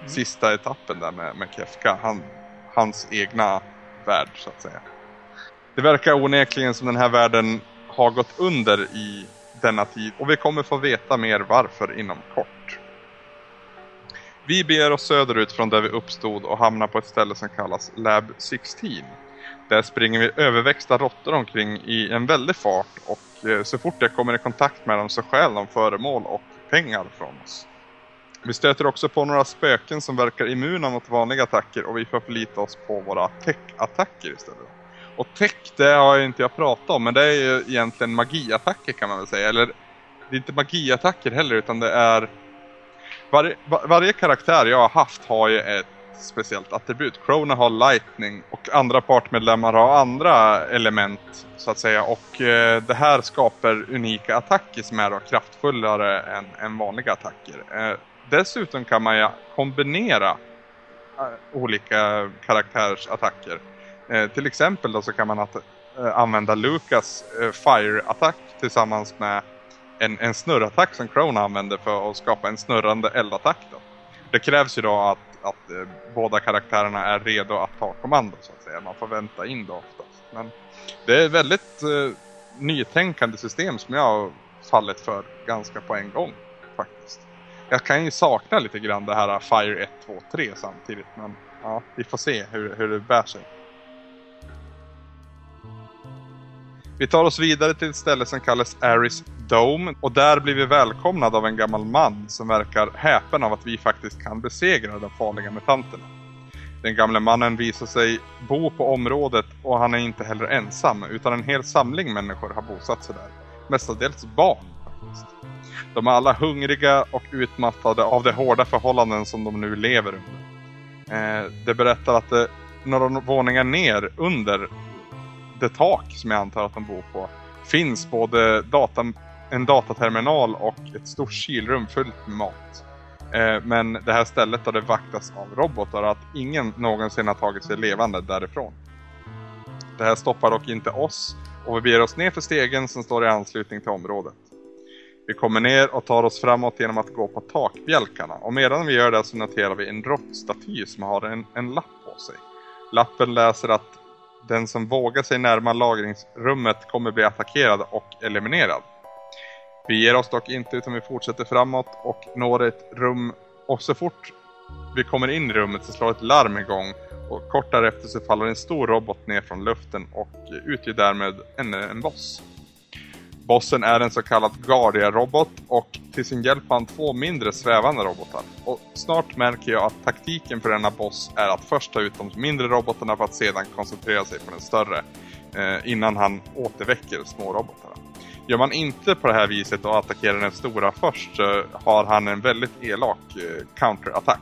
Mm. Sista etappen där med, med Kefka. Han, hans egna värld så att säga. Det verkar onekligen som den här världen har gått under i denna tid och vi kommer få veta mer varför inom kort. Vi beger oss söderut från där vi uppstod och hamnar på ett ställe som kallas Lab 16. Där springer vi överväxta råttor omkring i en väldig fart och eh, så fort jag kommer i kontakt med dem så stjäl de föremål och pengar från oss. Vi stöter också på några spöken som verkar immuna mot vanliga attacker och vi får förlita oss på våra tech-attacker istället. Och tech, det har jag inte jag pratat om, men det är ju egentligen magiattacker kan man väl säga. Eller, det är inte magiattacker heller, utan det är... Var, var, varje karaktär jag har haft har ju ett speciellt attribut. Krona har lightning och andra partmedlemmar har andra element, så att säga. Och eh, det här skapar unika attacker som är då kraftfullare än, än vanliga attacker. Eh, dessutom kan man ju kombinera eh, olika karaktärsattacker. Eh, till exempel då så kan man att, eh, använda Lucas eh, Fire-attack tillsammans med en, en snurrattack som Crone använder för att skapa en snurrande eldattack. Då. Det krävs ju då att, att eh, båda karaktärerna är redo att ta kommando så att säga. Man får vänta in då oftast. Men det är ett väldigt eh, nytänkande system som jag har fallit för ganska på en gång faktiskt. Jag kan ju sakna lite grann det här Fire 1, 2, 3 samtidigt men ja, vi får se hur, hur det bär sig. Vi tar oss vidare till ett ställe som kallas Aris Dome och där blir vi välkomnade av en gammal man som verkar häpen av att vi faktiskt kan besegra de farliga mutanterna. Den gamle mannen visar sig bo på området och han är inte heller ensam utan en hel samling människor har bosatt sig där. Mestadels barn. De är alla hungriga och utmattade av de hårda förhållanden som de nu lever under. Eh, det berättar att det, några våningar ner under det tak som jag antar att de bor på finns både data, en dataterminal och ett stort kylrum fullt med mat. Eh, men det här stället har det vaktas av robotar att ingen någonsin har tagit sig levande därifrån. Det här stoppar dock inte oss och vi beger oss ner för stegen som står i anslutning till området. Vi kommer ner och tar oss framåt genom att gå på takbjälkarna och medan vi gör det så noterar vi en råttstaty som har en, en lapp på sig. Lappen läser att den som vågar sig närma lagringsrummet kommer bli attackerad och eliminerad. Vi ger oss dock inte utan vi fortsätter framåt och når ett rum och så fort vi kommer in i rummet så slår ett larm igång och kort därefter så faller en stor robot ner från luften och utgör därmed ännu en boss. Bossen är en så kallad Guardia-robot och till sin hjälp har han två mindre svävande robotar. Och snart märker jag att taktiken för denna boss är att först ta ut de mindre robotarna för att sedan koncentrera sig på den större eh, innan han återväcker smårobotarna. Gör man inte på det här viset och attackerar den stora först så har han en väldigt elak eh, counterattack.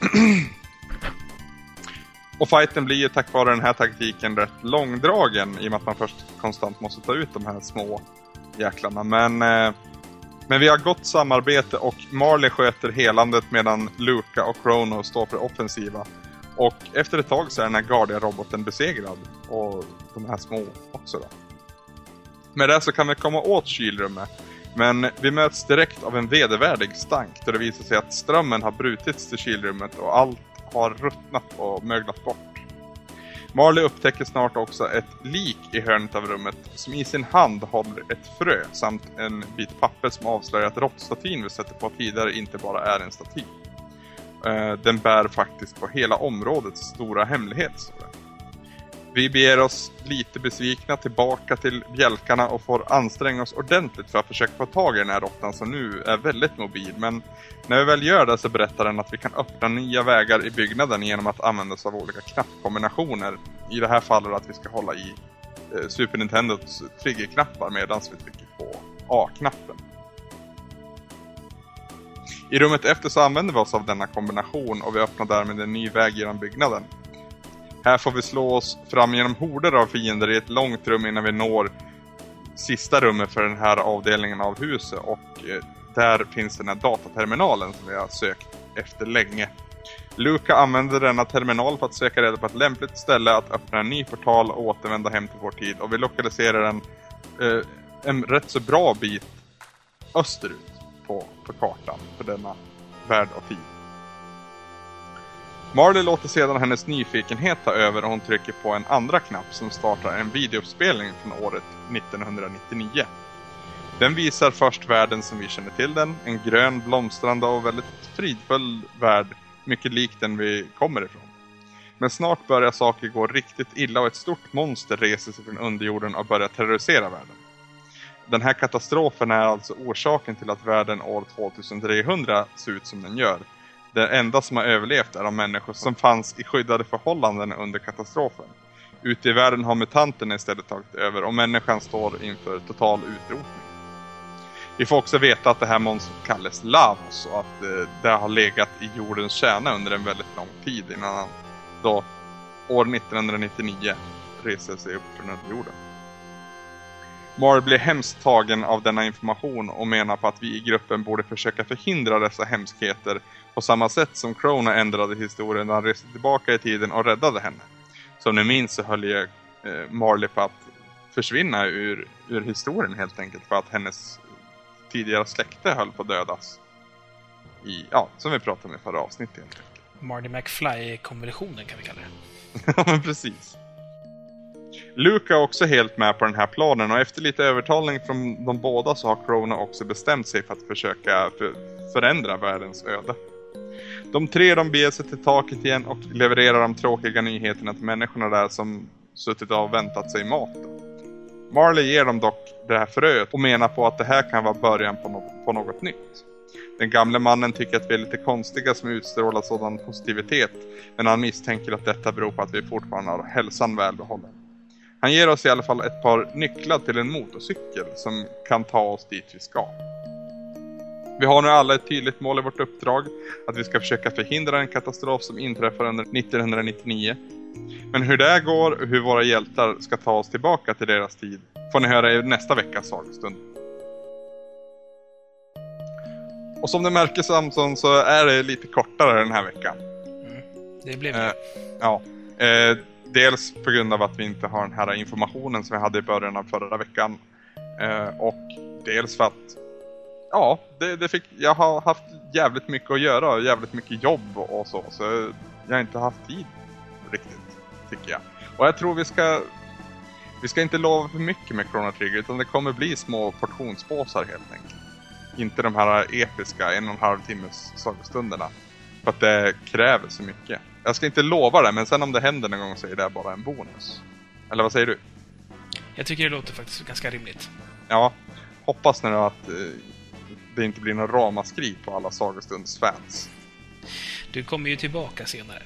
Och fighten blir ju tack vare den här taktiken rätt långdragen i och med att man först konstant måste ta ut de här små jäklarna. Men, eh, men vi har gott samarbete och Marley sköter helandet medan Luca och Chrono står för offensiva. Och efter ett tag så är den här Guardia-roboten besegrad. Och de här små också då. Med det så kan vi komma åt kylrummet. Men vi möts direkt av en vedervärdig stank då det visar sig att strömmen har brutits till kylrummet och allt har ruttnat och möglat bort. Marley upptäcker snart också ett lik i hörnet av rummet som i sin hand håller ett frö samt en bit papper som avslöjar att råttstatyn vi sätter på tidigare inte bara är en staty. Eh, den bär faktiskt på hela områdets stora hemlighet. står det. Vi beger oss lite besvikna tillbaka till bjälkarna och får anstränga oss ordentligt för att försöka få tag i den här råttan som nu är väldigt mobil. Men när vi väl gör det så berättar den att vi kan öppna nya vägar i byggnaden genom att använda oss av olika knappkombinationer. I det här fallet att vi ska hålla i eh, Super Nintendos triggerknappar medan vi trycker på A-knappen. I rummet efter så använder vi oss av denna kombination och vi öppnar därmed en ny väg genom byggnaden. Här får vi slå oss fram genom horder av fiender i ett långt rum innan vi når sista rummet för den här avdelningen av huset och eh, där finns den här dataterminalen som vi har sökt efter länge. Luca använder denna terminal för att söka reda på ett lämpligt ställe att öppna en ny portal och återvända hem till vår tid och vi lokaliserar den eh, en rätt så bra bit österut på, på kartan för denna värld och tid. Marley låter sedan hennes nyfikenhet ta över och hon trycker på en andra knapp som startar en videouppspelning från året 1999. Den visar först världen som vi känner till den, en grön, blomstrande och väldigt fridfull värld, mycket lik den vi kommer ifrån. Men snart börjar saker gå riktigt illa och ett stort monster reser sig från underjorden och börjar terrorisera världen. Den här katastrofen är alltså orsaken till att världen år 2300 ser ut som den gör. Det enda som har överlevt är de människor som fanns i skyddade förhållanden under katastrofen. Ute i världen har mutanterna istället tagit över och människan står inför total utrotning. Vi får också veta att det här monstret kallas Lavos och att eh, det har legat i jordens kärna under en väldigt lång tid innan han då år 1999 reser sig upp från underjorden. Mar blir hemskt tagen av denna information och menar på att vi i gruppen borde försöka förhindra dessa hemskheter på samma sätt som Krona ändrade historien när han reste tillbaka i tiden och räddade henne. Som ni minns så höll ju eh, Marley på att försvinna ur, ur historien helt enkelt för att hennes tidigare släkte höll på att dödas. I, ja, som vi pratade om i förra avsnittet helt enkelt. Marty McFly-konversionen kan vi kalla det. Ja, men precis. Luke är också helt med på den här planen och efter lite övertalning från de båda så har Krona också bestämt sig för att försöka för förändra världens öde. De tre de beger sig till taket igen och levererar de tråkiga nyheterna till människorna där som suttit och väntat sig mat. Marley ger dem dock det här fröet och menar på att det här kan vara början på, no på något nytt. Den gamle mannen tycker att vi är lite konstiga som utstrålar sådan positivitet men han misstänker att detta beror på att vi fortfarande har hälsan välbehållen. Han ger oss i alla fall ett par nycklar till en motorcykel som kan ta oss dit vi ska. Vi har nu alla ett tydligt mål i vårt uppdrag, att vi ska försöka förhindra en katastrof som inträffar under 1999. Men hur det går och hur våra hjältar ska ta oss tillbaka till deras tid får ni höra i nästa veckas sagostund. Och som du märker Samson så är det lite kortare den här veckan. Mm. Det blev det. Eh, ja. Eh, dels på grund av att vi inte har den här informationen som vi hade i början av förra veckan. Eh, och dels för att ja, det, det fick, jag har haft jävligt mycket att göra och jävligt mycket jobb och så. Så jag har inte haft tid riktigt, tycker jag. Och jag tror vi ska vi ska inte lova för mycket med Chrono Trigger utan det kommer bli små portionspåsar helt enkelt. Inte de här episka en och en halv timmes sagostunderna. För att det kräver så mycket. Jag ska inte lova det, men sen om det händer någon gång så är det bara en bonus. Eller vad säger du? Jag tycker det låter faktiskt ganska rimligt. Ja, hoppas nu att eh, det inte blir någon ramaskri på alla Sagostunds-fans. Du kommer ju tillbaka senare.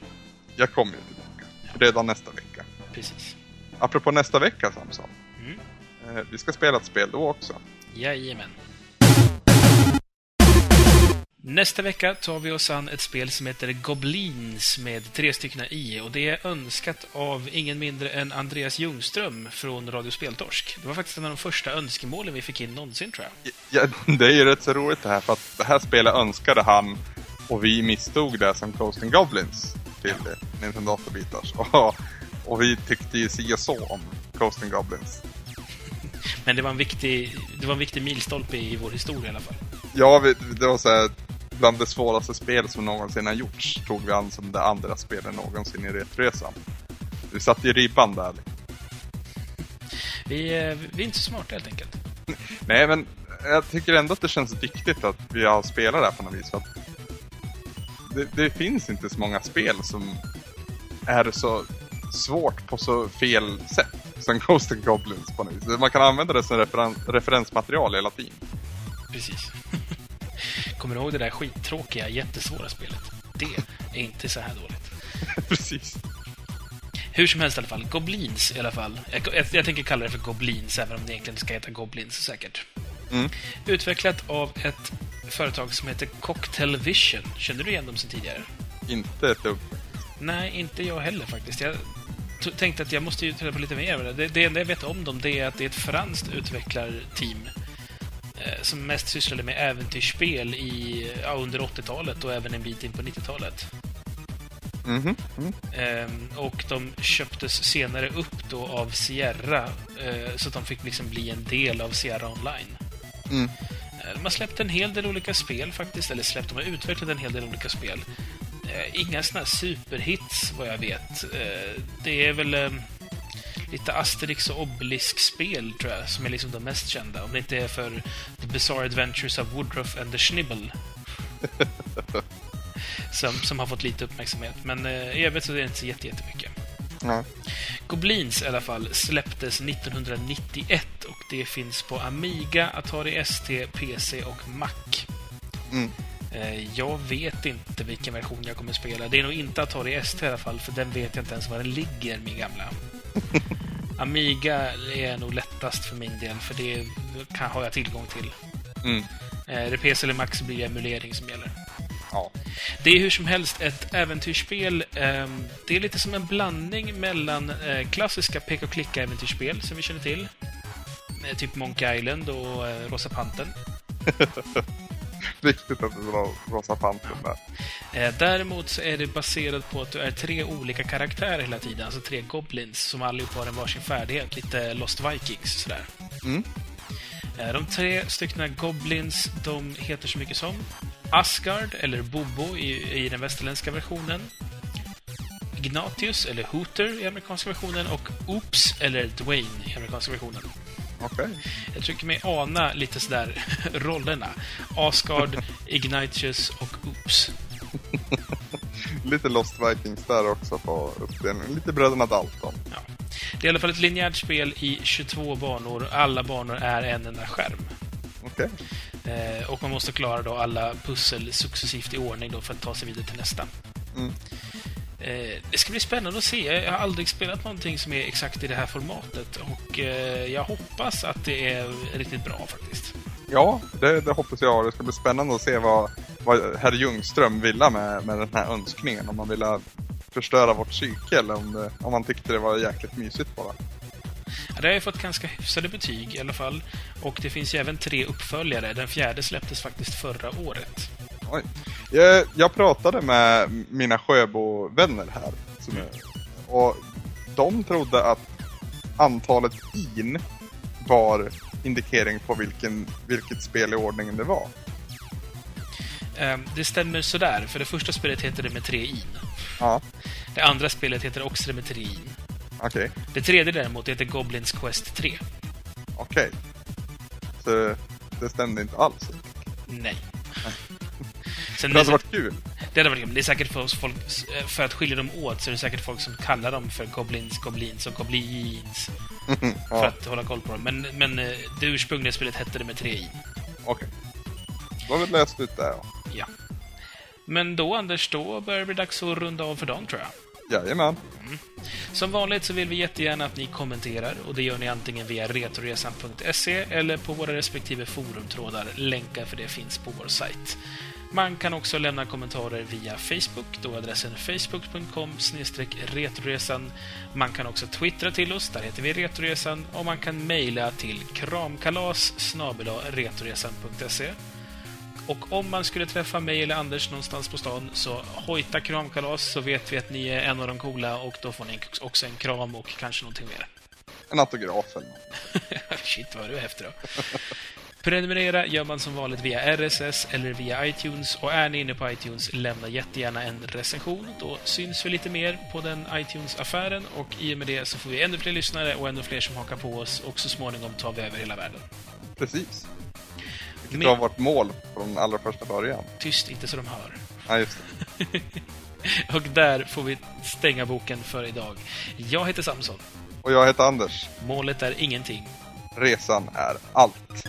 Jag kommer ju tillbaka. Redan nästa vecka. Precis. Apropå nästa vecka, Samson. Mm. Eh, vi ska spela ett spel då också. Jajamän. Nästa vecka tar vi oss an ett spel som heter Goblins med tre stycken i och det är önskat av ingen mindre än Andreas Ljungström från Radio Speltorsk. Det var faktiskt en av de första önskemålen vi fick in någonsin, tror jag. Ja, det är ju rätt så roligt det här för att det här spelet önskade han och vi misstog det som Coasting Goblins till Nintendo 8-bitars. Och, och vi tyckte ju si och så om Coasting Goblins. Men det var en viktig, det var en viktig milstolpe i vår historia i alla fall. Ja, det var så här, bland det svåraste spel som någonsin har gjorts tog vi an som det andra spelet någonsin i Retresan. Vi satte ju ribban där. Vi, eh, vi är inte så smarta helt enkelt. Nej, men jag tycker ändå att det känns viktigt att vi har spelat det här på något vis. För att det, det finns inte så många spel som är så svårt på så fel sätt som Ghost and Goblins på något vis. Man kan använda det som referen referensmaterial hela tiden. Precis. Kommer du ihåg det där skittråkiga, jättesvåra spelet? Det är inte så här dåligt. Precis. Hur som helst i alla fall. Goblins i alla fall. Jag, jag, jag tänker kalla det för Goblins, även om det egentligen ska heta Goblins säkert. Mm. Utvecklat av ett företag som heter Cocktail Vision. Känner du igen dem sen tidigare? Inte ett dugg. Nej, inte jag heller faktiskt. Jag tänkte att jag måste ju ta reda på lite mer. Det, det enda jag vet om dem det är att det är ett franskt utvecklarteam som mest sysslade med äventyrsspel i, ja, under 80-talet och även en bit in på 90-talet. Mhm. Mm. Ehm, och de köptes senare upp då av Sierra, eh, så att de fick liksom bli en del av Sierra Online. Mm. Eh, De har släppt en hel del olika spel faktiskt, eller släppt, de har utvecklat en hel del olika spel. Eh, Inga här superhits, vad jag vet. Eh, Det är väl eh, lite Asterix och Obelix-spel, tror jag, som är liksom de mest kända. Om det inte är för The Bizarre Adventures of Woodruff and the Schnibble. som, som har fått lite uppmärksamhet. Men eh, i övrigt så är det inte så jätte- jättemycket. Ja. Goblins i alla fall släpptes 1991 och det finns på Amiga, Atari ST, PC och Mac. Mm. Eh, Jag vet inte vilken version jag kommer spela. Det är nog inte Atari ST i alla fall, för den vet jag inte ens var den ligger, min gamla. Amiga är nog lättast för min del, för det kan, har jag tillgång till. Mm. Eh, PC eller så blir emulering som gäller. Ja. Det är hur som helst ett äventyrsspel. Ehm, Det är lite som en blandning mellan eh, klassiska peka och klicka-äventyrsspel som vi känner till. Eh, Typ Monkey Island och eh, Rosa Pantern. Riktigt att det var Rosa Pantern där. Eh, Däremot så är det baserat på att du är tre olika karaktärer hela tiden, alltså tre goblins som allihopa har en varsin färdighet, lite Lost Vikings sådär. Mm. Eh, De tre styckna goblins, de heter så mycket som Asgard, eller Bobo i, i den västerländska versionen. Ignatius, eller Hooter i amerikanska versionen. Och Oops, eller Dwayne i amerikanska versionen. Okej. Jag tycker mig ana lite sådär rollerna. Asgard, Ignatius och Oops. Lite Lost Vikings där också på uppdelningen. Lite Bröderna Dalton. Ja. Det är i alla fall ett linjärt spel i 22 banor. Alla banor är en enda skärm. Okej. Eh, och man måste klara då alla pussel successivt i ordning då för att ta sig vidare till nästa. Mm. Eh, det ska bli spännande att se. Jag har aldrig spelat någonting som är exakt i det här formatet och eh, jag hoppas att det är riktigt bra faktiskt. Ja, det, det hoppas jag. Det ska bli spännande att se vad, vad herr Ljungström ville med, med den här önskningen. Om man ville förstöra vårt psyke eller om, det, om man tyckte det var jäkligt mysigt bara. Ja, det har ju fått ganska hyfsade betyg i alla fall. Och det finns ju även tre uppföljare. Den fjärde släpptes faktiskt förra året. Oj. Jag, jag pratade med mina Sjöbo-vänner här. Som är, och de trodde att antalet in var indikering på vilken, vilket spel i ordningen det var. Eh, det stämmer sådär, för det första spelet heter det med tre in. Ja, Det andra spelet heter också det med tre in. okej. Det tredje däremot heter Goblins Quest 3. Okej. Så det stämde inte alls. Nej. Sen Det hade varit kul. Det hade varit kul. Det är säkert för oss folk, för att skilja dem åt, så är det säkert folk som kallar dem för Goblins, Goblins och Goblins. För ja, att hålla koll på dem. Men, men eh, det ursprungliga spelet hette det med tre i. okej. Har vi löst ut det. Ja. Men då, Anders, då börjar det bli dags att runda av för dagen, tror jag. Jajamän. Som vanligt så vill vi jättegärna att ni kommenterar och det gör ni antingen via retoresan.se eller på våra respektive forumtrådar. Länkar för det finns på vår sajt. Man kan också lämna kommentarer via Facebook, då adressen facebook.com retroresan. Man kan också twittra till oss, där heter vi Retoresan, och man kan mejla till kramkalas retoresan.se. Och om man skulle träffa mig eller Anders någonstans på stan, så hojta kramkalas så vet vi att ni är en av de coola och då får ni också en kram och kanske någonting mer. En autograf eller något. Shit, vad du är efter då. Prenumerera gör man som vanligt via RSS eller via iTunes och är ni inne på iTunes, lämna jättegärna en recension. Då syns vi lite mer på den iTunes-affären och i och med det så får vi ännu fler lyssnare och ännu fler som hakar på oss och så småningom tar vi över hela världen. Precis. Vilket Med- var vårt mål från allra första början. Tyst, inte så de hör. Ja, just det. Och där får vi stänga boken för idag. Jag heter Samson. Och jag heter Anders. Målet är ingenting. Resan är allt.